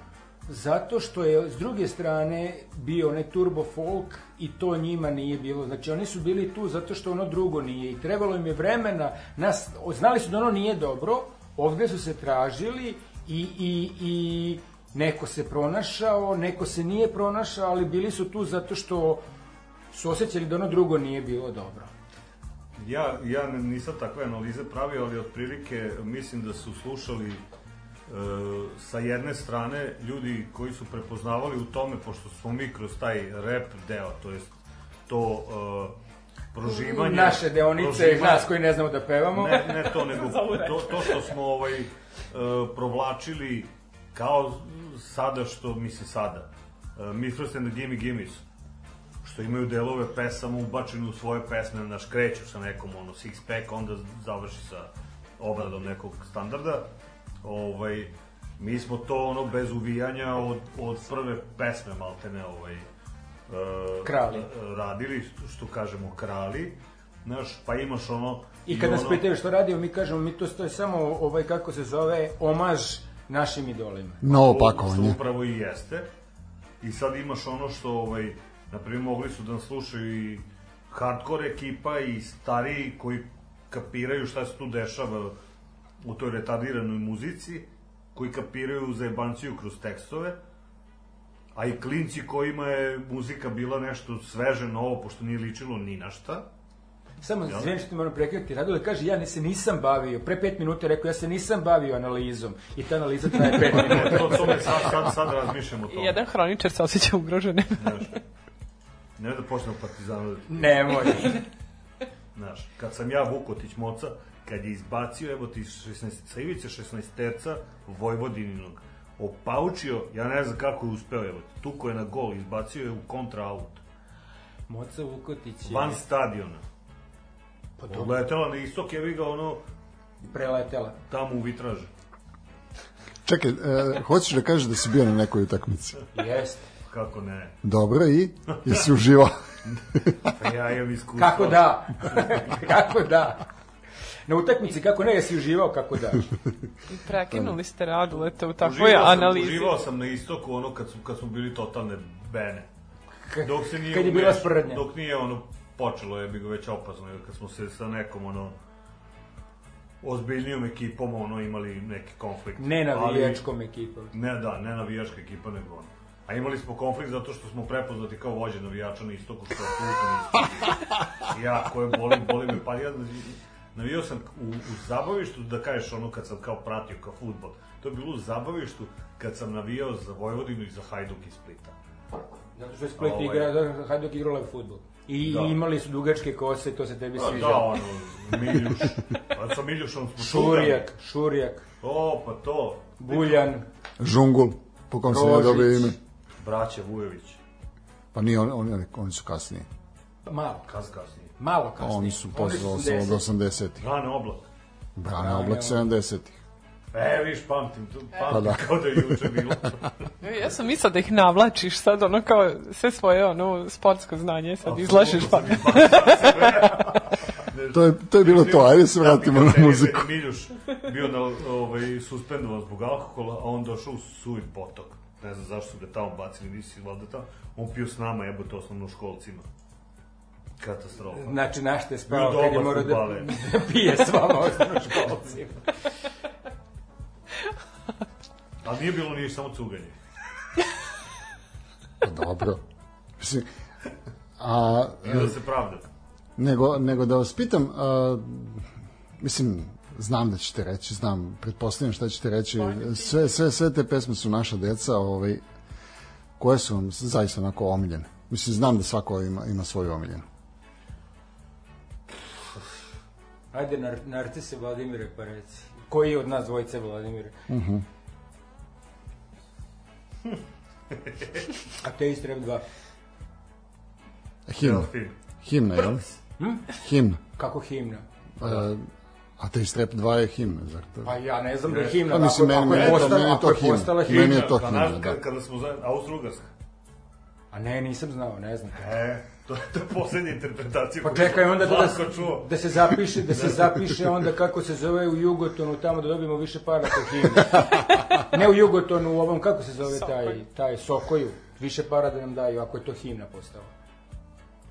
zato što je s druge strane bio onaj turbo folk i to njima nije bilo. Znači oni su bili tu zato što ono drugo nije i trebalo im je vremena, nas, znali su da ono nije dobro, ovde su se tražili i, i, i neko se pronašao, neko se nije pronašao, ali bili su tu zato što su osjećali da ono drugo nije bilo dobro. Ja, ja ne- nisam takve analize pravio, ali otprilike mislim da su slušali sa jedne strane ljudi koji su prepoznavali u tome, pošto smo mi kroz taj rap deo, to jest to e, proživanje... Naše deonice, proživanje- nas koji ne znamo da pevamo. Ne, ne to, nego [LAUGHS] to, to što smo ovaj, e, provlačili kao sada što, mislim sada, e, Mithras and the Gimme Gimmes, što imaju delove pesama ubačene u svoje pesme, naš kreću sa nekom ono six pack, onda završi sa obradom nekog standarda. Ovaj, mi smo to ono bez uvijanja od, od prve pesme maltene ovaj, e, Krali. radili, što, što kažemo krali. Znaš, pa imaš ono... I kad nas ono- pitaju što radimo, mi kažemo, mi to stoje samo, ovaj, kako se zove, omaž našim idolima. Novo pakovanje. Što upravo i jeste. I sad imaš ono što, ovaj, na primjer, mogli su da nas slušaju i hardcore ekipa i stariji koji kapiraju šta se tu dešava u toj retardiranoj muzici, koji kapiraju zajebanciju kroz tekstove, a i klinci kojima je muzika bila nešto sveže, novo, pošto nije ličilo ni na šta. Samo, Jel? izvijem što te moram prekinuti, Radule kaže, ja ne se nisam bavio, pre pet minuta je rekao, ja se nisam bavio analizom. I ta analiza traje pet [LAUGHS] minuta. to, to me sad, sad, sad razmišljam o tome. Jedan hroničar se osjeća ugroženim. [LAUGHS] Znaš, ne da počnemo partizanu. Nemoj. Znaš, kad sam ja Vukotić Moca, kad je izbacio, evo ti 16, sa ivice 16 terca Vojvodininog opaučio, ja ne znam kako je uspeo, evo, tuko je na gol, izbacio je u kontra aut, Moca Vukotić je van stadiona. pa dobro, Odletela na istok, je ga ono, preletela. tamo u vitražu. Čekaj, e, hoćeš da kažeš da si bio na nekoj utakmici? Jeste. Kako ne? Dobro, i? Jesi [LAUGHS] uživao? Pa ja imam iskustvo. Kako da? [LAUGHS] kako da? Na utakmici kako ne, jesi uživao kako da? Prekinuli ste Raduleta u takvoj Uživao sam, analizi. uživao sam na istoku ono kad, su, kad smo bili totalne bene. Dok se nije Kad je bila sprdnja. Dok nije ono počelo je bi ga već opasno, jer kad smo se sa nekom ono ozbiljnijom ekipom ono imali neki konflikt. Ne Ali- navijačkom ekipom. Ne, da, ne navijačka ekipa, nego ono. A imali smo konflikt zato što smo prepoznati kao vođe navijača na istoku, što apsolutno nismo. [LAUGHS] Ja, koje boli, boli me, pa ja navijao sam u, u zabavištu, da kažeš ono kad sam kao pratio kao futbol. To je bilo u zabavištu kad sam navijao za Vojvodinu i za Hajduk iz Splita. Zato što je Split Ovaj. igra, Hajduk igrala u futbol. I Da. imali su dugačke kose, to se tebi Da, sviđa. da, ono, Miljuš. Pa sa Miljušom smo Šurjak, Šurjak, O, pa to. Buljan, Žungul, po kom sam ja Rožić. dobio ime. Braća Vujović. Pa nije, oni, oni, oni su kasnije. malo, Kas kasnije. Malo kasnije. Oni su posle od 80-ih. Rane oblak. Brane oblak 70-ih. E, viš, pamtim, tu, Pa pamtim da. [LAUGHS] kao da je juče bilo. E, Ja sam mislila da ih navlačiš sad, ono kao sve svoje ono sportsko znanje sad izlažeš pa. [LAUGHS] To je, to je bilo to, ajde se vratimo na muziku. Miljuš bio na, ovaj, suspendovan zbog alkohola, a on došao u suj potok. Ne znam zašto su ga tamo bacili, nisi valjda tamo. On pio s nama, jebote, osnovno školcima. Katastrofa. Znači, našte je spao kad je morao da, [LAUGHS] pije s vama osnovno školcima. Ali nije bilo ni samo cuganje. Pa dobro. Mislim, a, I da se pravda. nego, nego da vas pitam, a, mislim, znam da ćete reći, znam, pretpostavljam šta ćete reći, sve, sve, sve te pesme su naša deca, ovaj, koje su vam zaista onako omiljene. Mislim, znam da svako ima, ima svoju omiljenu. Ajde, nar, narcise Vladimire, pa reci. Koji je od nas dvojice Vladimire? Mhm. [LAUGHS] A te istreb dva. Himna. Delfin. Himna, jel? [LAUGHS] Hm? Himna. Kako himna? E, a te strep 2 je himna, zar to? Pa ja ne znam da je himna. Pa mislim, ako, meni- ako je meni je to- postala, meni je to ako je himna. postala Meni himna. je to Pa, himna, znaš, da. kad- Kada smo za Austro-Ugarska. A ne, nisam znao, ne znam. E, to je to je poslednja interpretacija. Pa čekaj onda da, čuo. da se zapiše, da se zapiše onda kako se zove u Jugotonu, tamo da dobijemo više para po himnu. Ne u Jugotonu, u ovom, kako se zove taj, taj Sokoju. Više para da nam daju, ako je to himna postala.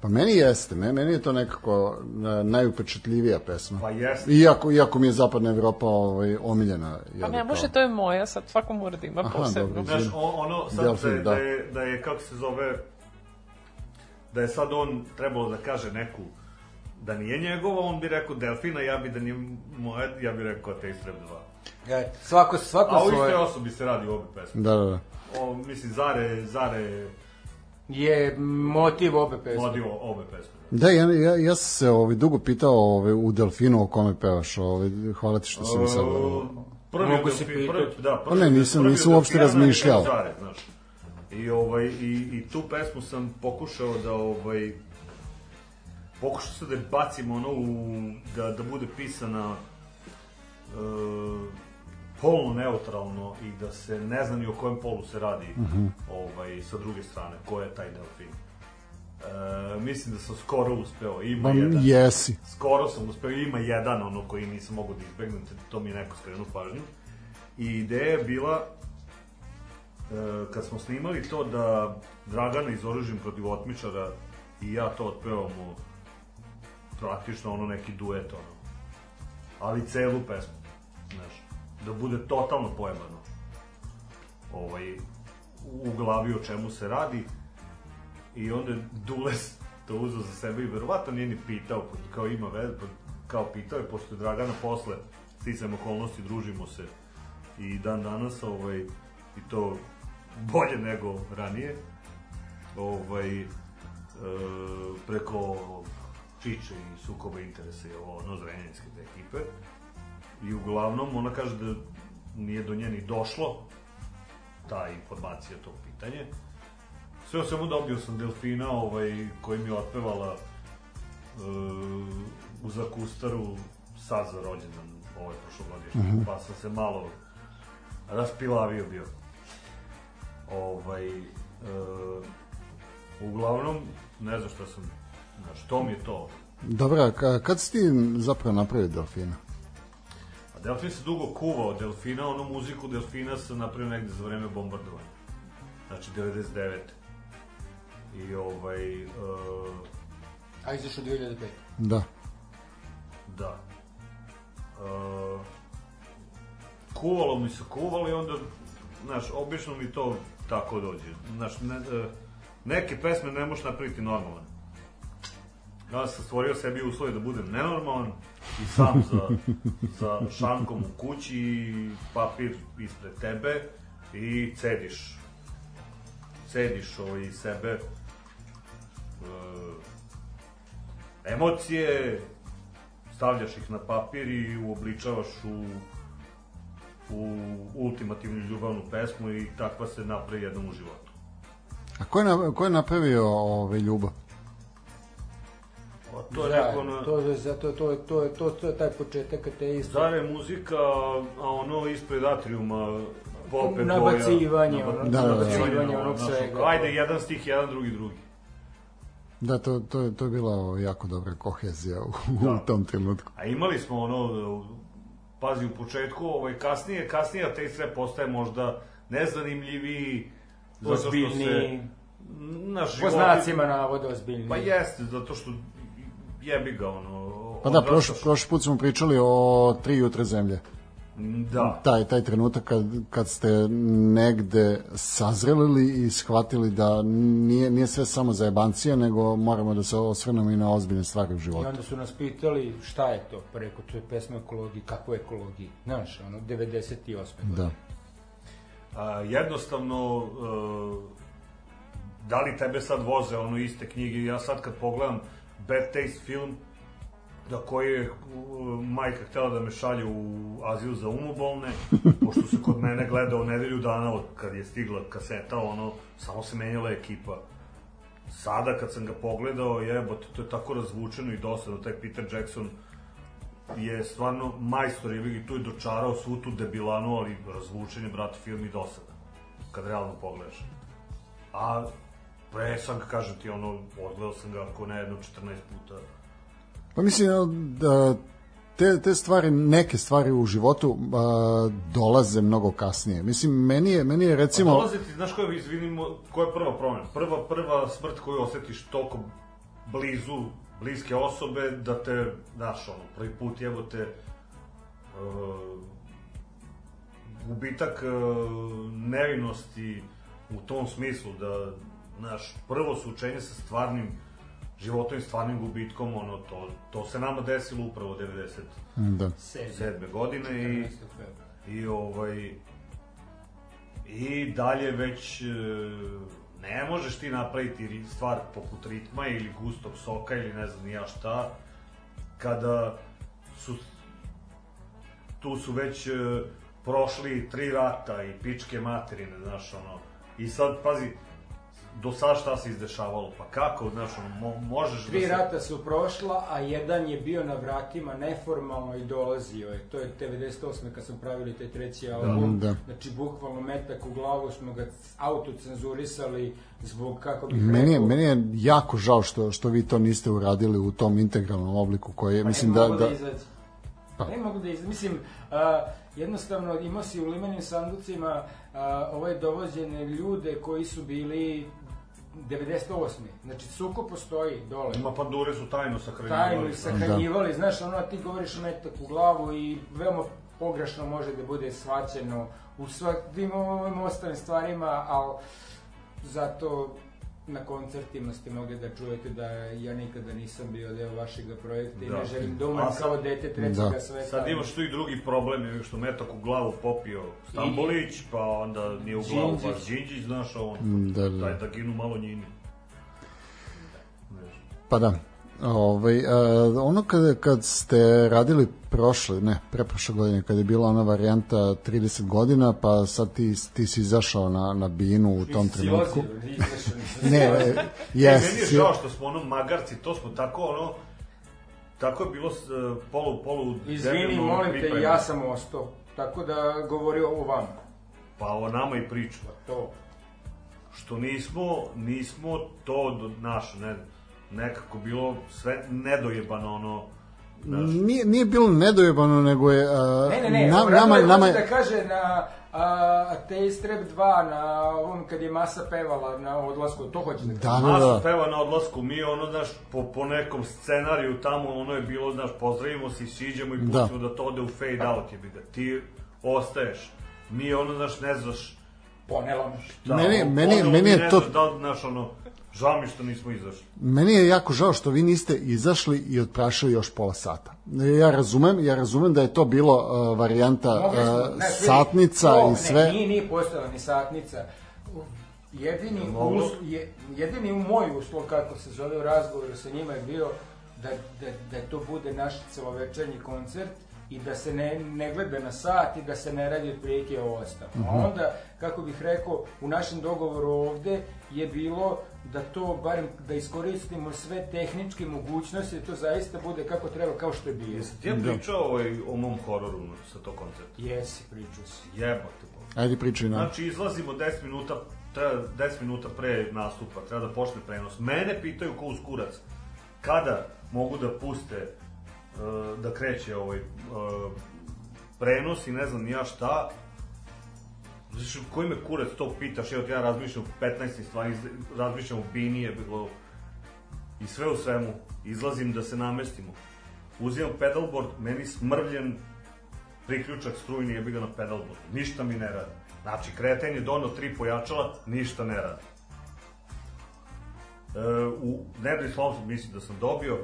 Pa meni jeste, me- meni je to nekako e, najupečatljivija pesma. Pa jeste. Iako, iako mi je zapadna Evropa ovaj, omiljena. Pa ne može, to je moja, sad svako mora da ima Aha, posebno. dobro. Znaš, on- ono sad Delfin, da, je, da. da. je, da je, kako se zove, da je sad on trebalo da kaže neku da nije njegova, on bi rekao Delfina, ja bi da nije moja, ja bi rekao Taste Rap 2. E, svako, svako A o istoj svoje osobi se radi u obe pesme. Da, da, da. O, mislim, Zare, Zare je motiv obe pesme. vodio obe pesme. Da, ja, ja, ja sam se ovaj, dugo pitao ovaj, u Delfinu o kome pevaš. Ovaj, hvala ti što si mi sad... Prvi Mogu Delfin- se prvi, pitati. da, Pa prvi, ne, nisam- prvi nisam uopšte razmišljao. Zare, znaš. I, ovaj, i, I tu pesmu sam pokušao da ovaj, pokušao sam da je bacim ono u, da, da bude pisana e, polno neutralno i da se ne zna ni o kojem polu se radi ovaj, sa druge strane, ko je taj delfin. E, mislim da sam skoro uspeo, ima Pa, jedan jesi. skoro sam uspeo, ima jedan ono koji nisam mogao da izbegnem, to mi je neko skrenuo pažnju. I ideja je bila, kad smo snimali to da Dragana iz Oružjem protiv otmičara i ja to otpevamo praktično ono neki duet ono. Ali celu pesmu, znaš, da bude totalno pojebano. Ovaj, u glavi o čemu se radi i onda Dules to uzeo za sebe i verovatno nije ni pitao, kao ima veze, pa kao pitao je, pošto je Dragana posle sticam okolnosti, družimo se i dan danas, ovaj, i to bolje nego ranije, ovaj, e, preko Čiče i sukoba interesa i ovo, ono, zrenjanjske te ekipe. I uglavnom, ona kaže da nije do nje ni došlo, ta informacija, to pitanje. Sve o svemu dobio sam Delfina, ovaj, koji mi je otpevala uh, u Zakustaru sad za rođendan ovaj prošlogodišnji, mm -hmm. pa sam se malo raspilavio bio. Ovaj, uh, uglavnom, ne znam šta sam, znaš, to mi je to. Dobro, a ka- kad si ti zapravo napravio Delfina? A Delfin se dugo kuvao, Delfina, onu muziku Delfina sam napravio negde za vreme bombardovanja. Znači, 99. I ovaj, uh, A izašao 2005. Da. Da. Uh, kuvalo mi se kuvalo i onda, znaš, obično mi to tako dođe. Znaš, ne, uh, neke pesme ne možeš napraviti normalan. Ja sam stvorio sebi uslove da budem nenormalan i sam za, za šankom u kući i papir ispred tebe i cediš. Cediš ovaj sebe uh, emocije, stavljaš ih na papir i uobličavaš u u ultimativnu ljubavnu pesmu i takva se napravi jednom u životu. A ko je, na, ko je napravio ove, ljubav? A to je neko na... To je zato to je to je to, to je taj početak ateista. Zare muzika, a ono ispred atriuma pope Nabacivanje, boja. ono, Da, da, da. nabacivanje onog svega. Ajde, jedan stih, jedan, drugi, drugi. Da, to, to, je, to je bila jako dobra kohezija u, Da. u tom trenutku. A imali smo ono, pazi, u početku, ovaj, kasnije, kasnije te sve postaje možda nezanimljiviji, zato što se, naš Po život... znacima navoda ozbiljni. Pa jeste, zato što jebi ga, ono... Pa da, prošli, prošli put smo pričali o tri jutre zemlje. Da, Taj, taj trenutak kad, kad ste negde sazrelili i shvatili da nije, nije sve samo za jebancije, nego moramo da se osvrnemo i na ozbiljne stvari u I životu. onda su nas pitali šta je to, pa rekao, to je pesma ekologiji, je ekologiji, znaš, ono, 98. Da. a, jednostavno, e, da li tebe sad voze ono iste knjige, ja sad kad pogledam Bad Taste film, da koji je majka htela da me šalje u azil za umobolne, [LAUGHS] pošto se kod mene gleda u nedelju dana od kad je stigla kaseta, ono, samo se menjala ekipa. Sada kad sam ga pogledao, jebote, to je tako razvučeno i dosadno, taj Peter Jackson je stvarno majstor, je i tu je dočarao svu tu debilanu, ali razvučen je, brate, film i dosadan, kad realno pogledaš. A pre sam ga, kažem ti, ono, odgledao sam ga ako ne jedno 14 puta. Pa mislim da te, te stvari, neke stvari u životu a, dolaze mnogo kasnije. Mislim, meni je, meni je recimo... Pa dolaze ti, znaš koja, izvinimo, koja je prva promena? Prva, prva smrt koju osetiš toliko blizu, bliske osobe, da te, znaš, ono, prvi put jebote, uh, gubitak uh, nevinosti u tom smislu, da, znaš, prvo sučenje sa stvarnim životom i stvarnim gubitkom, ono, to, to se nama desilo upravo 97. Da. godine i 14. februara. i ovaj i dalje već e, ne možeš ti napraviti stvar poput ritma ili gustog soka ili ne znam ja šta kada su tu su već e, prošli tri rata i pičke materine, znaš, ono, i sad, pazi, do sad šta se izdešavalo, pa kako, znaš, ono, mo, možeš Tri da se... rata su prošla, a jedan je bio na vratima neformalno i dolazio je. To je 98. kad smo pravili taj treći album. Da. Znači, bukvalno metak u glavu smo ga autocenzurisali zbog, kako bih Meni je, rekao, meni je jako žao što, što vi to niste uradili u tom integralnom obliku koji je, mislim ne da... mogu da, da. Pa. Ne mogu da izađe. Mislim, a, jednostavno imao si u limenim sanducima a, ovaj dovođene ljude koji su bili 98. Znači, suko postoji dole. Ima pandure su tajno sahranjivali. tajno i sahranjivali, znaš, ono, ti govoriš metak u glavu i veoma pogrešno može da bude svaćeno u svakim ovim ostalim stvarima, ali zato na koncertima ste mogli da čujete da ja nikada nisam bio deo vašeg projekta i Da. ne želim da umrem kao dete trećeg Da. sveta. Sad imaš tu i drugi problem, je što metak u glavu popio Stambolić, pa onda nije u glavu Đinđić. baš Đinđić, znaš, a on, Da, da. daj da ginu malo njini. Pa da. Ovaj, a, ono kad, kad ste radili prošle, ne, preprošle godine, kad je bila ona varijanta 30 godina, pa sad ti, ti si izašao na, na binu u tom trenutku. Ne, e, Yes, jes, meni je žao što smo ono magarci, to smo tako ono, tako je bilo s, e, polu, polu Izvini, molim te, ja sam ostao. Tako da govori o vama. Pa o nama i priču. To. Što nismo, nismo to do, naš, ne, nekako bilo sve nedojebano ono, znaš, Nije, nije bilo nedojebano, nego je... A, Ne, ne, ne, na- nama, nama, nama, da kaže na a, Taste Rap 2, na ovom kad je Masa pevala na odlasku, to hoće da kaže. Da, da, Masu da. peva na odlasku, mi ono, znaš, po, po nekom scenariju tamo, ono je bilo, znaš, pozdravimo se i siđemo i Da. pustimo da. to ode u fade out, jebi ga, ti ostaješ. Mi ono, znaš, ne znaš, Ponelo me. da, Meni- ono, meni- meni je ne to- znaš Da, znaš, ono, žao mi što nismo izašli. Meni je jako žao što vi niste izašli i odprašali još pola sata. Ja razumem, ja razumem da je to bilo uh, varijanta uh, ne, satnica to, i sve. Ne, nije, nije postojala ni satnica. Jedini, us, je, jedini moj uslov, kako se zove u razgovoru sa njima, je bio da, da, da to bude naš celovečernji koncert i da se ne, ne gleda na sat i da se ne radi otprilike o ostalo. A onda, kako bih rekao, u našem dogovoru ovde je bilo da to, barem da iskoristimo sve tehničke mogućnosti, da to zaista bude kako treba, kao što je bilo. Jesi ti ja pričao ovaj, o mom hororu sa tog koncerta? Jesi, pričao si. Jebote. Ajde pričaj nam. Znači, izlazimo 10 minuta, treba 10 minuta pre nastupa, treba da počne prenos. Mene pitaju ko uz kurac, kada mogu da puste, uh, da kreće ovaj uh, prenos i ne znam ja šta. Znači, koji me kurac to pitaš, evo ti ja razmišljam o 15 stvari, razmišljam o bini, je bilo i sve u svemu, izlazim da se namestimo. Uzimam pedalboard, meni smrvljen priključak strujni jebi ga na pedalboard. Ništa mi ne radi. Znači, kreten je donao tri pojačala, ništa ne radi. E, u Nedri Slomsu mislim da sam dobio,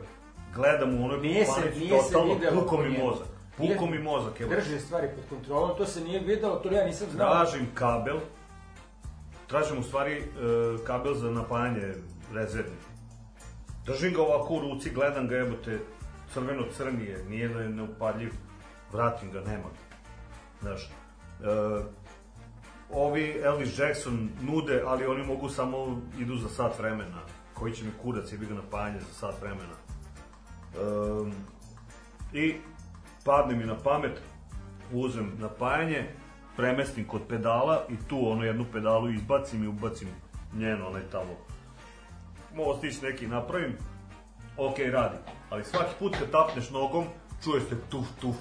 gledam u onoj Nije se, panici, nije se totalno puko mi mozak. Puko mi mozak, evo. Drži stvari pod kontrolom, to se nije videlo, to ja nisam znao. Tražim kabel, tražim u stvari e, kabel za napajanje rezervni. Držim ga ovako u ruci, gledam ga, jebote, crveno-crni je, nije ne, neupadljiv, vratim ga, nema ga. Znaš, e, ovi Elvis Jackson nude, ali oni mogu samo, idu za sat vremena. Koji će mi kurac, jebi ga napajanje za sat vremena. Um, I padne mi na pamet, uzem napajanje, premestim kod pedala i tu ono jednu pedalu izbacim i ubacim njeno onaj tamo. Mostić neki napravim, ok, radi. Ali svaki put kad tapneš nogom, čuje se tuf, tuf,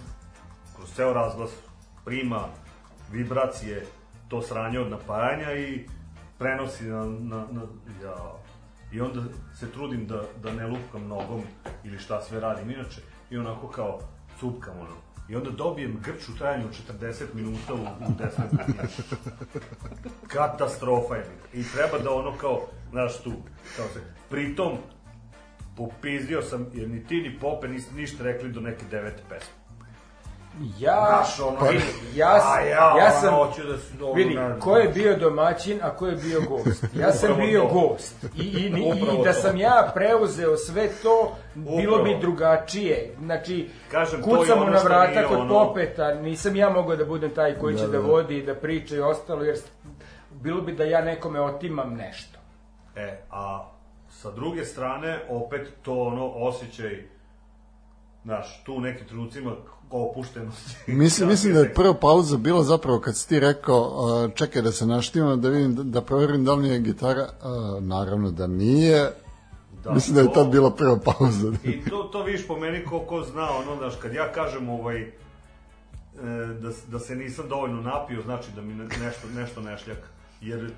kroz ceo razglas, prima vibracije, to sranje od napajanja i prenosi na, na, na ja. I onda se trudim da, da ne lupkam nogom ili šta sve radim inače. I onako kao cupkam ono. I onda dobijem grč u trajanju od 40 minuta u, u desnoj. Katastrofa je. I treba da ono kao, znaš tu, kao se, pritom, popizdio sam, jer ni ti ni Pope niste ništa rekli do neke devete pesme. Ja, Znaš, ono, vidi, ja, a ja, ja sam, ono, hoću da se- ono, vidi, ko je bio domaćin, a ko je bio gost. [LAUGHS] Ja sam Upravo bio to. gost. I, i, i, Upravo i da to. sam ja preuzeo sve to, bilo bi Upravo. drugačije. Znači, Kažem, kucamo ono na vrata kod ono- popeta, nisam ja mogao da budem taj koji će da, vodi i da priča i ostalo, jer bilo bi da ja nekome otimam nešto. E, a sa druge strane, opet to ono osjećaj, znaš, tu u nekim trenucima opuštenosti. Mislim, [LAUGHS] mislim da je prva pauza bila zapravo kad si ti rekao uh, čekaj da se naštimam, da vidim, da, da proverim da li je gitara. Uh, naravno da nije. Da, mislim da je to- tad bila prva pauza. I to, to vidiš po meni ko, ko zna, ono, znaš, kad ja kažem ovaj, e, da, da se nisam dovoljno napio, znači da mi ne, nešto, nešto ne šljaka. Jer, e,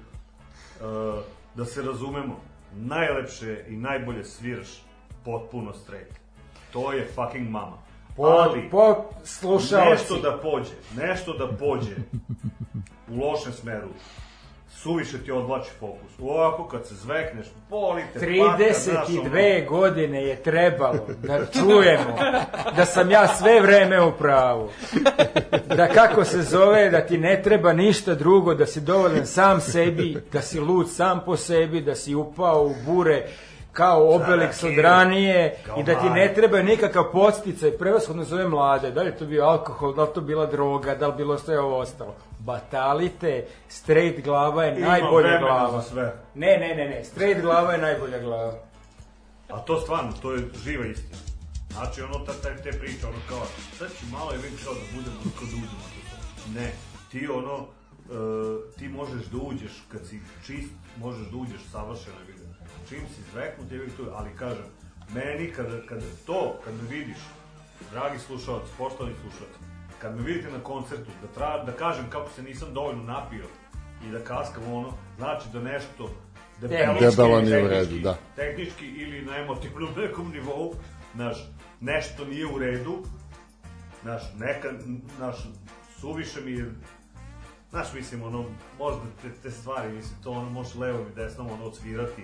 da se razumemo, najlepše i najbolje sviraš potpuno straight. To je fucking mama. Po, Ali, po slušaoci. nešto da pođe, nešto da pođe u lošem smeru, suviše ti odvlači fokus. Ovako kad se zvekneš, boli te patka, znaš, ono, 32 godine je trebalo da čujemo da sam ja sve vreme u pravu. Da kako se zove, da ti ne treba ništa drugo, da si dovoljan sam sebi, da si lud sam po sebi, da si upao u bure kao Obelix od ranije i da ti ne treba nikakav podsticaj, prevashodno za ove mlade, da li to bio alkohol, da li to bila droga, da li bilo sve ovo ostalo. Batalite, straight glava je Ima najbolja glava. sve. Ne, ne, ne, ne, straight glava je najbolja glava. A to stvarno, to je živa istina. Znači, ono, ta, ta, te priče, ono kao, sad ću malo i vidim kao da budemo kad uđemo. Ne, ti ono, e, ti možeš da uđeš, kad si čist, možeš da uđeš savršeno i. Čim si zveknut, je tu, ali kažem, meni kada, kada to, kad me vidiš, dragi slušalci, poštovani slušalci, kad me vidite na koncertu, da, tra, da kažem kako se nisam dovoljno napio i da kaskam ono, znači da nešto debelo, Debelo nije u redu, da. tehnički ili na emotivnom nekom nivou, znaš, nešto nije u redu, znaš, neka, znaš, suviše mi je, znaš, mislim, ono, možda te, te stvari, mislim, to ono, možeš levom i desnom, ono, odsvirati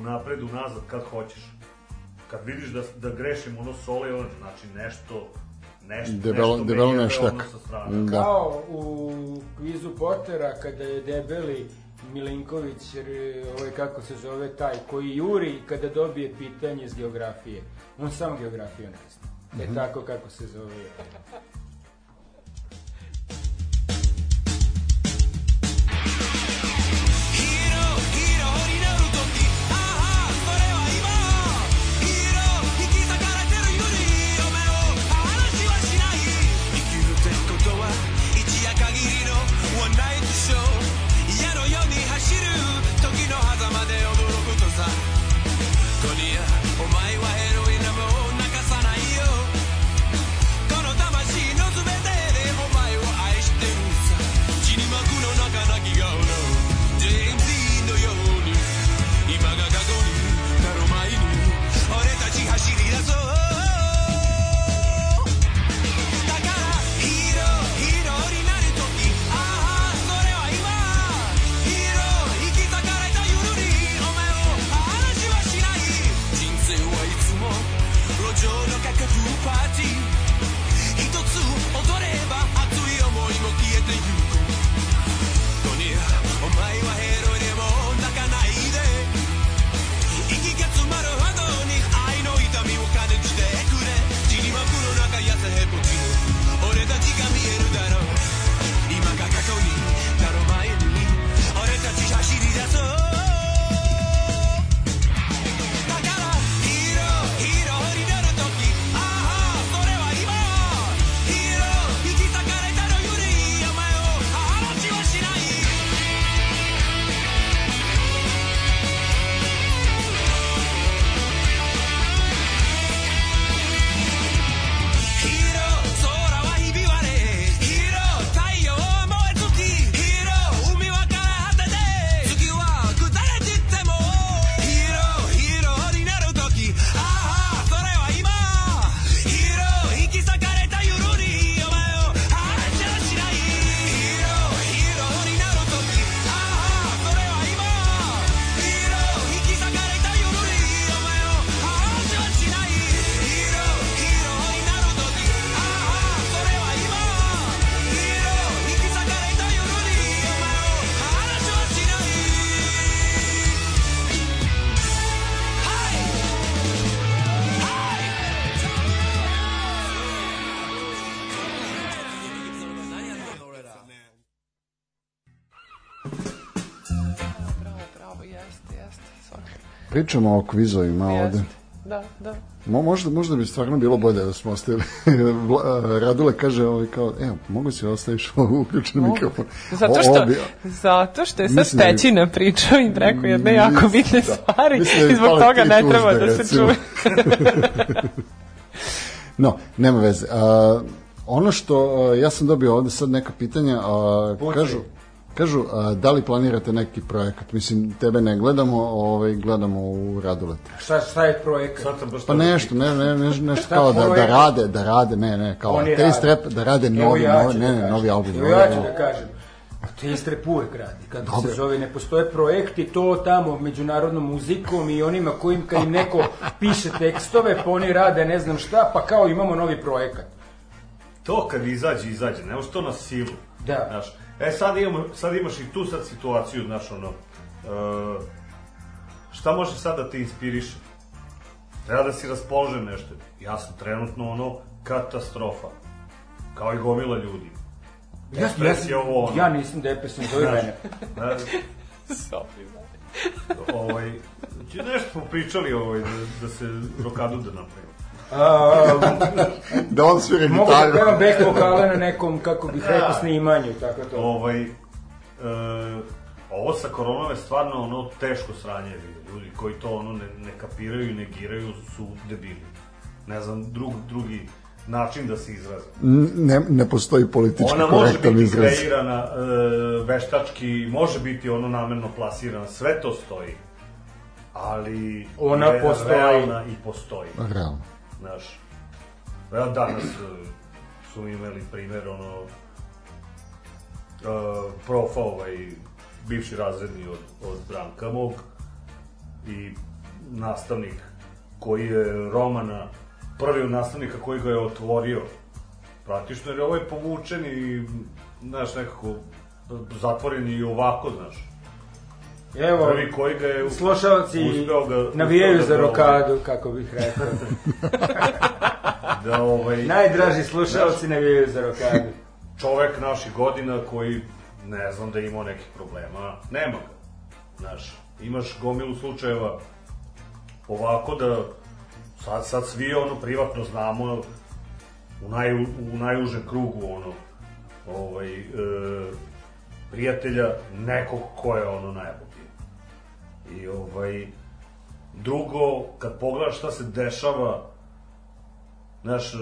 unapred, unazad, kad hoćeš. Kad vidiš da, da grešim, ono, sole, ono, znači, nešto, nešto, Debelo, nešto debelo nešto. strane. Da. Kao u kvizu Pottera kada je debeli Milinković, jer, ovaj kako se zove taj, koji juri kada dobije pitanje iz geografije. On sam geografiju ne zna. E tako kako se zove. Pričamo o kvizovima ovde. Jeste. Da, da. Mo, možda, možda bi stvarno bilo bolje da smo ostavili. [LAUGHS] Radule kaže ovaj kao, evo, mogu si ostaviš ovo uključen Mogu. mikrofon. Zato O- što, ovo bi- zato što je sad Mislim da bi- Pećina pričao i rekao jedne Mm, jako mislim, bitne da. stvari Mislim da i zbog toga ne treba da se recimo. čuje. [LAUGHS] No, nema veze. A, ono što, ja sam dobio ovde sad neka pitanja, a, Pucaj. kažu, kažu a, da li planirate neki projekat? Mislim, tebe ne gledamo, ovaj, gledamo u Raduletu. Šta, šta je projekat? Pa to nešto, ne, ne, ne, nešto kao da, da rade, da rade, ne, ne, kao Oni taste rade. rap, da rade Evo novi, ja novi, ne, da ne, novi album. Evo ja ću da kažem. A Taste uvek radi, kako se zove, ne postoje projekti, to tamo međunarodnom muzikom i onima kojim kad im neko [LAUGHS] piše tekstove, pa oni rade ne znam šta, pa kao imamo novi projekat. To kad izađe, izađe, ne to na silu. Da. Znaš, e sad, imamo, sad imaš i tu sad situaciju, znaš, ono, uh, šta može sad da te inspiriše? Treba da si raspoložen nešto. Ja sam trenutno ono katastrofa. Kao i gomila ljudi. Ja, ja, ovo, ono. ja nisam depresan, zove mene. Da, Sofi, ovaj, nešto smo pričali ovaj, da, da se rokadu da napravi. Da on svira mogu da gitaru. pevam back vokale na nekom, kako bih rekao, snimanju, tako to. Ovaj, e, ovo sa koronom je stvarno ono teško sranje. Ljudi koji to ono ne, ne kapiraju i negiraju su debili. Ne znam drug, drugi način da se izraze. Ne, ne postoji politički Ona može biti izraz. kreirana e, veštački, može biti ono namerno plasirana, sve to stoji. Ali Ona je postoji. realna i postoji. Realno. Znaš, evo danas e, su imali primer, ono, uh, profa, ovaj, bivši razredni od, od Branka mog i nastavnik koji je Romana, prvi od nastavnika koji ga je otvorio praktično, jer ovaj je povučen i, znaš, nekako zatvoren i ovako, znaš. Evo, Prvi koji ga je slušalci ga- navijaju za da rokadu, kako bih rekao. [LAUGHS] Da, ovaj, Najdraži slušalci navijaju za rokadu. čovek naših godina koji ne znam da je imao nekih problema, nema ga. Znaš, imaš gomilu slučajeva ovako da sad, sad svi ono privatno znamo u, naj, u najužem krugu ono ovaj, e, prijatelja nekog ko je ono najbolji. I ovaj, drugo, kad pogledaš šta se dešava, znaš, e,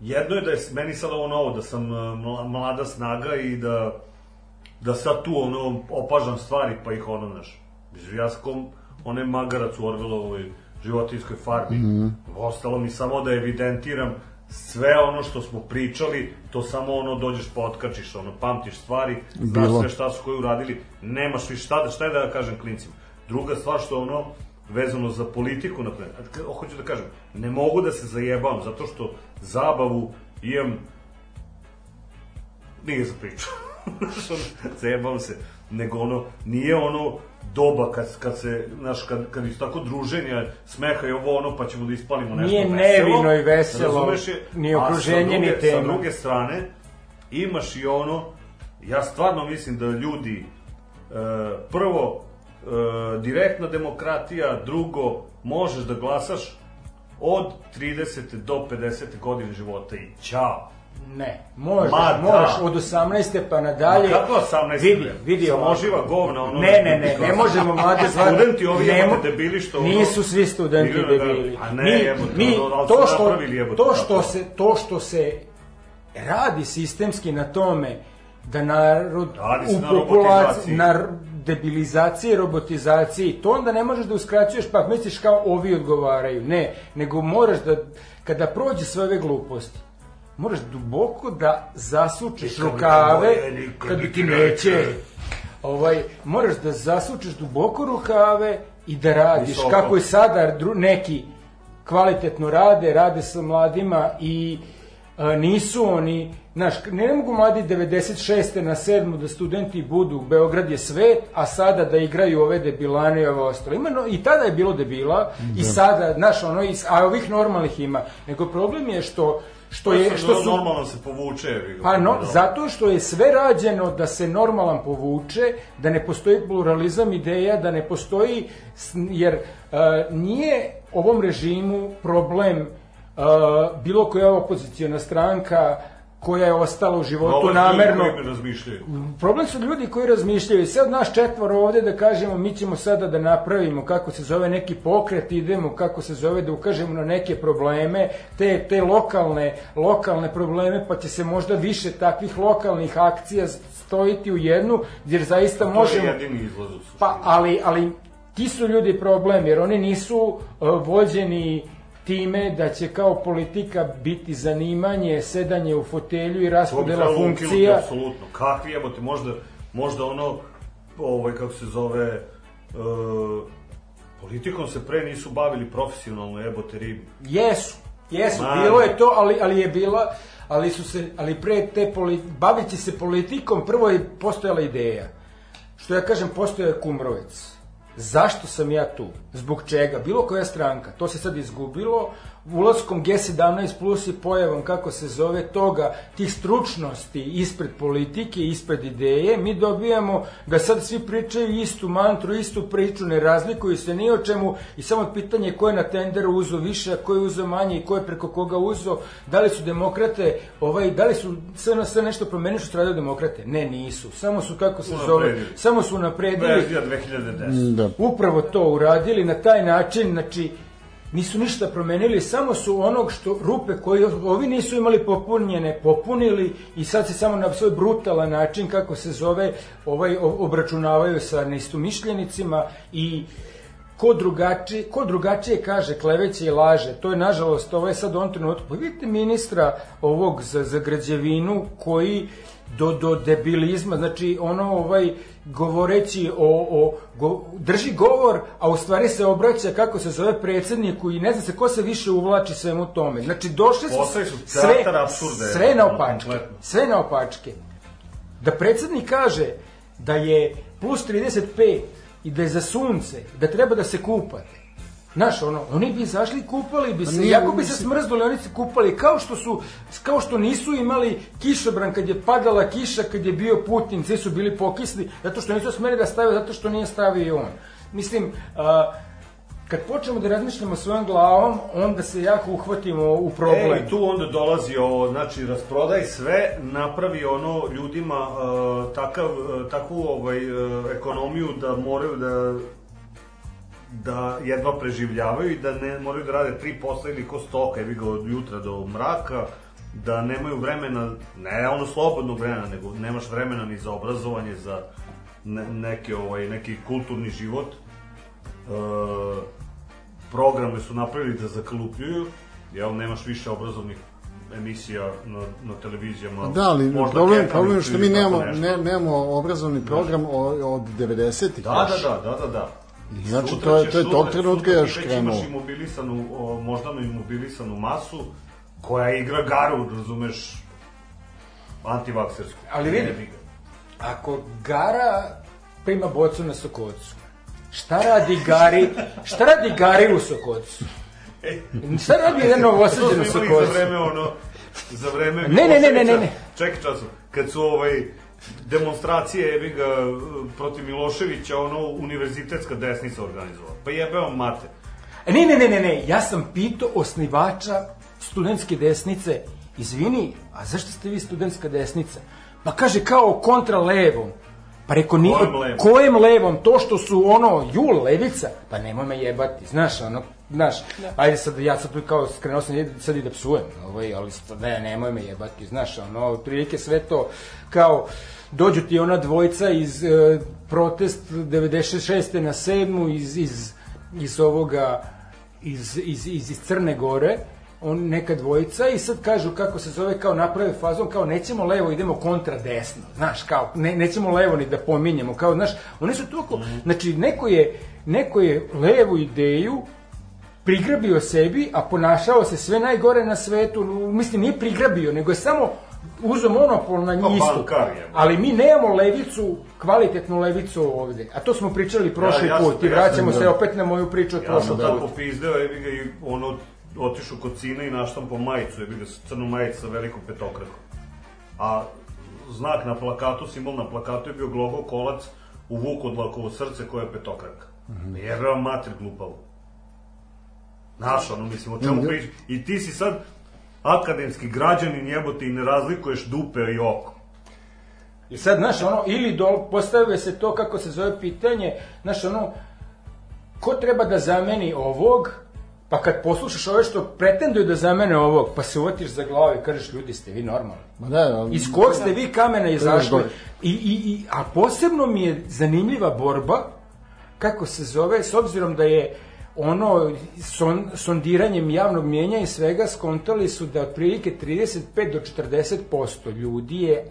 jedno je da je meni sad ovo novo, da sam e, mla- mlada snaga i da da sad tu ono opažam stvari pa ih ono znaš. Ja sam onaj magarac u Orvelovoj životinskoj farmi. Mm Ostalo mi samo da evidentiram sve ono što smo pričali, to samo ono dođeš pa otkačiš, ono pamtiš stvari, znaš Bilo. sve šta su koji uradili, nemaš više šta da, šta je da kažem klincima. Druga stvar što ono, vezano za politiku, na primjer, hoću da kažem, ne mogu da se zajebavam, zato što zabavu imam nije za priču. [LAUGHS] Zajebavam se. Nego ono, nije ono doba kad, kad se, znaš, kad, kad iz tako druženja, smeha i ovo ono, pa ćemo da ispalimo nešto Nije veselo. nevino i veselo, razumeš je? ni okruženje, ni tema. Sa druge strane, imaš i ono, ja stvarno mislim da ljudi, e, prvo, e, direktna demokratija, drugo, možeš da glasaš od 30. do 50. godine života i ćao. Ne, možeš, Ma da. možeš od 18. pa nadalje. Ma kako 18. Vidi, vidi Samo ovako. živa govna, ono, Ne, ne, ne, [LAUGHS] ne možemo mlade zvati. [LAUGHS] Studenti ovi ne jebote mo- debili što ono- Nisu svi studenti Igraju na- debili. A ne, mi, jebote, mi, to što, to što se, to što se radi sistemski na tome da narod u populaciji, na debilizaciji, robotizaciji, to onda ne možeš da uskraćuješ, pa misliš kao ovi odgovaraju. Ne, nego moraš da, kada prođe sve ove gluposti, moraš duboko da zasučeš rukave, kad mi ti neće. Ovaj, moraš da zasučeš duboko rukave i da radiš, Visoko. kako i sada dru, neki kvalitetno rade, rade sa mladima i a, nisu oni, znaš, ne, ne mogu mladi 96. na 7. da studenti budu, Beograd je svet, a sada da igraju ove debilane i ove ostale. Ima, no, I tada je bilo debila i sada, znaš, ono, i, a ovih normalnih ima. Nego problem je što, što, je, što su... Normalno se povuče. Pa no, Da. zato što je sve rađeno da se normalan povuče, da ne postoji pluralizam ideja, da ne postoji, jer uh, nije ovom režimu problem uh, bilo koja opozicijona stranka koja je ostala u životu Problem namerno. koji razmišljaju. Problem su ljudi koji razmišljaju. I Sad naš četvoro ovde da kažemo mi ćemo sada da napravimo kako se zove neki pokret, idemo kako se zove da ukažemo na neke probleme, te, te lokalne, lokalne probleme, pa će se možda više takvih lokalnih akcija stojiti u jednu, jer zaista To je možemo... jedini izlaz. Pa, ali, ali ti su ljudi problem, jer oni nisu uh, vođeni time da će kao politika biti zanimanje, sedanje u fotelju i To bi raspodela funkcija. apsolutno. Kakvi jebote, možda, možda ono, ovaj, kako se zove, uh, politikom se pre nisu bavili profesionalno jebote ribi. Jesu, jesu, Ma, bilo je to, ali, ali je bila, ali su se, ali pre te poli, bavići se politikom, prvo je postojala ideja. Što ja kažem, postoje Kumrovec. zašto sam ja tu, zbog čega, bilo koja stranka, to se sad izgubilo, ulaskom G17 plus i pojavom, kako se zove, toga, tih stručnosti ispred politike, ispred ideje, mi dobijamo da sad svi pričaju istu mantru, istu priču, ne razlikuju se ni o čemu i samo pitanje ko je na tenderu uzo više, a ko je uzo manje i ko je preko koga uzo, da li su demokrate, ovaj, da li su sve na sve nešto promenili što radili demokrate? Ne, nisu. Samo su, kako se zove, samo su napredili Verzija 2010. Da. upravo to uradili na taj način, znači nisu ništa promenili, samo su onog što rupe koje ovi nisu imali popunjene, popunili i sad se samo na svoj brutalan način, kako se zove, ovaj, obračunavaju sa neistomišljenicima i ko drugačije, ko drugačije kaže kleveće i laže, to je nažalost ovo je sad ovom trenutku. Pa vidite ministra ovog za, za građevinu koji do, do debilizma, znači ono ovaj govoreći o, o go, drži govor, a u stvari se obraća kako se zove predsedniku i ne zna se ko se više uvlači svemu tome. Znači došli su, su sve, apsurda, sve na opačke, sve na opačke. Da predsednik kaže da je plus 35 i da je za sunce, da treba da se kupate. Znaš, ono, oni bi izašli i kupali bi se, nije, jako bi se smrznuli, oni se kupali, kao što su, kao što nisu imali kišobran kad je padala kiša, kad je bio Putin, svi su bili pokisli, zato što nisu smeli da stave, zato što nije stavio i on. Mislim, a, kad počnemo da razmišljamo svojom glavom, onda se jako uhvatimo u problem. E, i tu onda dolazi ovo, znači, rasprodaj sve, napravi ono ljudima uh, takav, uh, takvu ovaj, uh, ekonomiju da moraju da da jedva preživljavaju i da ne moraju da rade tri posla ili ko stoka, evi ga od jutra do mraka, da nemaju vremena, ne ono slobodnog vremena, nego nemaš vremena ni za obrazovanje, za ne, neke, ovaj, neki kulturni život. E, programe su napravili da zaklupljuju, jel, nemaš više obrazovnih emisija na, na televizijama. Da, ali možda problem, Ketalicu problem je što mi nemamo, ne, nemamo obrazovni program o- od 90-ih. Da, da, da, da, da, da. I znači, Sutra to je- to je tog trenutka sutra još krenulo. Imaš imobilisanu, o, moždano imobilisanu masu, koja igra garu, razumeš, antivaksersku. Ali vidi. Ako Gara prima bocu na Sokocu, šta radi Gari, šta radi Gari u Sokocu? Šta radi jedan To novosađen u smo imali za Sokocu? vreme ono, za vreme Ne, ne, ne, ne, ne, ne. Čekaj času, kad su ovaj demonstracije jebi ga protiv Miloševića, ono univerzitetska desnica organizovala. Pa jebeo mate. E, Ne, ne, ne, ne, ne, ja sam pitao osnivača studentske desnice, izvini, a zašto ste vi studentska desnica? Pa kaže kao kontra levom. Pa reko, ni, Kojem levom? kojem levom? To što su ono, jul, levica? Pa nemoj me jebati, znaš, ono, znaš, ajde sad, ja sad tu kao skrenuo sam sad i da psujem, ovaj, ali sad, ne, nemoj me jebati, znaš, ono, otprilike sve to, kao, dođu ti ona dvojca iz e, protest 96. na 7. iz, iz, iz ovoga, iz, iz, iz, iz Crne Gore, on neka dvojica i sad kažu kako se zove kao naprave fazon kao nećemo levo idemo kontra desno znaš kao ne, nećemo levo ni da pominjemo kao znaš oni su toliko znači neko je neko je levu ideju prigrabio sebi, a ponašao se sve najgore na svetu, mislim nije prigrabio, nego je samo uzeo monopol na Pa, njistu. bankar je. Ali mi nemamo levicu, kvalitetnu levicu ovde. A to smo pričali prošli Ja- ja sam- put i ja vraćamo sam- se opet na moju priču od Ja prošlog sam tako puta. popizdeo, jebi ga i ono, otišao kod cine i naštampao majicu, jebi ga, crnu majicu sa velikom petokrakom. A znak na plakatu, simbol na plakatu je bio glogo kolac u vukodlakovo srce koje je petokraka. Mm -hmm. Jebeo mater glupavo. Znaš, ono, mislim, o čemu Mhm. priča? I ti si sad akademski građanin jebote i ne razlikuješ dupe i oko. I sad, znaš, ono, ili do, postavuje se to kako se zove pitanje, znaš, ono, ko treba da zameni ovog, pa kad poslušaš ove što pretenduju da zamene ovog, pa se uvotiš za glavu i kažeš, ljudi, ste vi normalni. Ma da, ali- Iz kog ste vi kamena izašli? I, i, i, a posebno mi je zanimljiva borba, kako se zove, s obzirom da je ono son, sondiranjem javnog mijenja i svega skontali su da otprilike 35 do 40% ljudi je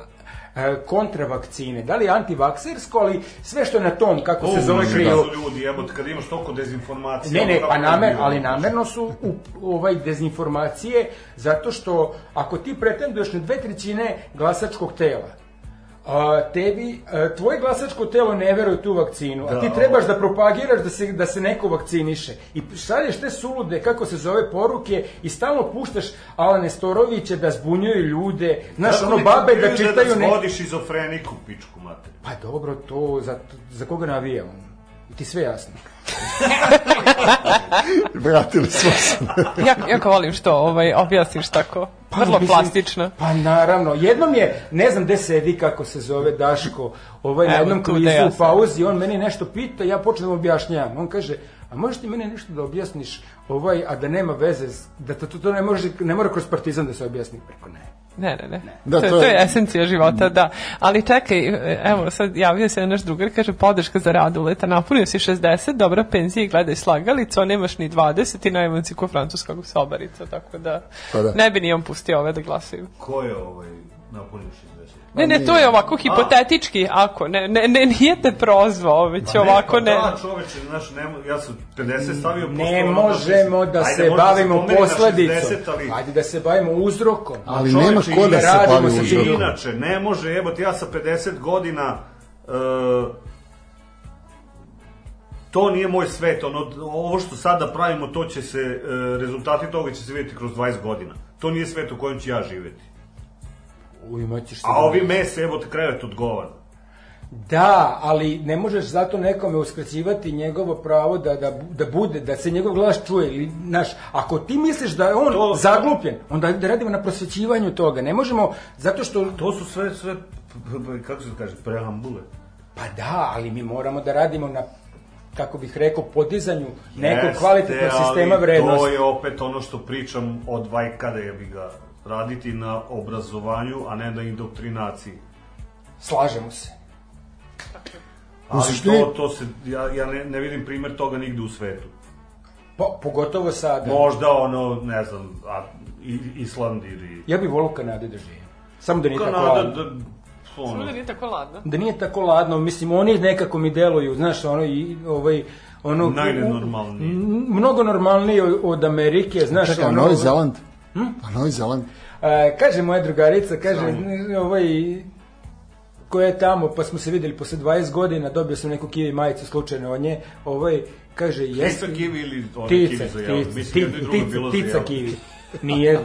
e, kontra vakcine. Da li antivaksersko, ali sve što je na tom, kako se zove krivo. da ljudi, jebote, kad imaš toliko dezinformacija... Ne, ne, pa namer, ali namerno su u, ovaj dezinformacije zato što ako ti pretenduješ na dve trećine glasačkog tela, A, tebi, a, tvoje glasačko telo ne veruje tu vakcinu, a Da, ti trebaš da propagiraš da se, da se neko vakciniše. I šalješ te sulude, kako se zove, poruke i stalno puštaš Alane Storovića da zbunjuju ljude, znaš, Kako ono, babe da ti čitaju Da ne... svodiš izofreniku, pičku mater. Pa dobro, to, za, za koga navija on? I ti sve jasno. [LAUGHS] Vratili smo se. [LAUGHS] Ja, jako volim što ovaj, objasniš tako. Vrlo mislim, plastično. Pa naravno, jednom je, ne znam gde sedi kako se zove Daško, ovaj na jednom kvizu u pauzi, on meni nešto pita, ja počnem da objašnjavam. On kaže, a možeš ti meni nešto da objasniš, ovaj, a da nema veze, s- da to, to, to ne, može, ne mora kroz partizan da se objasni preko ne. Ne, ne, ne. Da, to, je- to to je- esencija života, da. Ali čekaj, evo, sad javio se naš drugar, kaže, podrška za rad uleta, napunio si 60, dobra penzija i gledaj slagalicu, a nemaš ni 20 i najman si ko francuska sobarica, tako da, Pa da. ne bi ni on pustio ove da glasaju. Ko je ovaj napunio 60? Ne, ne, to je ovako hipotetički, ako, ne, ne, ne nije te prozvao, već ovako pa ne. Da, čoveče, znaš, ne, mo- ja sam 50 stavio posle Ne onoga možemo da Ajde, se možda bavimo na posledicom. 60, ali... Ajde da se bavimo uzrokom. Ali Čoveče, nema ko da se bavi uzrokom. Inače, ne može, jebote, ja sa 50 godina uh, to nije moj svet, ono, ovo što sada pravimo, to će se, uh, rezultati toga će se vidjeti kroz 20 godina. To nije svet u kojem ću ja živjeti. U, imaćeš A ovi mese, evo te krevet odgovara. Da, ali ne možeš zato nekome uskraćivati njegovo pravo da, da, da bude, da se njegov glas čuje. Ili, znaš, ako ti misliš da je on To- zaglupljen, onda da radimo na prosvećivanju toga. Ne možemo, zato što... To su sve, sve, kako se kaže, preambule. Pa da, ali mi moramo da radimo na kako bih rekao, podizanju nekog Jeste, kvalitetnog ali sistema vrednosti. To je opet ono što pričam od vajkada je bi ga raditi na obrazovanju, a ne na indoktrinaciji. Slažemo se. Ali suštini- to, to se, ja, ja ne, ne vidim primer toga nigde u svetu. Po, pogotovo sada. Možda ono, ne znam, a, i, Island ili... Ja bih volio u Kanadi da živim. Samo da nije tako Kanada, ladno. da, Samo ono, da nije tako ladno. Da nije tako ladno, mislim, oni nekako mi deluju, znaš, ono, i, ovaj, ono... Najnenormalniji. Mnogo normalniji od, Amerike, znaš, Čekaj, ono... Novi Zeland? A Novi Zeland? A, kaže moja drugarica, kaže, ovaj, koja je tamo, pa smo se videli posle 20 godina, dobio sam neku kivi majicu slučajno od nje, ovaj, kaže, jeste... Tica kiwi ili one Tica, kiwi za jelo? tica, Mislim, tica, za tica jelo. kiwi. Nije,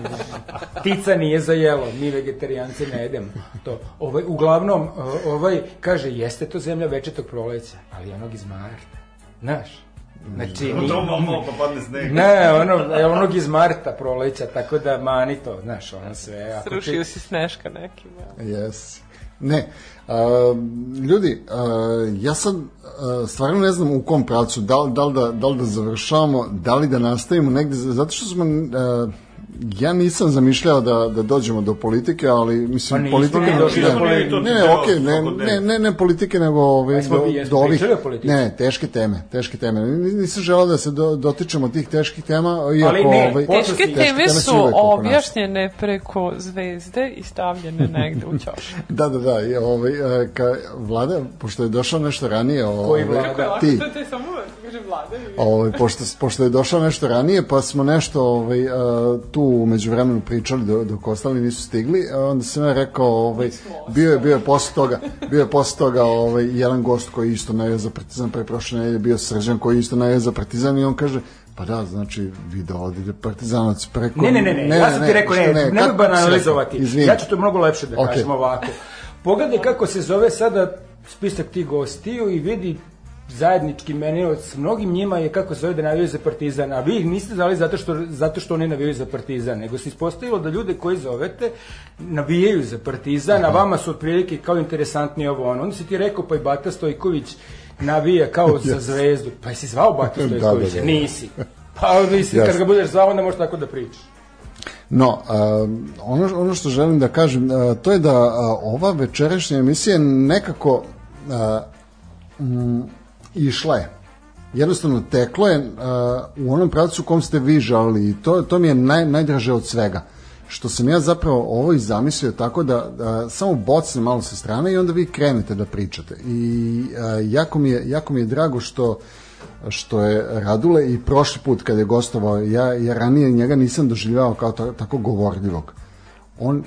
tica nije za jelo, mi vegetarijanci ne jedemo to. Ovaj, uglavnom, ovaj, kaže, jeste to zemlja večetog proleća, ali onog iz Marta, znaš, znači, ni- to malo, malo pa padne sneg. ne, ono, e, onog iz Marta proleća, tako da mani to, znaš, ono sve. Ako Srušio ti- si sneška nekim. Ja. Yes. Ne, a, ljudi, a, ja sad a, stvarno ne znam u kom pravcu, da, li- da, li da, da li da završavamo, da li da nastavimo negde, zato što smo, a, ja nisam zamišljao da, da dođemo do politike, ali mislim, Pa nismo politika... mi došli ne, politike. ne, ne, okej, ne, ne, ne, ne politike, nego ove, do, do ovih, ne, teške teme, teške teme. Nis- Nisam želao da se do, dotičemo tih teških tema, iako... Ali ne, ovaj, počeo Teške si- teme su objašnjene preko zvezde i stavljene negde u ćoš. [LAUGHS] Da, da, da, i, ovaj, e, ka, vlada, pošto je došao nešto ranije, ovaj, vlada? ti, Ovaj, pošto, pošto je došao nešto ranije, pa smo nešto ovaj, tu umeđu vremenu pričali do, dok ostali nisu stigli, onda sam ja rekao, ovaj, bio je, bio je posle toga, bio je posle toga ovaj, jedan gost koji isto najeo za Partizan, pre prošle nedelje bio Srđan koji isto najeo za Partizan i on kaže, pa da, znači, vi dovodite Partizanovac preko... Ne, ne, ne, ne, ja sam ti rekao, ne, ne, rekao? banalizovati. Ja ću to mnogo lepše da Ok. kažem ovako. Pogledaj kako se zove sada spisak tih gostiju i vidi zajednički menilac mnogim njima je kako se zove da navijaju za Partizan, a vi ih niste zvali zato što, zato što oni navijaju za Partizan, nego se ispostavilo da ljude koji zovete navijaju za Partizan, a vama su otprilike kao interesantni ovo ono. Onda si ti rekao pa i Bata Stojković navija kao za zvezdu. Pa jesi zvao Bata [LAUGHS] Da, da, da, da. Nisi. Pa mislim, kad Jasno. ga budeš zvao, onda možeš tako da pričaš. No, a, ono, ono što želim da kažem, a, to je da a, ova večerašnja emisija nekako mm, išla je. Jednostavno teklo je a, u onom pravcu u kom ste vi žalili i to, to mi je naj, najdraže od svega. Što sam ja zapravo ovo i zamislio tako da, da samo bocne malo sa strane i onda vi krenete da pričate. I a, jako, mi je, jako mi je drago što što je Radule i prošli put kad je gostovao, ja, ja ranije njega nisam doživljavao kao ta, tako govorljivog. On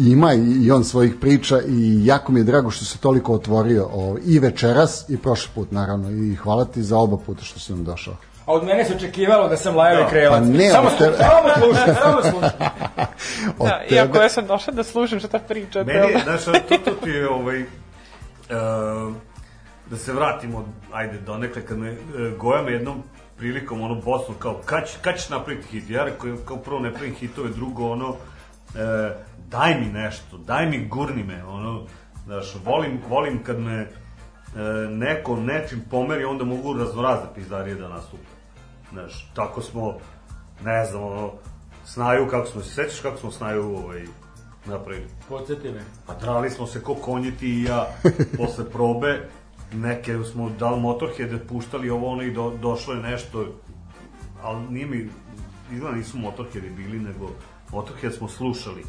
ima i, i on svojih priča i jako mi je drago što se toliko otvorio o, i večeras i prošli put naravno i hvala ti za oba puta što si nam došao. A od mene se očekivalo da sam lajavi Da. krelac. Pa ne, samo, slušaj, samo slušaj, [LAUGHS] samo slušaj. Da, tebe- iako ja sam došla da slušam šta ta priča. Meni je, znaš, to, to ti je ovaj, uh, da se vratimo, ajde, donekle, kad me uh, Goja me jednom prilikom, ono, Bosnu, kao, kad, kad ćeš napraviti hit? Ja rekao, kao prvo ne pravim hitove, drugo, ono, uh, daj mi nešto, daj mi, gurni me, ono, znaš, volim, volim kad me uh, neko nečim pomeri, onda mogu raznorazne pizdarije da nastupe. Znaš, tako smo, ne znam, ono, Snaju, kako smo, se sećaš kako smo Snaju, ovaj, napravili? Podsjeti me. Pa drali smo se ko konji ti i ja [LAUGHS] posle probe. Neke smo dal motorheade puštali ovo ono i do, došlo je nešto ali nije mi izgleda nisu motorheadi bili nego motorhead smo slušali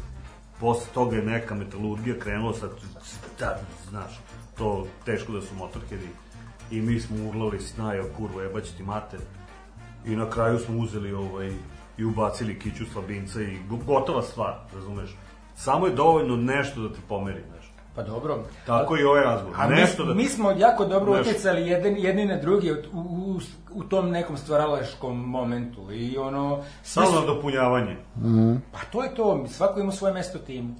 posle toga je neka metalurgija krenula sa da, znaš to teško da su motorheadi i mi smo urlali snajo kurvo jebaći ti mater i na kraju smo uzeli ovaj i ubacili kiću slabinca i go- gotova stvar, razumeš? Samo je dovoljno nešto da te pomeri. Pa dobro. Tako i ovaj razgovor. A nešto mi, da... mi smo jako dobro Nešto. utjecali jedni, jedni na drugi u, u, u tom nekom stvaralaškom momentu i ono... Samo su- dopunjavanje. Pa to je to, svako ima svoje mesto u timu.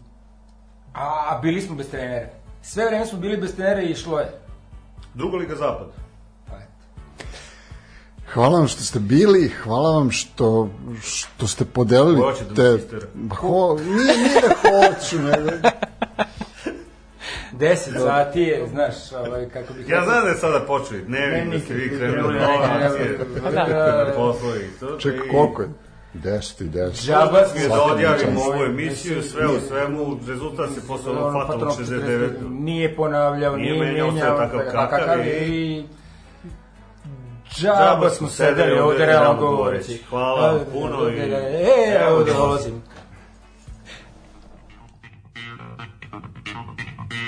A bili smo bez trenera. Sve vreme smo bili bez trenera i išlo je. Druga liga zapad. Pa eto. Hvala vam što ste bili, hvala vam što, što ste podelili Hoće da te... Ba, Ho, nije, nije da hoću, nego... 10 sati je, znaš, ovaj, kako bih... Ja znam da je sada počeli dnevnik, da ste vi krenuli da. na poslovi i to. Čekaj, i- koliko je? 10 i 10. Džaba Mi je da odjavimo ovu emisiju, sve u svemu, rezultat se posle onog fatalnog 69. Nije ponavljao, Nije nije, menjao, sve takav kakav i... Džaba smo sedeli ovde realno govoreći. Hvala vam puno i- E, evo da dolazim. dolazim.